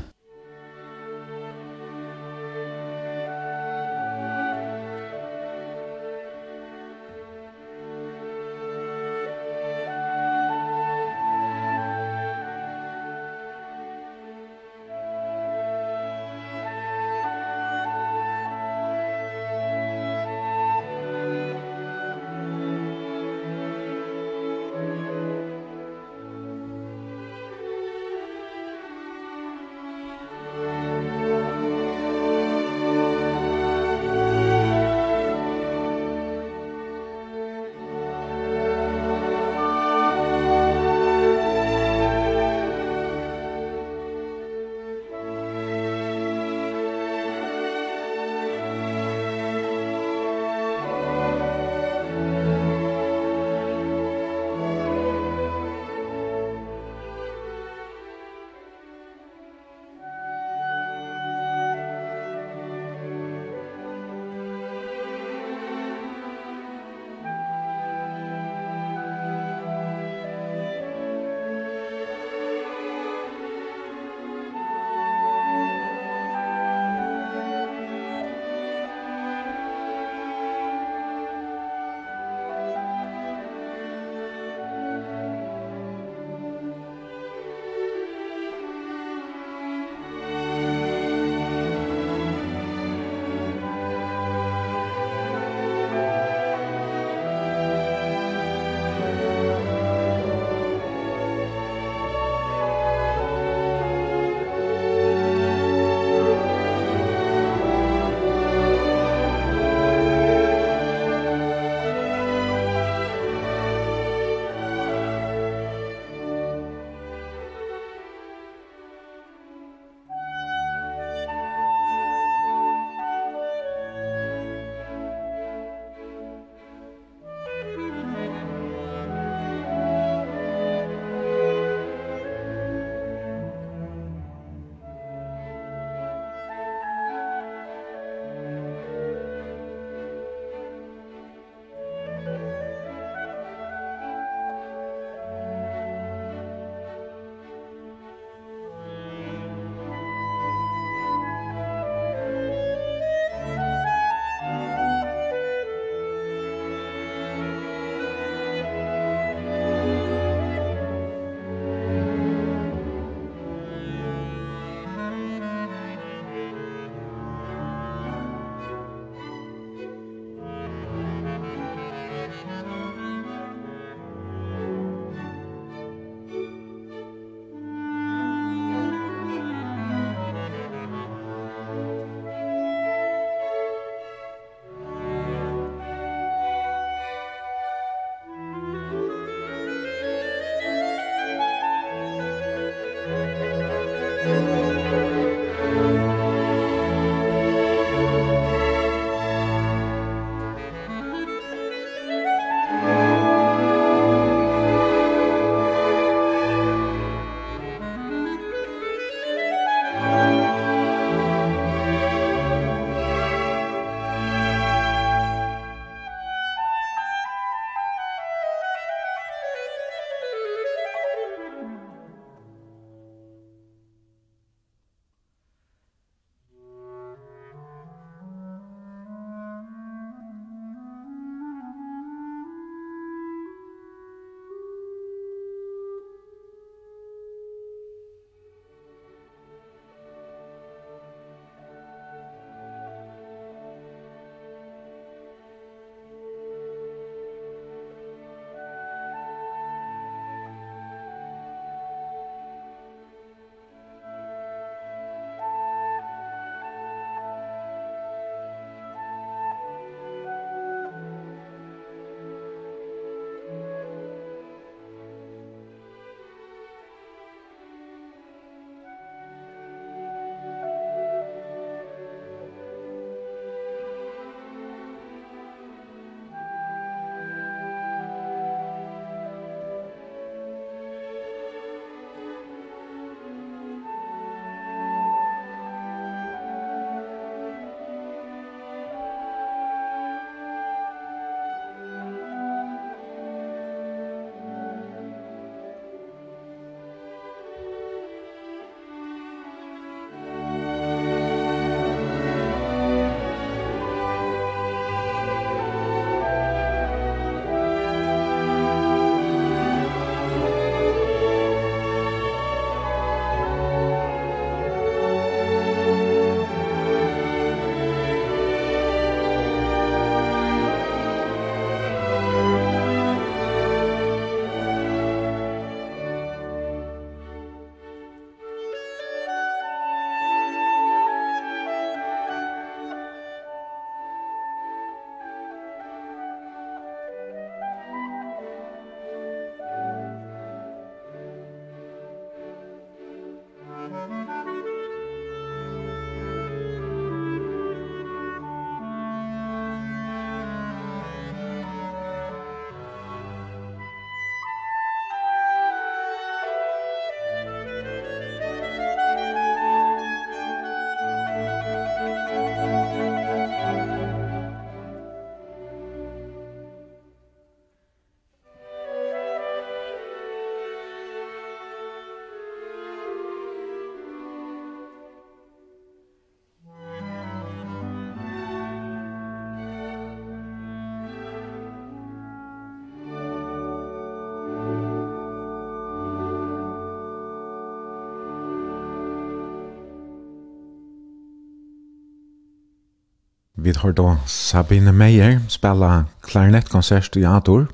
vi har då Sabine Meyer spela klarinettkonsert i Ador.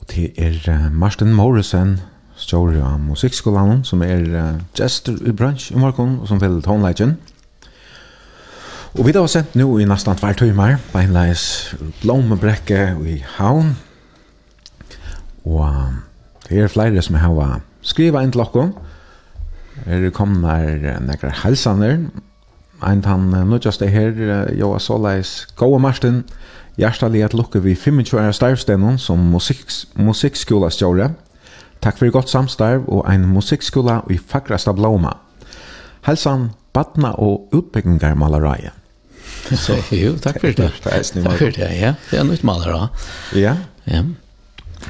Og det er Martin Morrison, stjåre av musikkskolan, som er gestor i bransj i morgen, og som vil tonelegen. Og vi har sendt nå i nesten tvær timer, beinleis blomebrekke i havn. Og det er flere som har skrivet inn til dere. Er det der nekker helsaner, Ein tann nødjaste her, Joa Solais, Gåa Marsten, hjertelig at lukke vi 25 år starvstenon som musikkskola stjåre. Takk for godt samstarv og ein musikkskola i fagrasta blåma. Helsan, badna og utbyggingar malaraje. Så, *laughs* jo, takk for det. Takk for det, ja. Det er nytt malera. Ja. Ja.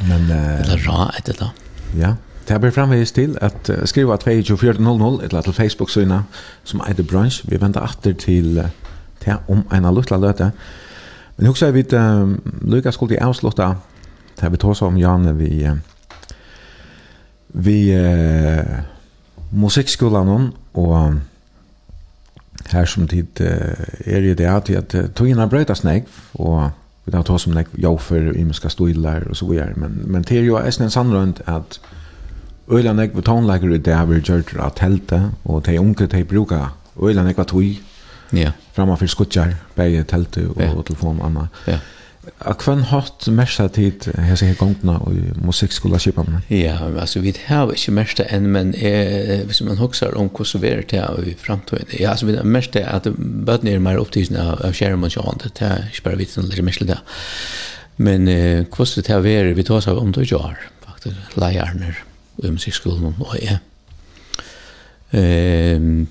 Men, uh, Eller er ra etter da. Ja. Det blir framvis til at uh, skriva 2400 eller til Facebook-syna som er brunch. Vi venter atter til uh, til om en luttla løte. Men hugsa vi uh, Luka skulle avslutta det vi tås om Janne vi uh, vi uh, musikkskolan og her som tid uh, er i det at at uh, togina brøytas snegg og vi tar tås om nek jo og imenska stoilar og så vidare men, men det er jo eisen en sannrønt at Øyla nekva tonleikar i det har vi gjort av teltet, og de unge de bruker øyla nekva tog, ja. framme for skutjar, begge teltet og, ja. telefon og annet. Ja. Og hvem hatt mest av tid her sier gongtene og musikkskola kjipene? Ja, altså vi har ikke mest av enn, men eh, hvis man hokser om hvordan vi er til i fremtiden, ja, altså vi har mest av at bøtene er mer opptidsen av, av skjermen og sånt, det er ikke bare vitsen, det er mest av det. Men eh, hvordan det er vi tar oss av om det gjør, faktisk, leierne. Ja i musikkskolen og jeg. Ehm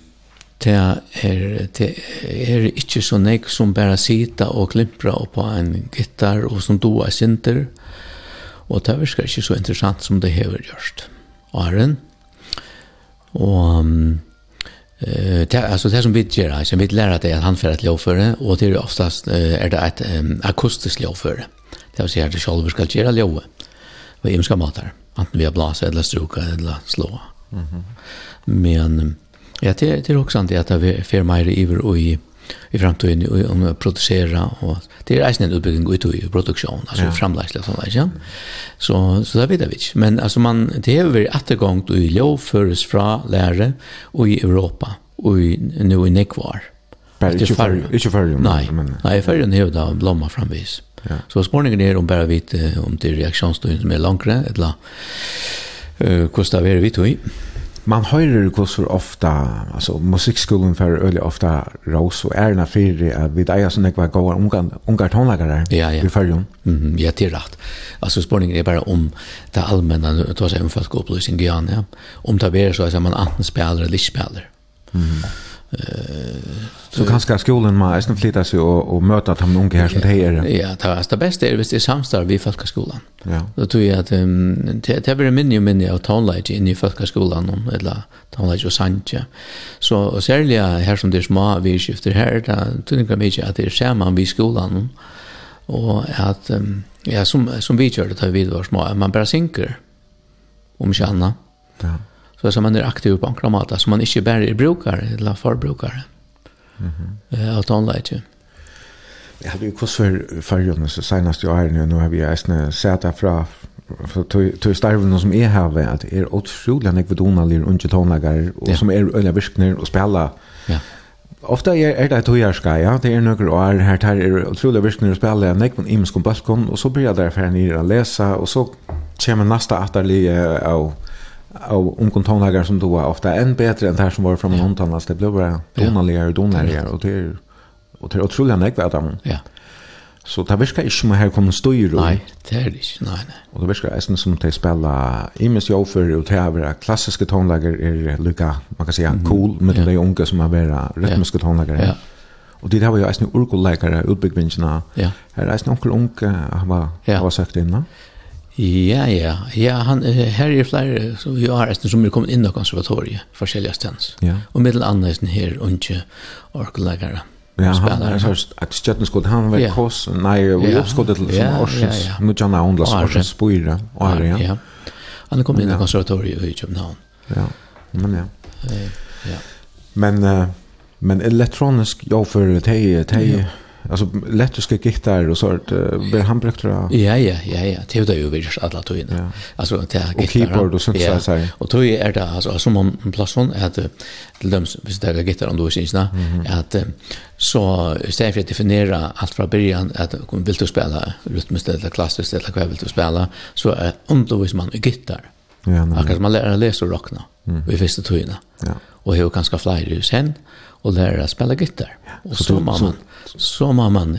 det er det er ikke så nek som bare sitta og klimpra på en gitar og som doa sinter og det virker ikke så interessant som det hever gjørst Aren og eh det alltså det som vi gör alltså vi lär att han för att lovföra och det är oftast är det ett akustiskt lovföra det vill säga att det själva ska göra lova vad är ska matar antingen har blåsa eller struka eller slå. Mm -hmm. Men ja, det, det är också inte att vi får mer iver och i i framtiden och om att producera och det är en utbildning ut i produktion alltså ja. framlägsla och sånt ja. Så så där vet vi. Men alltså man det är väl att gång då i lov förs från lärare och i Europa och i, nu i Nekvar. Det inte för inte för. Nej, nej för den här då blomma framvis. Ja. Så spørningen er om bare vite om det er reaksjonsstøyen som er langere, eller uh, hvordan det er vi tog i. Man hører hvordan ofta, altså musikkskolen for øyelig ofte rås og ærene for at vi eier sånn ikke var gode ungar tonlagere ja, ja. i følgen. Mm -hmm, ja, det er rett. Altså spørningen er bare om det allmenne, det var seg omfattende opplysning i Jan, ja. om det er så at man enten spiller eller ikke spiller. Mm -hmm. Så kanskje skolen må eisen flytta seg og, og møte de unge her som det er. Ja, det, det beste er hvis det er samstarv i folkeskolen. Ja. Då tror jag att um, det, det blir minne og minne av tonelag inne i folkeskolen, eller tonelag och sanje. Så och särskilt här som det är små vidskifter här da tror jag mye att det är sammen vid skolan och att um, ja, som, som vi gör det tar vi var små, man bara synker om ikke. Ja. Så som man är aktiv på en så man inte bara är brukare eller förbrukare. Mm -hmm. Att online. Jag hade ju kurs för förrjorna så senast jag är nu, nu har vi ägstna sätta fra för tog starven som är här vet att är otroliga nekvedonalir och tonlagar och som är öliga virkner och spela. Ja. Ofta er, er det et høyerska, ja, det er noen år, her tar er utrolig virkning å spille en nekvun imenskon balkon, og så blir jeg derfor nere å lese, og så kommer neste atterlige av av ungon tonlagar som då är ofta än bättre än det här som var från någon annans. Det blev bara donaligare och donaligare och det är, och det är otroliga näkva av dem. Ja. Så det verkar inte som att här kommer styr. i. Nej, det är det inte. Nej, nej. Och det verkar nästan som att de spelar imes jag för och det här klassiska tonlager är lika, man kan säga, cool med ja. de unga som har varit rytmiska tonlager. Ja. Och det har var ju nästan urkolläkare, utbyggvingarna. Ja. Här är nästan onkel unga har, har sagt innan. Ja. Ja, ja. Ja, han, her er flere som vi har etter som er kommet inn i konservatoriet, forskjellige stens. Ja. Og middel annet her, unge orkelegere. Ja, han har hørt at Stjøttenskott, han var kos, nei, vi oppskottet til som Orsens, nu han er åndlas Orsens Bøyre, Åre, ja. Han er kommet inn i konservatoriet i København. Ja, men ja. Ja. Men, men elektronisk, jo, for teg, teg, alltså elektriska gitarrer och sånt blir han brukt Ja ja ja ja, det är ju visst alla tog Ja. Alltså det är gitarr. Och keyboard och sånt så här. Och då är det alltså som om platsen att till dem vis det är gitarr ändå syns nä att så istället för att definiera allt från början att vill du spela rytmiskt eller klassiskt eller vad vill du spela så undervisar man gitarr. Ja, nej. Akkurat man lär läsa och rockna. Vi visste tog Ja. Och hur kan ska flyga sen og och å spela gitarr. Og så, så man så, må man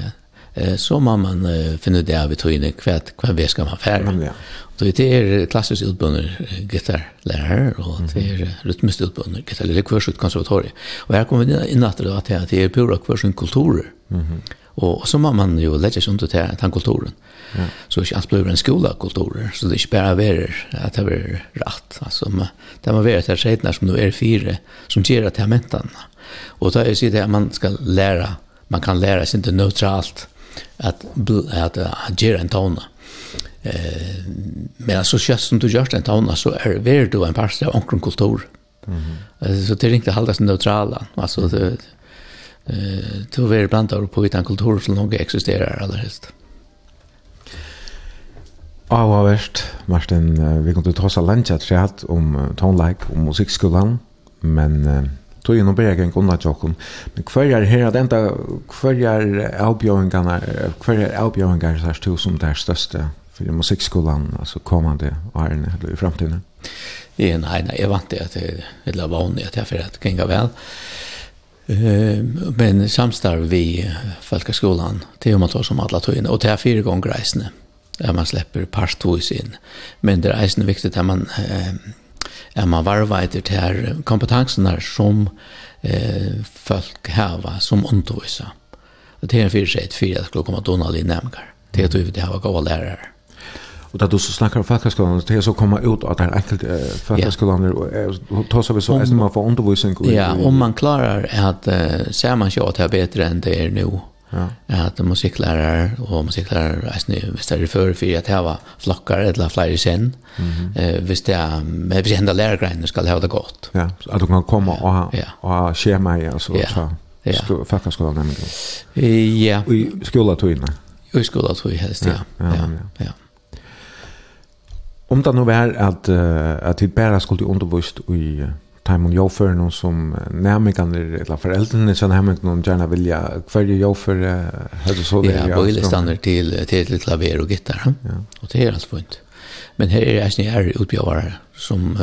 eh så man man finne det av i tvinne hva, hva vi skal man färra. Ja. Då det er klassisk utbundet gitarrlärare og det er rytmisk utbundet utbunder det er kvørsut konservatoriet. Og her kommer vi inn att det att det er pura kvørsut kulturer. Og, Och så må man jo lägger seg under til den kulturen. Ja. Så ikke alt blir en skola kulturer. Så det er ikke bare være at det är rätt. Alltså, det må være til skjedene som nu er fire, som gjør att det här mentan. Mm Og da er det at man skal lære, man kan lære sig ikke neutralt at, at, at gjøre en tåne. Eh, men så kjøst som du gjør en tåne, så er ver du en parst av omkring kultur. Mm -hmm. Så det er ikke halvdags neutrala. Altså, det, eh, det er blant av på utan kultur som noe eksisterer aller helst. Avhåverst, Martin, vi kom til ta oss av lunsj at vi om tonelike og men tog ju nog bära gäng undan tjocken. Men kvarjar här att ända kvarjar avbjöringarna, kvarjar avbjöringar så här stod som det här största för musikskolan, alltså kommande åren eller i framtiden. Ja, nei, nei, jeg vant det at det var at jeg jag at det vel. Uh, Men samstarv vi folkskolan till och med som alla tog in och det är fyra gånger reisande där man släpper parstvis in. Men det är ju viktigt att man uh, at man varva etter til her kompetansene som eh, folk hava som undervisa. Og det er en fyrsett fyrir at skulle komme Donald i nemgar. Det er at vi vil hava gode lærere. Och där du så snackar om fackskolan det är så komma ut att det är enkelt fackskolan och ta sig så att man får undervisning. Ja, om man klarar att uh, ser man sig att det är bättre än det är nu Ja. At musikklærer og musikklærer er snu hvis det er før for at hava flokkar eller flere sen. Mm -hmm. eh, hvis det er med hvis henda lærergrein skal ha det godt. Ja, at du kan komme og ha ja. og skjema i altså ja. så ja. fakta skal du nemlig. Ja. I skola tog inne. I skola tog helst, ja. Ja, ja. ja. ja. Om det nå var at, at vi bare skulle undervist i time on jofer någon som nämligen eller föräldrarna som hemma någon gärna vilja kvarje jofer hade så det ja vill stanna till till klaver och gitarr ja. och det är alltså fint men här är det här utbjuvare som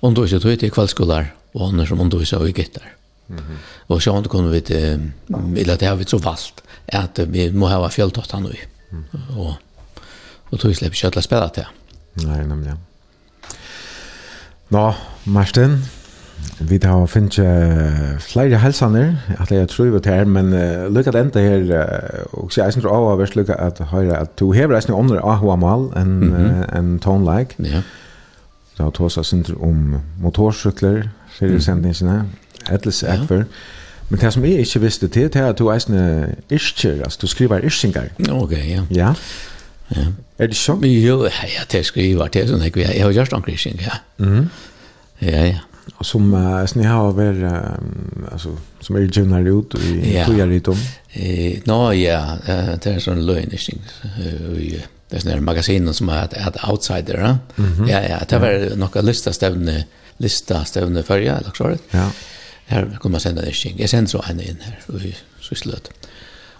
undervisar då till kvällskolar och andra som undervisar i gitarr Mm. Och så han kunde vi det det har vi så valt att vi må ha fjälltottan nu. Mm. Och och tog släpp köttla spela till. Nej, nämligen. Nå, Martin, vi har finnet uh, flere helsaner, at jeg tror vi tar, men uh, lykket enda her, uh, og så jeg synes det var vært lykket at høre at du hever andre AHA-mal enn mm -hmm. en Tone Like. Ja. Da har tås jeg om motorsykler, fyrirsendingsene, etlis ekver. Men det som jeg ikke visste til, det er at du eisen isker, altså du skriver iskinger. Ok, ja. Ja. Ja. Er det så? Jo, ja, det skriver, det er sånn, jeg har gjort omkring, ja. Mm. Ja, ja. Och som uh, ni har vært, um, alltså som är generellt ut i ja. tog jag lite om. Eh no ja, det är sån löning i det är magasinen som er et outsider, ja. Ja ja, det var några lista stevne, lista stevne før, ja, eller så. Ja. Her kommer man sända det Jeg Jag sänder så en in her, och så slut.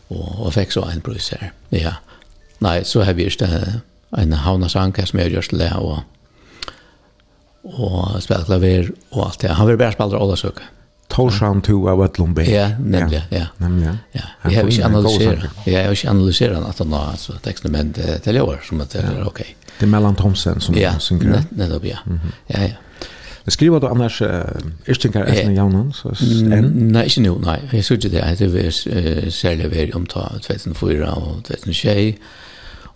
Och och fick så en brus här. Ja. Nei, så har vi ikke en havnasanker som jeg gjør til det, og, og spiller klaver og alt det. Han vil bare spille Ålasøke. Torshavn to av Øtlundby. Ja, nemlig, ja. Nemlig, ja. Jeg har ikke analyseret, jeg har ikke analyseret at han har altså, tekstene, men det er år, som at det er ok. Det er Mellan Thomsen som ja, synger. Ja, nettopp, ja. Ja, ja. Det skriver du annars uh, Irstinger Esne Så, Nei, ikke nå, nei. Jeg synes ikke det. Det er særlig ved om 2004 og 2006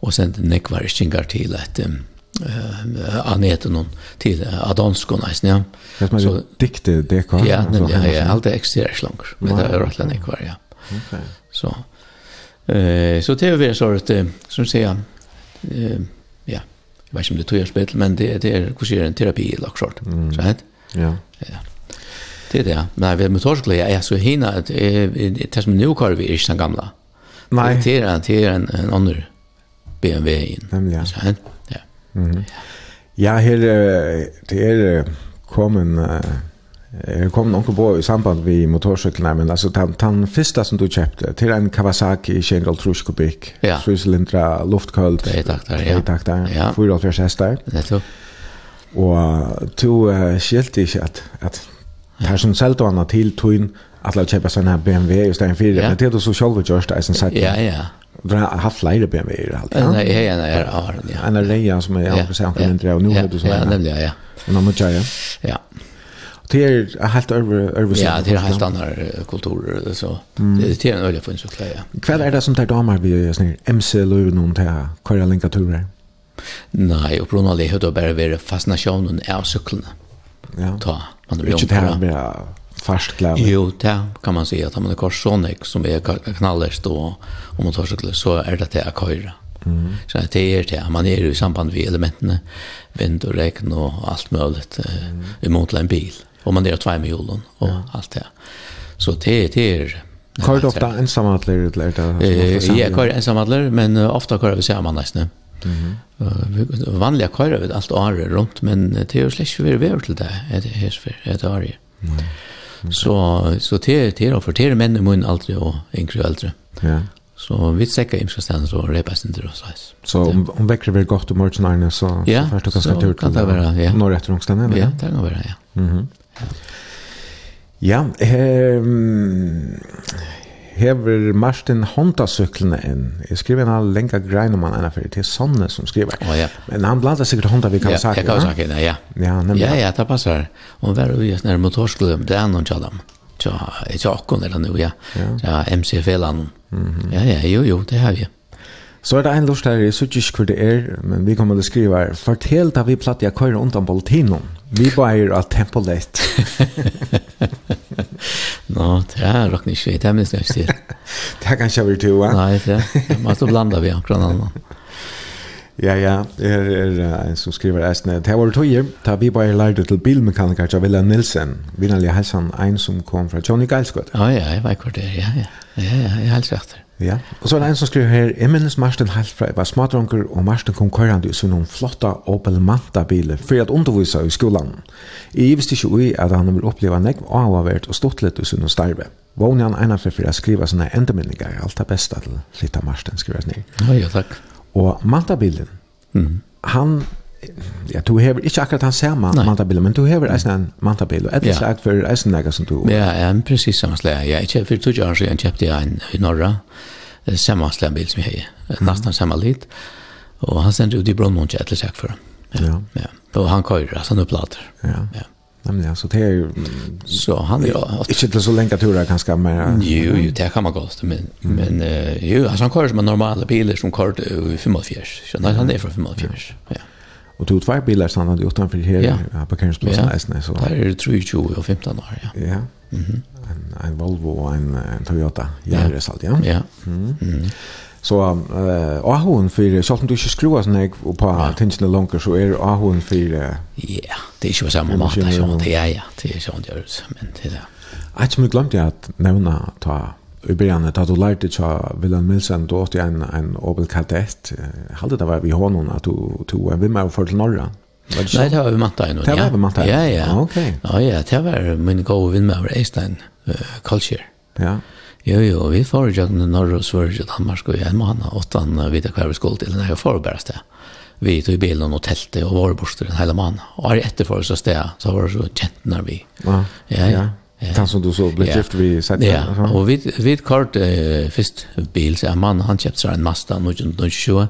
og sendte nekvar kjengar til et um, uh, aneten til uh, adonsko eisen, ja. Det er som er dikte dekvar? Ja, ja, ja, alt er ekstrerer slanger, men det er rett og nekvar, ja. Okay. Så, uh, så det er jo så at, som sier, uh, ja, jeg vet ikke om det tog jeg spill, men det, det er, hvordan en terapi i laksort, mm. så hent? Ja. Ja. Det er det, men jeg vet med jeg er så hina, det er som nu kvar vi er ikke den gamla. Nei. Det er en, det er en, en andre BMW in. Nemlig, ja. ja. Mm -hmm. Ja, her, det er kommen Uh, Jeg kom noen på i samband med motorsyklene, men altså, den, den første som du kjøpte, til en Kawasaki 230 kubikk, ja. sysylindra, luftkøld, treitakter, ja. treitakter, ja. 44 hester. Nettopp. Og du uh, skilte ikke at, at det her som selv du til tog inn at la kjøpe sånne BMW i stedet for, ja. men det er du så selv gjørst, det er sånn. Ja, ja, Du har haft flere BMW-er, alt. Ja, nej, nej, nej, ja. En av Reja som är jag säga kan inte och nu er du så Ja, nemlig, ja. En av tjej. Ja. Det er helt over över Ja, det er helt andra kulturer så. Det er en øye for en så klä. Hva er det som tar damer vi just nu. MC Löv någon där Korea linkaturer. Nej, och Bruno Lehodo bara vara fascinasjonen av syklene. Ja. Ta. Man vill ju inte bara fast kläder. Jo, det kan man säga att man har Sonic som är knallest och om man tar sig så är det det att köra. Mm. Så det är det man är i samband med elementen vind och regn och allt möjligt mm. emot en bil och man är två med hjulen och ja. allt det. Så det det är Kör du ofta ensamadler eller det? Ja, kör ensamadler, men ofta kör vi samman nästan. Mm -hmm. uh, vanliga kör vi allt året runt, men det er jo slett ikke vært till det, er det här for et år. Så så det det och för det män i mun aldrig och yngre äldre. Ja. Så vi säkert i stan så repas inte då så. Så om om väcker godt gott och morgon så ja, så kan ska tur kan det vara ja. Norr efter omständigheten. Ja, det kan vara ja. Mhm. Ja, ehm hever Martin Honda-syklene inn. Jeg skriver en av lenka grein om han ena det er Sonne som skriver. Oh, ja. Men han bladar sikkert Honda vi kan ja, sagt. Ja, kan sagt, ja. Ja, nemlig. ja, ja det passar. Hon var ui sånne motorsklubben, det er noen tjadam. Tja, tja akkon eller nu, ja. Ja, MC-felan. Ja, ja, jo, jo, det har vi. Så er det en lort her, jeg synes ikke hvor det er, men vi kommer til å skrive her. Fortell da vi platt jeg kører undan politinon. Vi bare er av Tempolet. *laughs* Nå, det er nok ikke det, er minst jeg Det er kanskje over to, ja? Nei, det er. Man blanda vi akkurat annet. Ja, ja, det er en som skriver eisne. Det var tøyer, da vi bare lærte til bilmekaniker Javilla Nilsen. Vinnelig helsen, en som kom fra Johnny Geilskott. Ja, ja, jeg vet hvor det er, ja, ja. Ja, ja, jeg er helt rett. Ja, og så er det en som skriver her, jeg minnes Marsten helt fra jeg var smadronker, og Marsten kom køyrande i sånne flotta Opel Manta-biler for at undervisa i skolan. Jeg visste ikke ui at han vil oppleva negv og avavert og stått litt i sånne starve. Vågne han ena for å skriva sånne endeminninger, alt det beste til Lita Marsten skriver ned. Ja, ja, takk. Og Manta-bilen, mm. han ja, du hever ikke akkurat han samme mantabil, men du hever eisen en mantabil, og etter slag for eisen nega som du... Ja, ja, precis samme slag. Ja, jeg for två år siden kjøpte jeg en i Norra, samme slag bil som jeg har, nesten samme lit, og han sender ut i Brønnmund etter slag for ham. Ja, ja. Og han køyrer, altså han opplater. Ja. ja. Nämen ja, så det är så han ju. inte till så länge turer kanske mer... jo jo det kan man gått men men ju alltså han kör som en normala bilar som kör i 45 så han är från 45 ja Och tog två bilar stannade utanför här ja. på parkeringsplatsen ja. Eisne, så. Där är det och 15 år, ja. Ja. Mm -hmm. en, en Volvo och en, en Toyota Yaris ja. allt, ja. Ja. Mm. Så eh uh, ahun för så att du inte skruvar sån här på ja. tingen longer så är ahun för ja, det är ju samma mat som det är ja, det är sånt görs men det är. Jag har glömt att nämna ta i början att du lärde dig att Wilhelm Nilsson då åt en en obel kadett hade det var vi honom att du tog en vimma för till norra Nej, det var vi matta ännu. Det var vi matta Ja, ja. Okej. Ja, ja, det var min gode vinn med uh, Culture. Ja. Jo, jo, vi får jo till norra og Sverige og Danmark og en månad åt han vid kvar vi skulle till när jag får bare sted. Vi tog bilen och teltet och var borster en hel månad. Och efter för så sted, så var det så kjent när vi. Ja. Ja, ja. Den som du så ble ja. gift vi sett. Ja, og vi, vi kort uh, først bil så en mann, han kjøpte seg en Mazda 1920,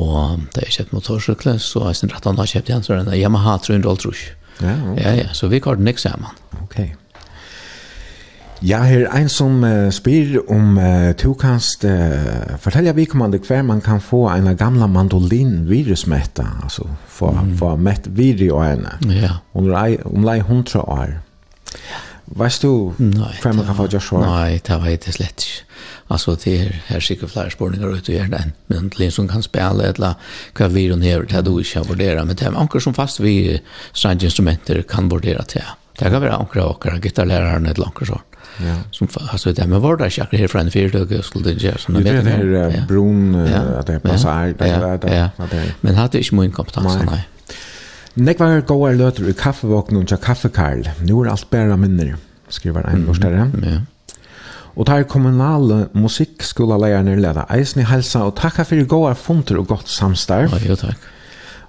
og da jeg kjøpte motorsykler, så er sin rett han har kjøpt igjen, så er det en Yamaha 300 Ja, ja, ja, så vi kort nek sammen. Ok. Ja, her er en som uh, spyr om uh, du kanst uh, fortelle vikommande hver man kan få en gamla mandolin virusmetta, altså få, mm. få mett viri og ene. Ja. Om, om lei hundra år. Ja. Vet du hva man kan få gjøre svar? Nei, det vet jeg slett ikke. Altså, det er her sikkert flere spørninger ute i hjernen, men det er som kan spille et eller hva vi og nere, det er du ikke har vurderet. men det er anker som fast vi strange instrumenter kan vurdere til. Det kan være anker og anker, gitarlæreren et eller anker sånn. Ja. Som alltså det men var det jag här från fyrdög skulle det göra såna vet det här bron att det passar där där där men hade inte min kompetens nej Nekvar goar løter i kaffevåknen til kaffekarl. Nu er alt bæra minner, skriver en forskere. Mm, ja. Og tar kommunale musikkskoleleierne leda eisen i helsa og takka fyrir goar funter og godt samstarv. Ja, jo, takk.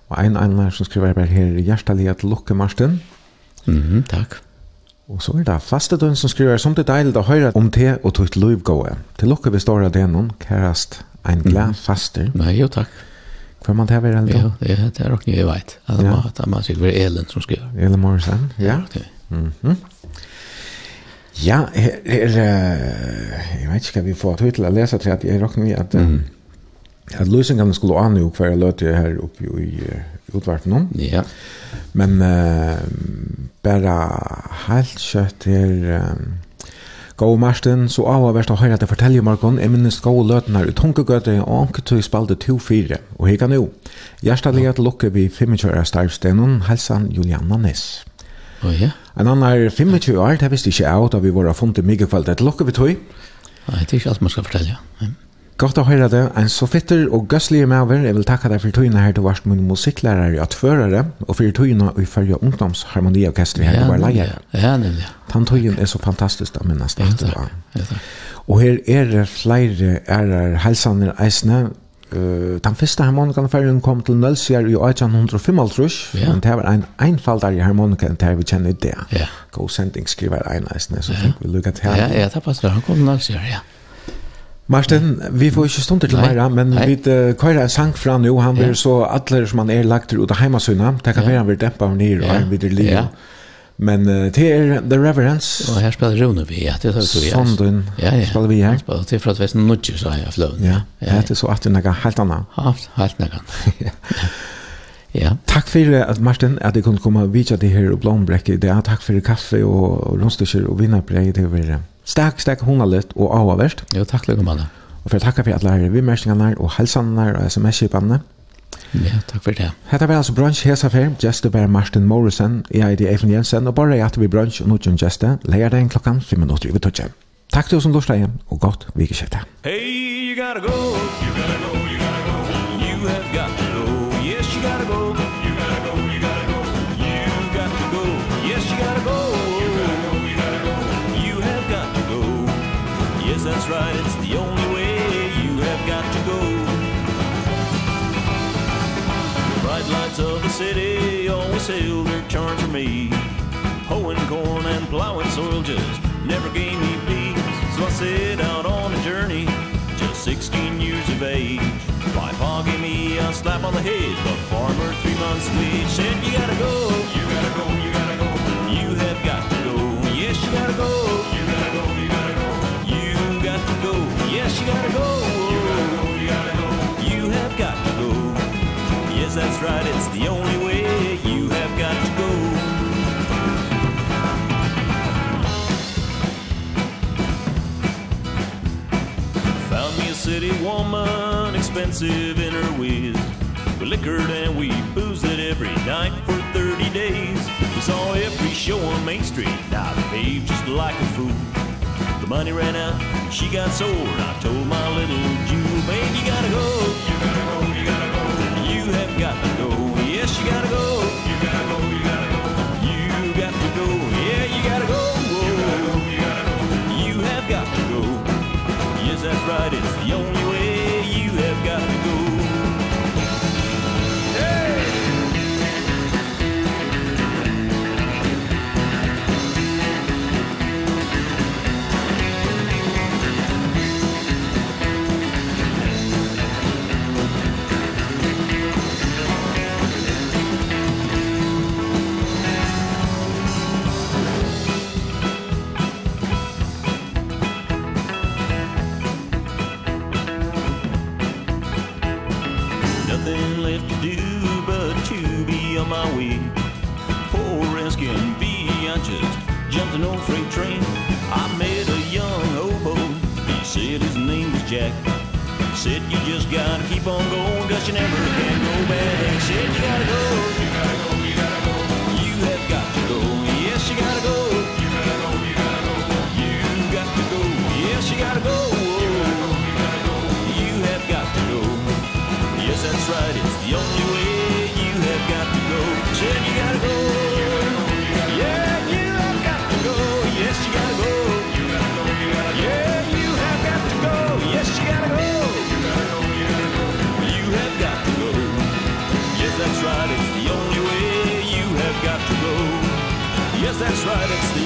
Og ein annan som skriver bare her hjertelig at lukke, Marsten. Mm, takk. Og så er det faste døgn som skriver som det deilig å høre om te og tog liv goa. Til lukke vi står av det noen, kærast, en glad faster. Nei, jo, takk. Hva man tar vel Ja, det är det är också jeg vet. Altså ja. at man sig var Ellen som skriver. Elen Morrison, ja. Okay. Mm. Ja, her, her, jeg vet ikke hva vi får til å lese til at jeg råkner vi at, mm. at løsningene skulle an jo hver løte her oppe i utvarten nå. Ja. Men uh, bare helt kjøtt her... Um, Gå Marsten, så av verst å høre at jeg forteller Markon, jeg minnes gode løten her i Tunkegøte, og anker tog spalte 2-4, og her kan jo. Hjertelig at lukke vi 25 starvstenen, helsan Juliana Ness. Oh, ja. En annen 25 år, det visste ikke jeg av da vi var funnet mye kveld. Det lukker vi tog. Nei, det er ikke alt man skal fortelle, ja. Godt å høre det. En så fitter og gøslige maver. Jeg vil takke deg for tøyene her til varst min musikklærer og atførere, og for tøyene i følge ungdomsharmoniorkester her til vår leier. Ja, nemlig. Den tøyen er så fantastisk da, minnes det. Ja, ja, Og her er det flere ærer helsaner eisene. Uh, den første harmonikaen kom til Nølsjær i 1855, ja. men det var en einfaldare harmonika enn det vi kjenner i det. Ja. God sending skriver en eisene, så fikk vi lukket her. Ja, ja, det passer. Han kom til Nølsjær, ja. Martin, vi får ikke stund til mer, men Nei. vi uh, kører sang fra nå, han blir så atler som han er lagt ut av heimasøyna, det kan ja. være han blir dempet av nyr og ja. han blir liv. Ja. Men uh, det er The Reverence. Og her spiller Rune vi, ja, det tar vi. Sondun ja, ja. spiller vi her. Spiller til fra at vesten nudger seg av fløven. Ja, ja, det er så at det er noe helt annet. Ja, helt noe *laughs* Ja. Takk for at Martin at jeg kunne komme og vise deg her og blombrekket. Det er takk for kaffe og rundstykker og vinnerbrei til å være. Stakk, stakk hundalet og avavert. Jo, takk lika med. Og for å takke for at lærere vi mestningene og helsene og sms-kjøpene. Ja, takk for det. Hetta var altså brunch hesa fer, just over Martin Morrison, jeg er Eifen Jensen, og bare at vi brunch og noen gjeste, leier den en 5 minutter i vi Takk til oss som lortet igjen, og godt vikeskiftet. Hey, you gotta go, you gotta go, you gotta go. right it's the only way you have got to go. The bright lights of the city always hailed their charm for me. Hoeing corn and plowing soil just never gave me peace. So I set out on a journey just 16 years of age. My pa gave me a slap on the head the farmer three months wage said you gotta go you gotta go you gotta go. You have got to go. Yes you gotta go. you gotta go You gotta go, you gotta go You have got to go. Yes, that's right, it's the only way You have got to go. Found me a city woman Expensive in her ways. We liquored and we boozed it every night for 30 days. We saw every show on Main Street. Now I behaved just like a fool money ran out. She got sold I told my little Jew Babe, you gotta go. You gotta go, you gotta go. You have got to go. Yes, you gotta go. You gotta go, you gotta go. You got to go. Yeah, you gotta go. You gotta go, you gotta go. You have got to go. Yes, that's right, it's the be on my way. Poor rescuing be, I just jumped an old freight train. I met a young hobo, he said his name was Jack. Said you just gotta keep on going cause you never can go back. Said you gotta go, you gotta go, go. You have got to go, yes you gotta go. You gotta go, you gotta go. You got to go, yes you gotta go. You have got to go, yes that's right, it's the only that's right, it's the